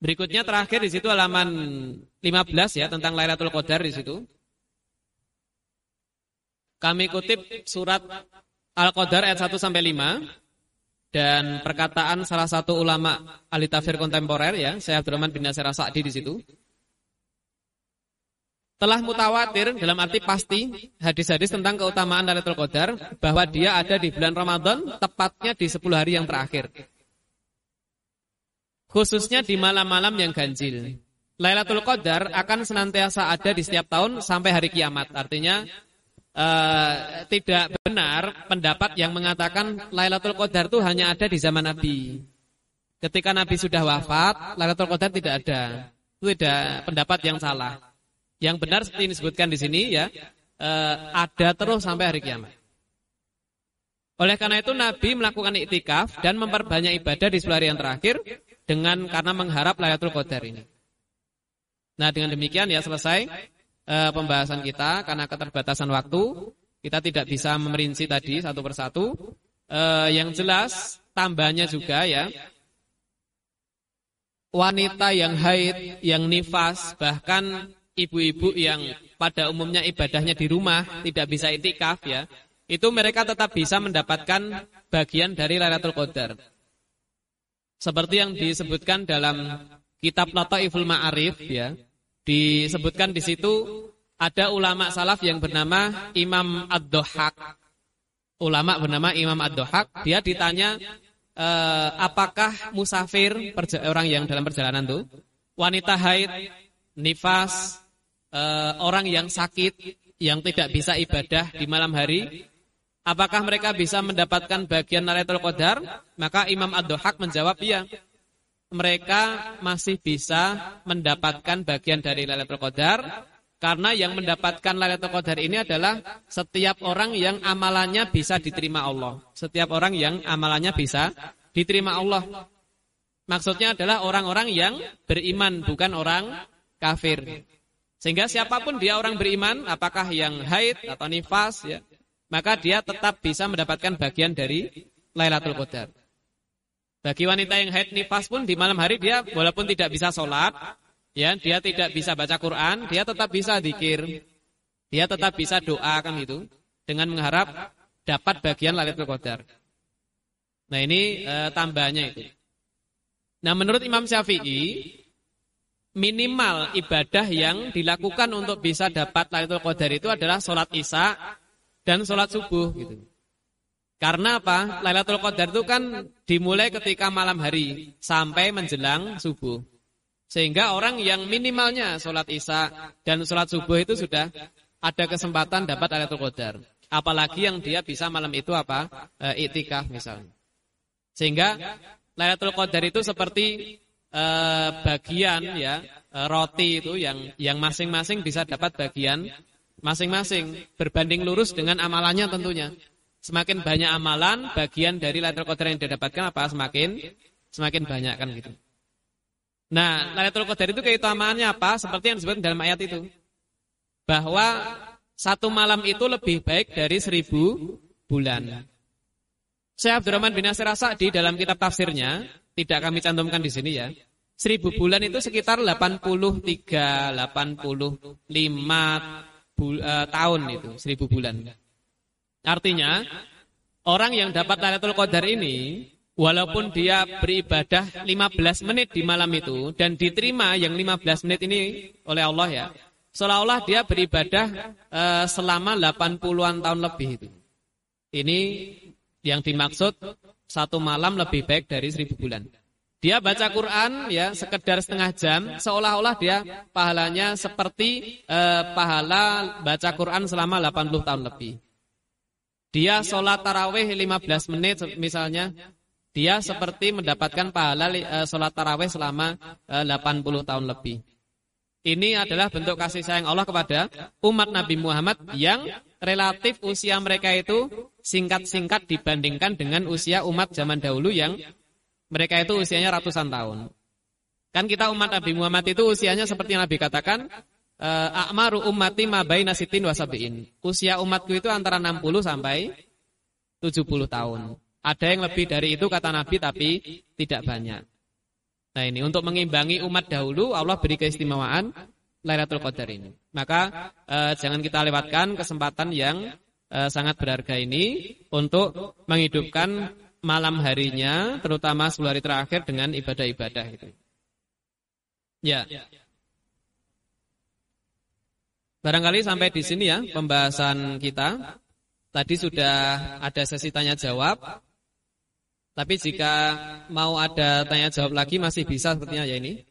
Berikutnya terakhir di situ halaman 15 ya tentang Lailatul Qadar di situ. Kami kutip surat Al-Qadar ayat 1 sampai 5 dan perkataan salah satu ulama ahli tafsir kontemporer ya, Syekh Abdurrahman bin Nasir Sa'di di situ. Telah mutawatir dalam arti pasti hadis-hadis tentang keutamaan Lailatul Qadar bahwa dia ada di bulan Ramadan tepatnya di 10 hari yang terakhir. Khususnya di malam-malam yang ganjil. Lailatul Qadar akan senantiasa ada di setiap tahun sampai hari kiamat. Artinya uh, tidak benar pendapat yang mengatakan Lailatul Qadar itu hanya ada di zaman Nabi. Ketika Nabi sudah wafat, Lailatul Qadar tidak ada. Itu tidak pendapat yang salah. Yang benar seperti ini disebutkan di sini ya, uh, ada terus sampai hari kiamat. Oleh karena itu Nabi melakukan iktikaf dan memperbanyak ibadah di 10 hari yang terakhir dengan karena mengharap Lailatul Qadar ini. Nah, dengan demikian ya selesai uh, pembahasan kita karena keterbatasan waktu kita tidak bisa memerinci tadi satu persatu. Uh, yang jelas tambahnya juga ya wanita yang haid, yang nifas, bahkan ibu-ibu yang pada umumnya ibadahnya di rumah tidak bisa itikaf ya, itu mereka tetap bisa mendapatkan bagian dari Lailatul Qadar. Seperti yang disebutkan dalam kitab Lataiful Ma'arif ya, disebutkan di situ ada ulama salaf yang bernama Imam Ad-Dohak. Ulama bernama Imam Ad-Dohak, dia ditanya e, apakah musafir orang yang dalam perjalanan itu wanita haid, nifas, e, orang yang sakit yang tidak bisa ibadah di malam hari apakah mereka bisa mendapatkan bagian Lailatul Qadar? Maka Imam Ad-Dohak menjawab iya mereka masih bisa mendapatkan bagian dari Lailatul Qadar karena yang mendapatkan Lailatul Qadar ini adalah setiap orang yang amalannya bisa diterima Allah. Setiap orang yang amalannya bisa diterima Allah. Maksudnya adalah orang-orang yang beriman bukan orang kafir. Sehingga siapa pun dia orang beriman, apakah yang haid atau nifas ya, maka dia tetap bisa mendapatkan bagian dari Lailatul Qadar. Bagi wanita yang haid nifas pun di malam hari dia walaupun tidak bisa sholat, ya dia tidak bisa baca Quran, dia tetap bisa zikir, dia tetap bisa doa kan itu dengan mengharap dapat bagian Lailatul Qadar. Nah ini e, tambahnya itu. Nah menurut Imam Syafi'i minimal ibadah yang dilakukan untuk bisa dapat Lailatul Qadar itu adalah sholat isya dan sholat subuh gitu. Karena apa? Lailatul Qadar itu kan dimulai ketika malam hari sampai menjelang subuh. Sehingga orang yang minimalnya sholat isya dan sholat subuh itu sudah ada kesempatan dapat Lailatul Qadar. Apalagi yang dia bisa malam itu apa? E, iktikaf misalnya. Sehingga Lailatul Qadar itu seperti eh, bagian ya eh, roti itu yang yang masing-masing bisa dapat bagian masing-masing berbanding lurus dengan amalannya tentunya. Semakin banyak amalan, bagian dari Lailatul Qadar yang didapatkan apa? Semakin semakin banyak kan gitu. Nah, Lailatul Qadar itu keutamaannya apa? Seperti yang disebut dalam ayat itu. Bahwa satu malam itu lebih baik dari seribu bulan. Syekh Abdurrahman bin Nasir Sa'di dalam kitab tafsirnya tidak kami cantumkan di sini ya. Seribu bulan itu sekitar 83, 85 bul, uh, tahun itu, seribu bulan. Artinya, orang yang dapat Lailatul Qadar ini, walaupun dia beribadah 15 menit di malam itu, dan diterima yang 15 menit ini oleh Allah ya, seolah-olah dia beribadah uh, selama 80-an tahun lebih itu. Ini yang dimaksud satu malam lebih baik dari seribu bulan. Dia baca Quran ya sekedar setengah jam, seolah-olah dia pahalanya seperti eh, pahala baca Quran selama 80 tahun lebih. Dia sholat taraweh 15 menit misalnya, dia seperti mendapatkan pahala eh, sholat taraweh selama eh, 80 tahun lebih. Ini adalah bentuk kasih sayang Allah kepada umat Nabi Muhammad yang relatif usia mereka itu singkat-singkat dibandingkan dengan usia umat zaman dahulu yang mereka itu usianya ratusan tahun. Kan kita umat Nabi Muhammad itu usianya seperti yang Nabi katakan, eh, Akmaru ummati ma baina sitin wasabiin. Usia umatku itu antara 60 sampai 70 tahun. Ada yang lebih dari itu kata Nabi tapi tidak banyak. Nah ini untuk mengimbangi umat dahulu Allah beri keistimewaan Lailatul Qadar ini. Maka eh, jangan kita lewatkan kesempatan yang eh, sangat berharga ini untuk menghidupkan malam harinya, terutama 10 hari terakhir dengan ibadah-ibadah itu. Ya. Barangkali sampai di sini ya pembahasan kita. Tadi sudah ada sesi tanya jawab. Tapi jika mau ada tanya jawab lagi masih bisa sepertinya ya ini.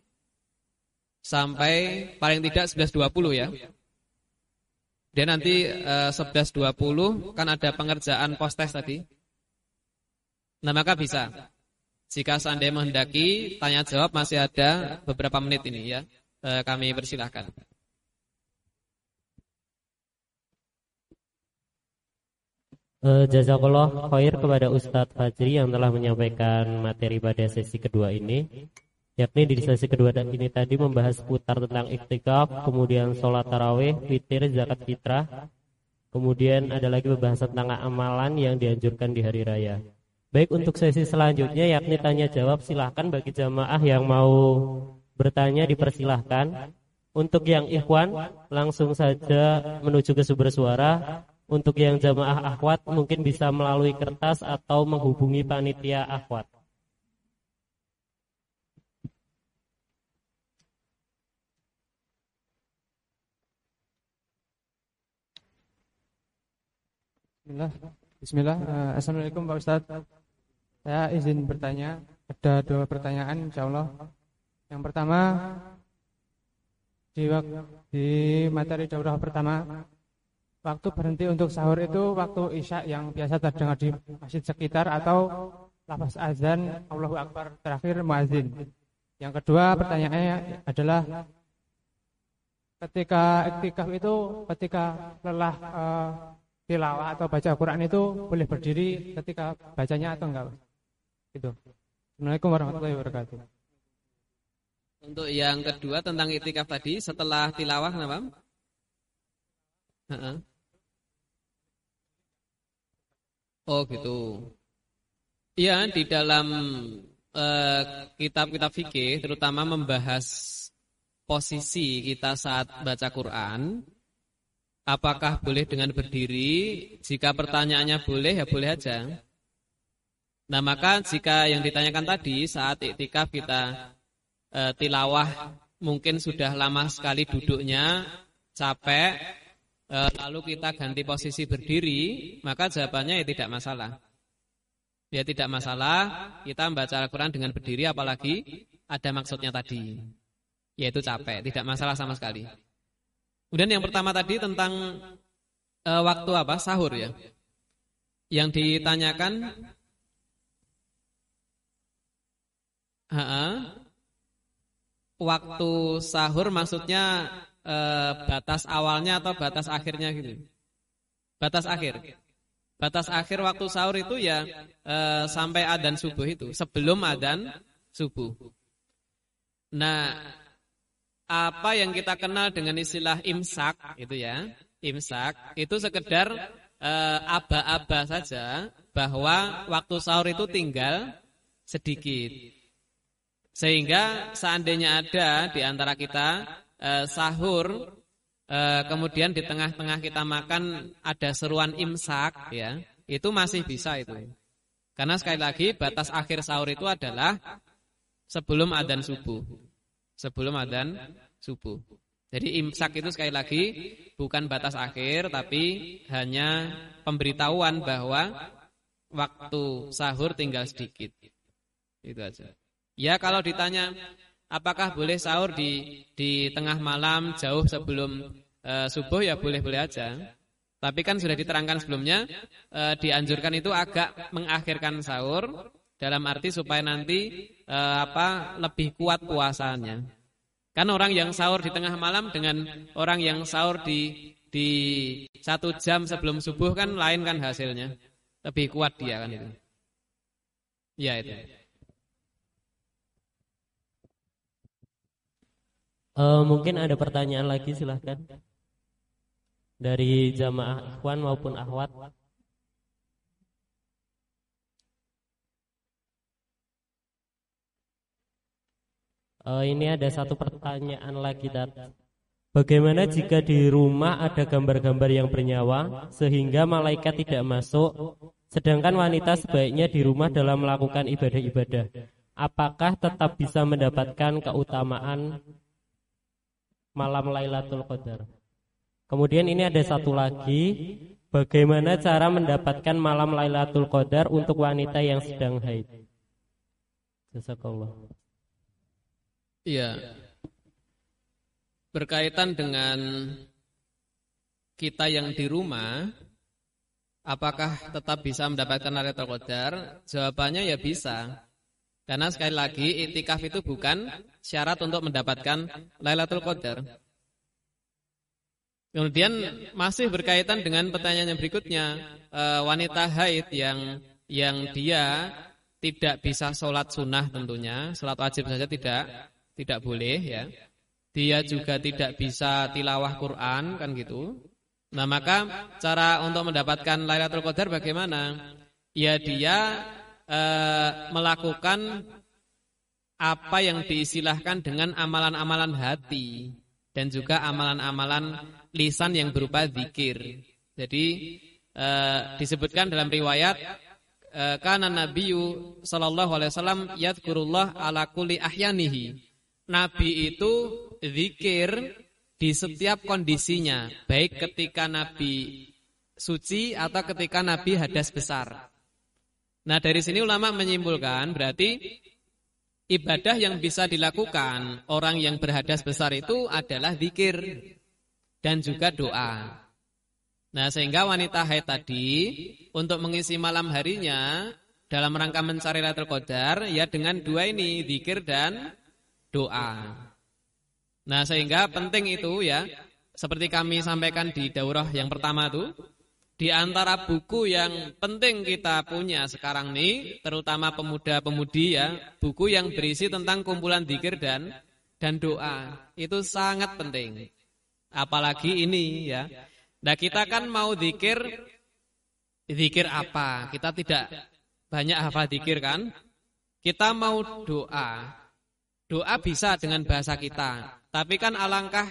Sampai paling tidak 11.20 ya. Dan nanti eh, 11.20 kan ada pengerjaan post test tadi. Nah maka bisa. Jika seandainya menghendaki, tanya jawab masih ada beberapa menit ini ya. E, kami persilahkan. Uh, Jazakallah khair kepada Ustadz Fajri yang telah menyampaikan materi pada sesi kedua ini yakni di sesi kedua ini tadi membahas putar tentang iktikaf, kemudian sholat taraweh, witir, zakat fitrah, kemudian ada lagi pembahasan tentang amalan yang dianjurkan di hari raya. Baik untuk sesi selanjutnya yakni tanya jawab silahkan bagi jamaah yang mau bertanya dipersilahkan. Untuk yang ikhwan langsung saja menuju ke sumber suara. Untuk yang jamaah akhwat mungkin bisa melalui kertas atau menghubungi panitia akhwat. Bismillah. Bismillah. Uh, Assalamualaikum Pak Ustadz. Saya izin bertanya, ada dua pertanyaan insya Allah. Yang pertama, di, di materi daurah pertama, waktu berhenti untuk sahur itu waktu isya yang biasa terdengar di masjid sekitar atau lafaz azan Allahu Akbar terakhir muazin. Yang kedua pertanyaannya adalah ketika iktikaf itu ketika lelah uh, tilawah atau baca Quran itu boleh berdiri ketika bacanya atau enggak? Itu. Assalamualaikum warahmatullahi wabarakatuh. Untuk yang kedua tentang itikaf tadi setelah tilawah kenapa? Oh gitu. Iya di dalam eh, kitab-kitab uh, fikih terutama membahas posisi kita saat baca Quran apakah boleh dengan berdiri jika pertanyaannya boleh ya boleh aja Nah maka jika yang ditanyakan tadi saat iktikaf kita e, tilawah mungkin sudah lama sekali duduknya, capek, lalu kita ganti posisi berdiri, maka jawabannya ya tidak masalah. Ya tidak masalah, kita membaca Al-Quran dengan berdiri apalagi ada maksudnya tadi. Yaitu capek, tidak masalah sama sekali. Kemudian yang pertama tadi tentang e, waktu apa? Sahur ya. Yang ditanyakan ha waktu sahur maksudnya e, batas awalnya atau batas akhirnya gitu? Batas akhir. Batas akhir waktu sahur itu ya e, sampai adzan subuh itu, sebelum adzan subuh. Nah, apa yang kita kenal dengan istilah imsak itu ya, imsak itu sekedar eh, aba-aba saja bahwa waktu sahur itu tinggal sedikit. Sehingga seandainya ada di antara kita eh, sahur eh, kemudian di tengah-tengah kita makan ada seruan imsak ya, itu masih bisa itu. Karena sekali lagi batas akhir sahur itu adalah sebelum adzan subuh. Sebelum adzan subuh. Jadi imsak itu sekali lagi bukan batas akhir tapi hanya pemberitahuan bahwa waktu sahur tinggal sedikit. Itu aja. Ya kalau ditanya apakah boleh sahur di di tengah malam jauh sebelum e, subuh ya boleh-boleh aja. Tapi kan sudah diterangkan sebelumnya e, dianjurkan itu agak mengakhirkan sahur dalam arti supaya nanti e, apa lebih kuat puasanya. Kan orang yang sahur di tengah malam dengan orang yang sahur di di satu jam sebelum subuh kan lain kan hasilnya. Lebih kuat dia kan itu. Ya itu. Uh, mungkin ada pertanyaan lagi silahkan dari jamaah ikhwan maupun ahwat. Uh, ini ada satu pertanyaan lagi dat. Bagaimana jika di rumah ada gambar-gambar yang bernyawa sehingga malaikat tidak masuk, sedangkan wanita sebaiknya di rumah dalam melakukan ibadah-ibadah? Apakah tetap bisa mendapatkan keutamaan malam Lailatul Qadar. Kemudian ini ada satu lagi, bagaimana cara mendapatkan malam Lailatul Qadar untuk wanita yang sedang haid? Jazakallah. Iya. Berkaitan dengan kita yang di rumah, apakah tetap bisa mendapatkan Lailatul Qadar? Jawabannya ya bisa. Karena sekali lagi itikaf itu bukan syarat untuk mendapatkan Lailatul Qadar. Kemudian masih berkaitan dengan pertanyaan yang berikutnya, e, wanita haid yang yang dia tidak bisa sholat sunnah tentunya, sholat wajib saja tidak tidak boleh ya. Dia juga tidak bisa tilawah Quran kan gitu. Nah maka cara untuk mendapatkan Lailatul Qadar bagaimana? Ya dia e, melakukan apa yang diistilahkan dengan amalan-amalan hati dan juga amalan-amalan lisan yang berupa zikir. Jadi e, disebutkan dalam riwayat e, kana nabiyyu sallallahu alaihi wasallam yadhkurullah ala kulli ahyanihi. Nabi itu zikir di setiap kondisinya, baik ketika nabi suci atau ketika nabi hadas besar. Nah dari sini ulama menyimpulkan berarti ibadah yang bisa dilakukan orang yang berhadas besar itu adalah zikir dan juga doa. Nah sehingga wanita haid tadi untuk mengisi malam harinya dalam rangka mencari Lailatul Qadar ya dengan dua ini zikir dan doa. Nah sehingga penting itu ya seperti kami sampaikan di daurah yang pertama tuh di antara buku yang penting kita punya sekarang ini, terutama pemuda-pemudi ya, buku yang berisi tentang kumpulan zikir dan dan doa. Itu sangat penting. Apalagi ini ya. Nah, kita kan mau zikir zikir apa? Kita tidak banyak hafal zikir kan? Kita mau doa. Doa bisa dengan bahasa kita. Tapi kan alangkah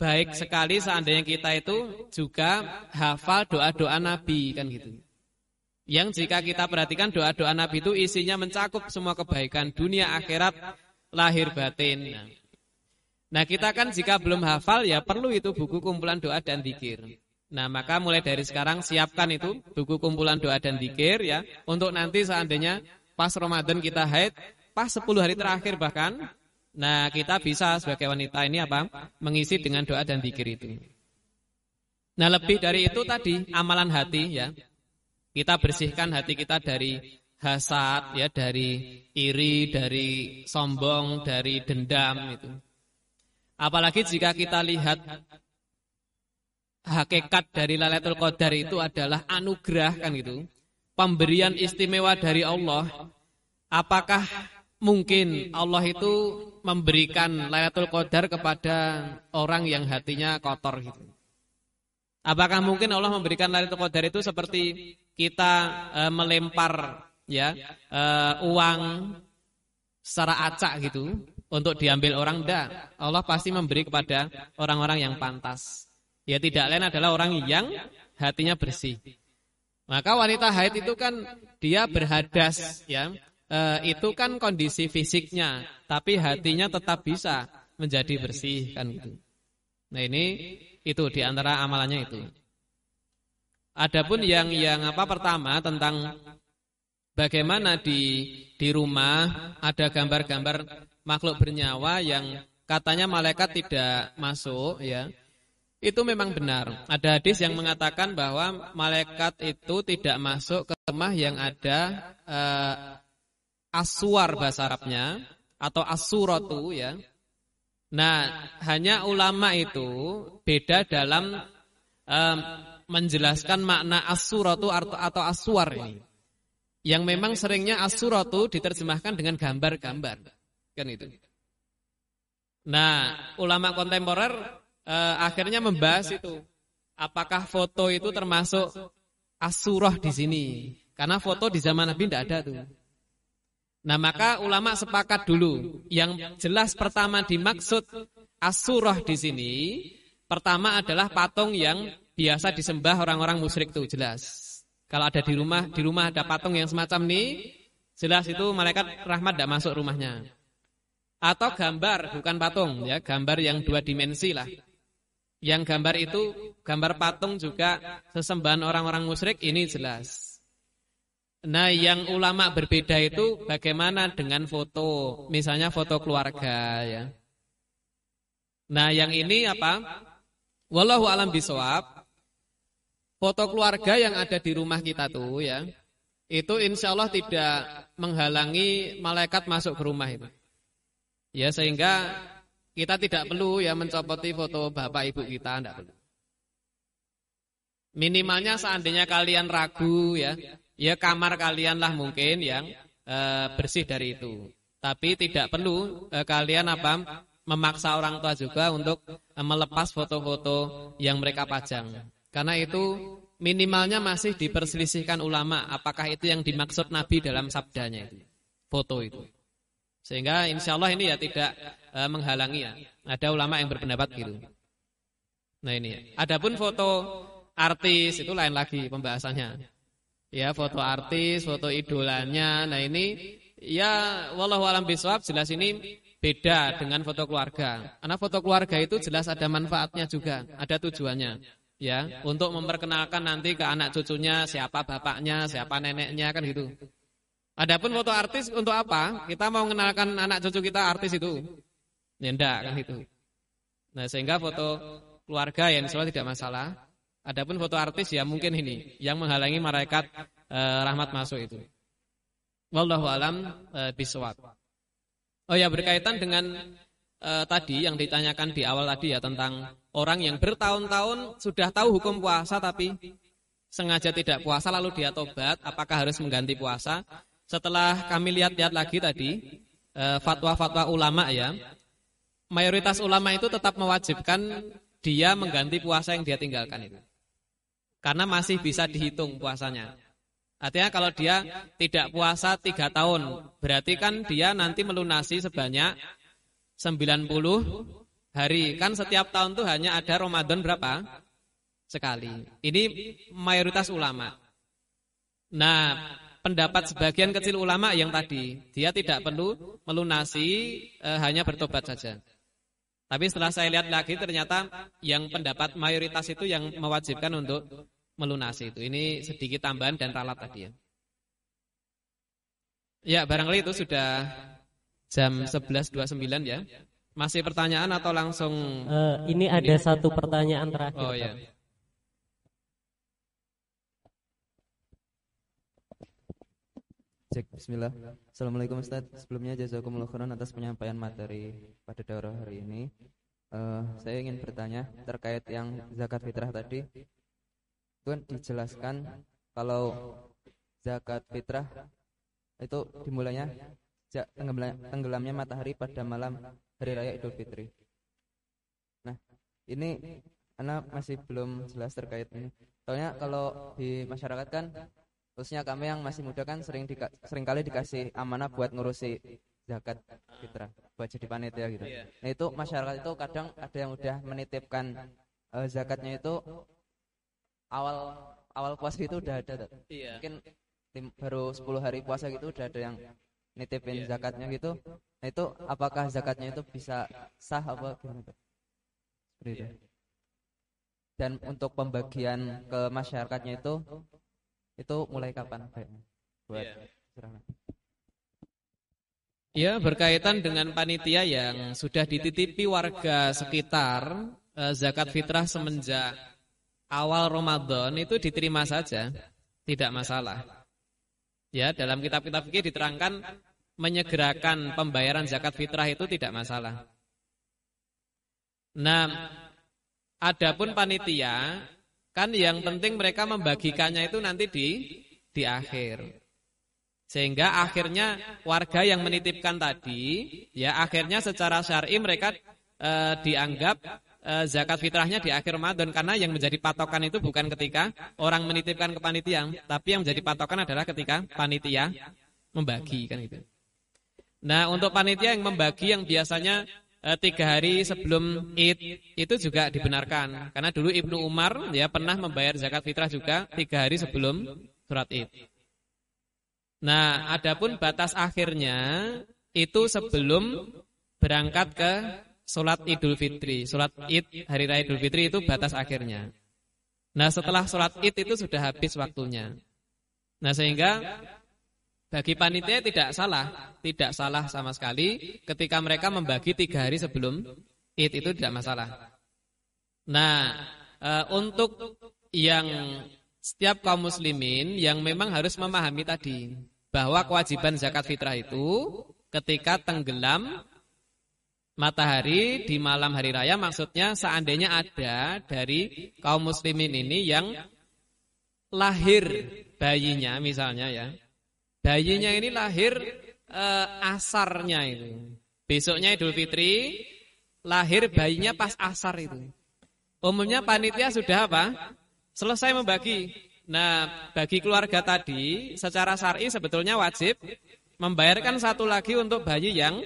baik sekali seandainya kita itu juga hafal doa-doa Nabi kan gitu. Yang jika kita perhatikan doa-doa Nabi itu isinya mencakup semua kebaikan dunia akhirat lahir batin. Nah, kita kan jika belum hafal ya perlu itu buku kumpulan doa dan zikir. Nah maka mulai dari sekarang siapkan itu buku kumpulan doa dan zikir ya. Untuk nanti seandainya pas Ramadan kita haid, pas 10 hari terakhir bahkan. Nah kita bisa sebagai wanita ini apa? Mengisi dengan doa dan zikir itu. Nah lebih dari itu tadi amalan hati ya. Kita bersihkan hati kita dari hasad ya, dari iri, dari sombong, dari dendam itu. Apalagi jika kita lihat hakikat dari Lailatul Qadar itu adalah anugerah kan gitu. Pemberian istimewa dari Allah. Apakah mungkin Allah itu memberikan Lailatul Qadar kepada orang yang hatinya kotor gitu? Apakah mungkin Allah memberikan Lailatul Qadar itu seperti kita e, melempar ya e, uang secara acak gitu untuk diambil orang enggak. Allah pasti memberi kepada orang-orang yang pantas. Ya tidak lain adalah orang yang hatinya bersih. Maka wanita haid itu kan dia berhadas ya. E, itu kan kondisi fisiknya, tapi hatinya tetap bisa menjadi bersih kan gitu. Nah ini itu di antara amalannya itu. Adapun yang yang apa pertama tentang bagaimana di di rumah ada gambar-gambar makhluk bernyawa yang katanya malaikat tidak masuk ya. Itu memang benar. Ada hadis yang mengatakan bahwa malaikat itu tidak masuk ke rumah yang ada uh, aswar bahasa Arabnya atau asuratu ya. Nah, hanya ulama itu beda dalam um, menjelaskan makna asuratu atau aswar ini. Yang memang seringnya asuratu diterjemahkan dengan gambar-gambar. Kan itu. Nah, ulama kontemporer eh, akhirnya membahas itu. Apakah foto itu termasuk asurah di sini? Karena foto di zaman Nabi tidak ada tuh. Nah, maka ulama sepakat dulu. Yang jelas pertama dimaksud asurah di sini, pertama adalah patung yang biasa disembah orang-orang musyrik tuh jelas. Kalau ada di rumah, di rumah ada patung yang semacam ini, jelas itu malaikat rahmat tidak masuk rumahnya. Atau gambar, bukan patung, ya gambar yang dua dimensi lah. Yang gambar itu, gambar patung juga sesembahan orang-orang musyrik, ini jelas. Nah yang ulama berbeda itu bagaimana dengan foto, misalnya foto keluarga ya. Nah yang ini apa? Wallahu alam bisawab. Foto keluarga yang ada di rumah kita tuh ya, itu insya Allah tidak menghalangi malaikat masuk ke rumah itu. Ya sehingga kita tidak perlu ya mencopoti foto bapak ibu kita, tidak perlu. Minimalnya seandainya kalian ragu ya, ya kamar kalian lah mungkin yang e, bersih dari itu. Tapi tidak perlu e, kalian apa memaksa orang tua juga untuk e, melepas foto-foto yang mereka pajang. Karena itu minimalnya masih diperselisihkan ulama apakah itu yang dimaksud Nabi dalam sabdanya itu. Foto itu. Sehingga insya Allah ini ya tidak e, menghalangi ya. Ada ulama yang berpendapat gitu. Nah ini. Adapun foto artis itu lain lagi pembahasannya. Ya foto artis, foto idolanya. Nah ini ya wallahu alam biswab jelas ini beda dengan foto keluarga. Karena foto keluarga itu jelas ada manfaatnya juga, ada tujuannya. Ya, untuk memperkenalkan nanti ke anak cucunya siapa bapaknya, siapa neneknya kan gitu. Adapun foto artis untuk apa? Kita mau mengenalkan anak cucu kita artis itu. Ya enggak kan itu. Nah, sehingga foto keluarga yang insya tidak masalah. Adapun foto artis ya mungkin ini yang menghalangi malaikat eh, rahmat masuk itu. Wallahu alam eh, bisawab. Oh ya berkaitan dengan eh, tadi yang ditanyakan di awal tadi ya tentang orang yang bertahun-tahun sudah tahu hukum puasa tapi sengaja tidak puasa lalu dia tobat, apakah harus mengganti puasa? Setelah kami lihat-lihat lagi tadi eh, fatwa-fatwa ulama ya, mayoritas ulama itu tetap mewajibkan dia mengganti puasa yang dia tinggalkan itu. Karena masih bisa dihitung puasanya. Artinya kalau dia tidak puasa tiga tahun, berarti kan dia nanti melunasi sebanyak 90 hari. Kan setiap tahun tuh hanya ada Ramadan berapa? Sekali. Ini mayoritas ulama. Nah, pendapat sebagian kecil ulama yang tadi dia tidak perlu melunasi e, hanya bertobat saja. Tapi setelah saya lihat lagi ternyata yang pendapat mayoritas itu yang mewajibkan untuk melunasi itu. Ini sedikit tambahan dan ralat tadi ya. Ya, barangkali itu sudah jam 11.29 ya. Masih pertanyaan atau langsung uh, ini ada ini? satu pertanyaan terakhir. Oh ya. Cek bismillah. Assalamualaikum Ustaz. Sebelumnya jazakumullah khairan atas penyampaian materi pada daurah hari ini. Uh, saya ingin bertanya terkait yang zakat fitrah tadi. Tuan dijelaskan kalau zakat fitrah itu dimulainya tenggelamnya matahari pada malam hari raya Idul Fitri. Nah, ini anak masih belum jelas terkait ini. Soalnya kalau di masyarakat kan khususnya kami yang masih muda kan sering dika, sering kali dikasih amanah buat ngurusi zakat fitrah buat jadi panitia gitu. Iya. Nah itu masyarakat itu kadang ada yang udah menitipkan uh, zakatnya itu awal awal puasa itu udah ada. Iya. Mungkin baru 10 hari puasa gitu udah ada yang nitipin iya. zakatnya gitu. Nah itu apakah zakatnya itu bisa sah apa gimana? Seperti itu. Dan untuk pembagian ke masyarakatnya itu itu mulai kapan buat yeah. Ya berkaitan dengan panitia yang sudah dititipi warga sekitar eh, zakat fitrah semenjak awal Ramadan itu diterima saja, tidak masalah. Ya dalam kitab-kitab fikih diterangkan menyegerakan pembayaran zakat fitrah itu tidak masalah. Nah, adapun panitia Kan yang penting mereka membagikannya itu nanti di di akhir. Sehingga akhirnya warga yang menitipkan tadi, ya akhirnya secara syar'i mereka e, dianggap e, zakat fitrahnya di akhir Ramadan. karena yang menjadi patokan itu bukan ketika orang menitipkan ke panitia, tapi yang menjadi patokan adalah ketika panitia membagi kan itu. Nah, untuk panitia yang membagi yang biasanya e, tiga hari sebelum Id itu juga dibenarkan karena dulu Ibnu Umar ya pernah membayar zakat fitrah juga tiga hari sebelum surat Id. Nah, adapun batas akhirnya itu sebelum berangkat ke sholat Idul Fitri. Sholat Id hari raya Idul Fitri itu batas akhirnya. Nah, setelah sholat Id itu sudah habis waktunya. Nah, sehingga bagi panitia tidak salah, tidak salah sama sekali ketika mereka membagi tiga hari sebelum id itu tidak masalah. Nah, e, untuk yang setiap kaum muslimin yang memang harus memahami tadi bahwa kewajiban zakat fitrah itu ketika tenggelam matahari di malam hari raya maksudnya seandainya ada dari kaum muslimin ini yang lahir bayinya misalnya ya Bayinya ini lahir uh, asarnya itu. Besoknya Idul Fitri, lahir bayinya pas asar itu. Umumnya panitia sudah apa? Selesai membagi. Nah, bagi keluarga tadi, secara syar'i sebetulnya wajib membayarkan satu lagi untuk bayi yang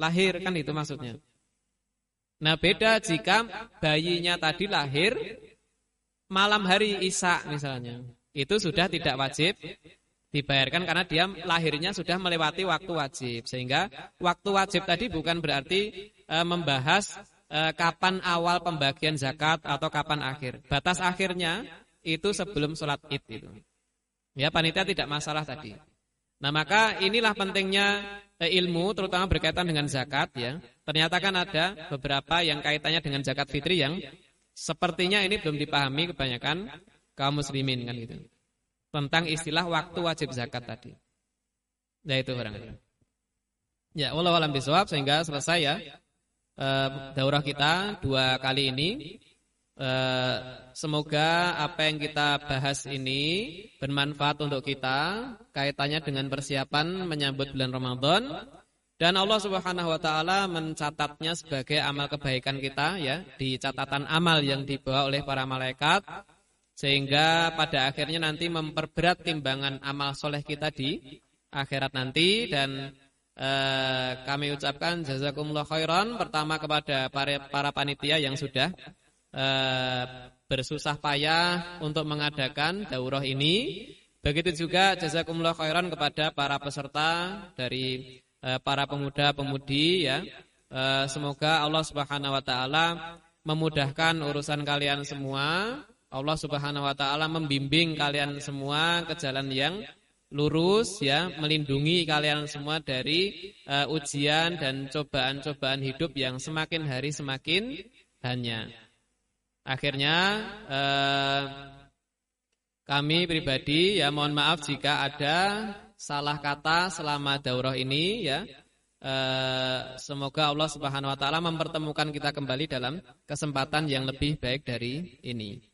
lahir, kan itu maksudnya. Nah, beda jika bayinya tadi lahir malam hari Isya misalnya. Itu sudah tidak wajib dibayarkan karena dia lahirnya sudah melewati waktu wajib. Sehingga waktu wajib tadi bukan berarti e, membahas e, kapan awal pembagian zakat atau kapan akhir. Batas akhirnya itu sebelum sholat id itu. Ya panitia tidak masalah tadi. Nah maka inilah pentingnya e, ilmu terutama berkaitan dengan zakat ya. Ternyata kan ada beberapa yang kaitannya dengan zakat fitri yang sepertinya ini belum dipahami kebanyakan kaum muslimin kan gitu tentang istilah waktu wajib zakat tadi. Ya itu barangkali. Ya, Allah alam bisawab sehingga selesai ya e, daurah kita dua kali ini. E, semoga apa yang kita bahas ini bermanfaat untuk kita kaitannya dengan persiapan menyambut bulan Ramadan dan Allah Subhanahu wa taala mencatatnya sebagai amal kebaikan kita ya di catatan amal yang dibawa oleh para malaikat sehingga pada akhirnya nanti memperberat timbangan amal soleh kita di akhirat nanti dan eh, kami ucapkan jazakumullah khairan pertama kepada para, para panitia yang sudah eh, bersusah payah untuk mengadakan daurah ini. Begitu juga jazakumullah khairan kepada para peserta dari eh, para pemuda-pemudi ya Eh, semoga Allah Subhanahu wa taala memudahkan urusan kalian semua. Allah Subhanahu wa taala membimbing kalian semua ke jalan yang lurus ya, melindungi kalian semua dari uh, ujian dan cobaan-cobaan hidup yang semakin hari semakin hanya. Akhirnya uh, kami pribadi ya mohon maaf jika ada salah kata selama daurah ini ya. Uh, semoga Allah Subhanahu wa taala mempertemukan kita kembali dalam kesempatan yang lebih baik dari ini.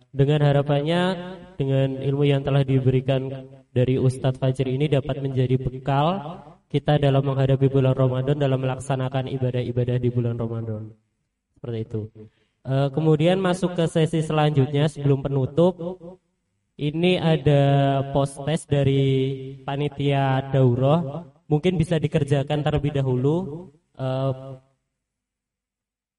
dengan harapannya dengan ilmu yang telah diberikan dari Ustadz Fajri ini dapat menjadi bekal kita dalam menghadapi bulan Ramadan dalam melaksanakan ibadah-ibadah di bulan Ramadan. Seperti itu. Uh, kemudian masuk ke sesi selanjutnya sebelum penutup ini ada post test dari panitia daurah. Mungkin bisa dikerjakan terlebih dahulu. Uh,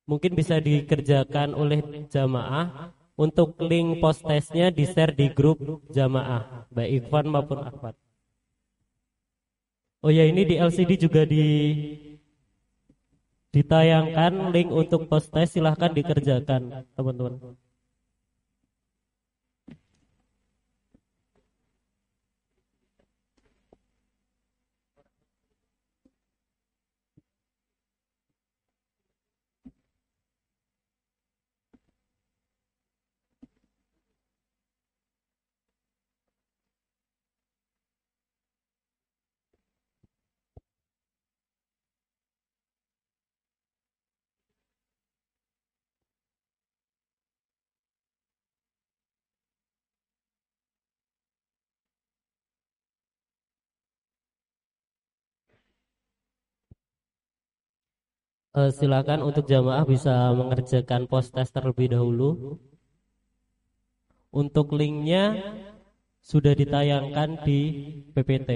mungkin bisa dikerjakan oleh jamaah. Untuk link post testnya di share di grup jamaah, baik Ikhwan maupun Akhwat. Oh ya ini di LCD juga di ditayangkan link untuk post test silahkan dikerjakan teman-teman. Uh, silakan untuk jamaah bisa mengerjakan post test terlebih dahulu. Untuk linknya sudah ditayangkan di PPT.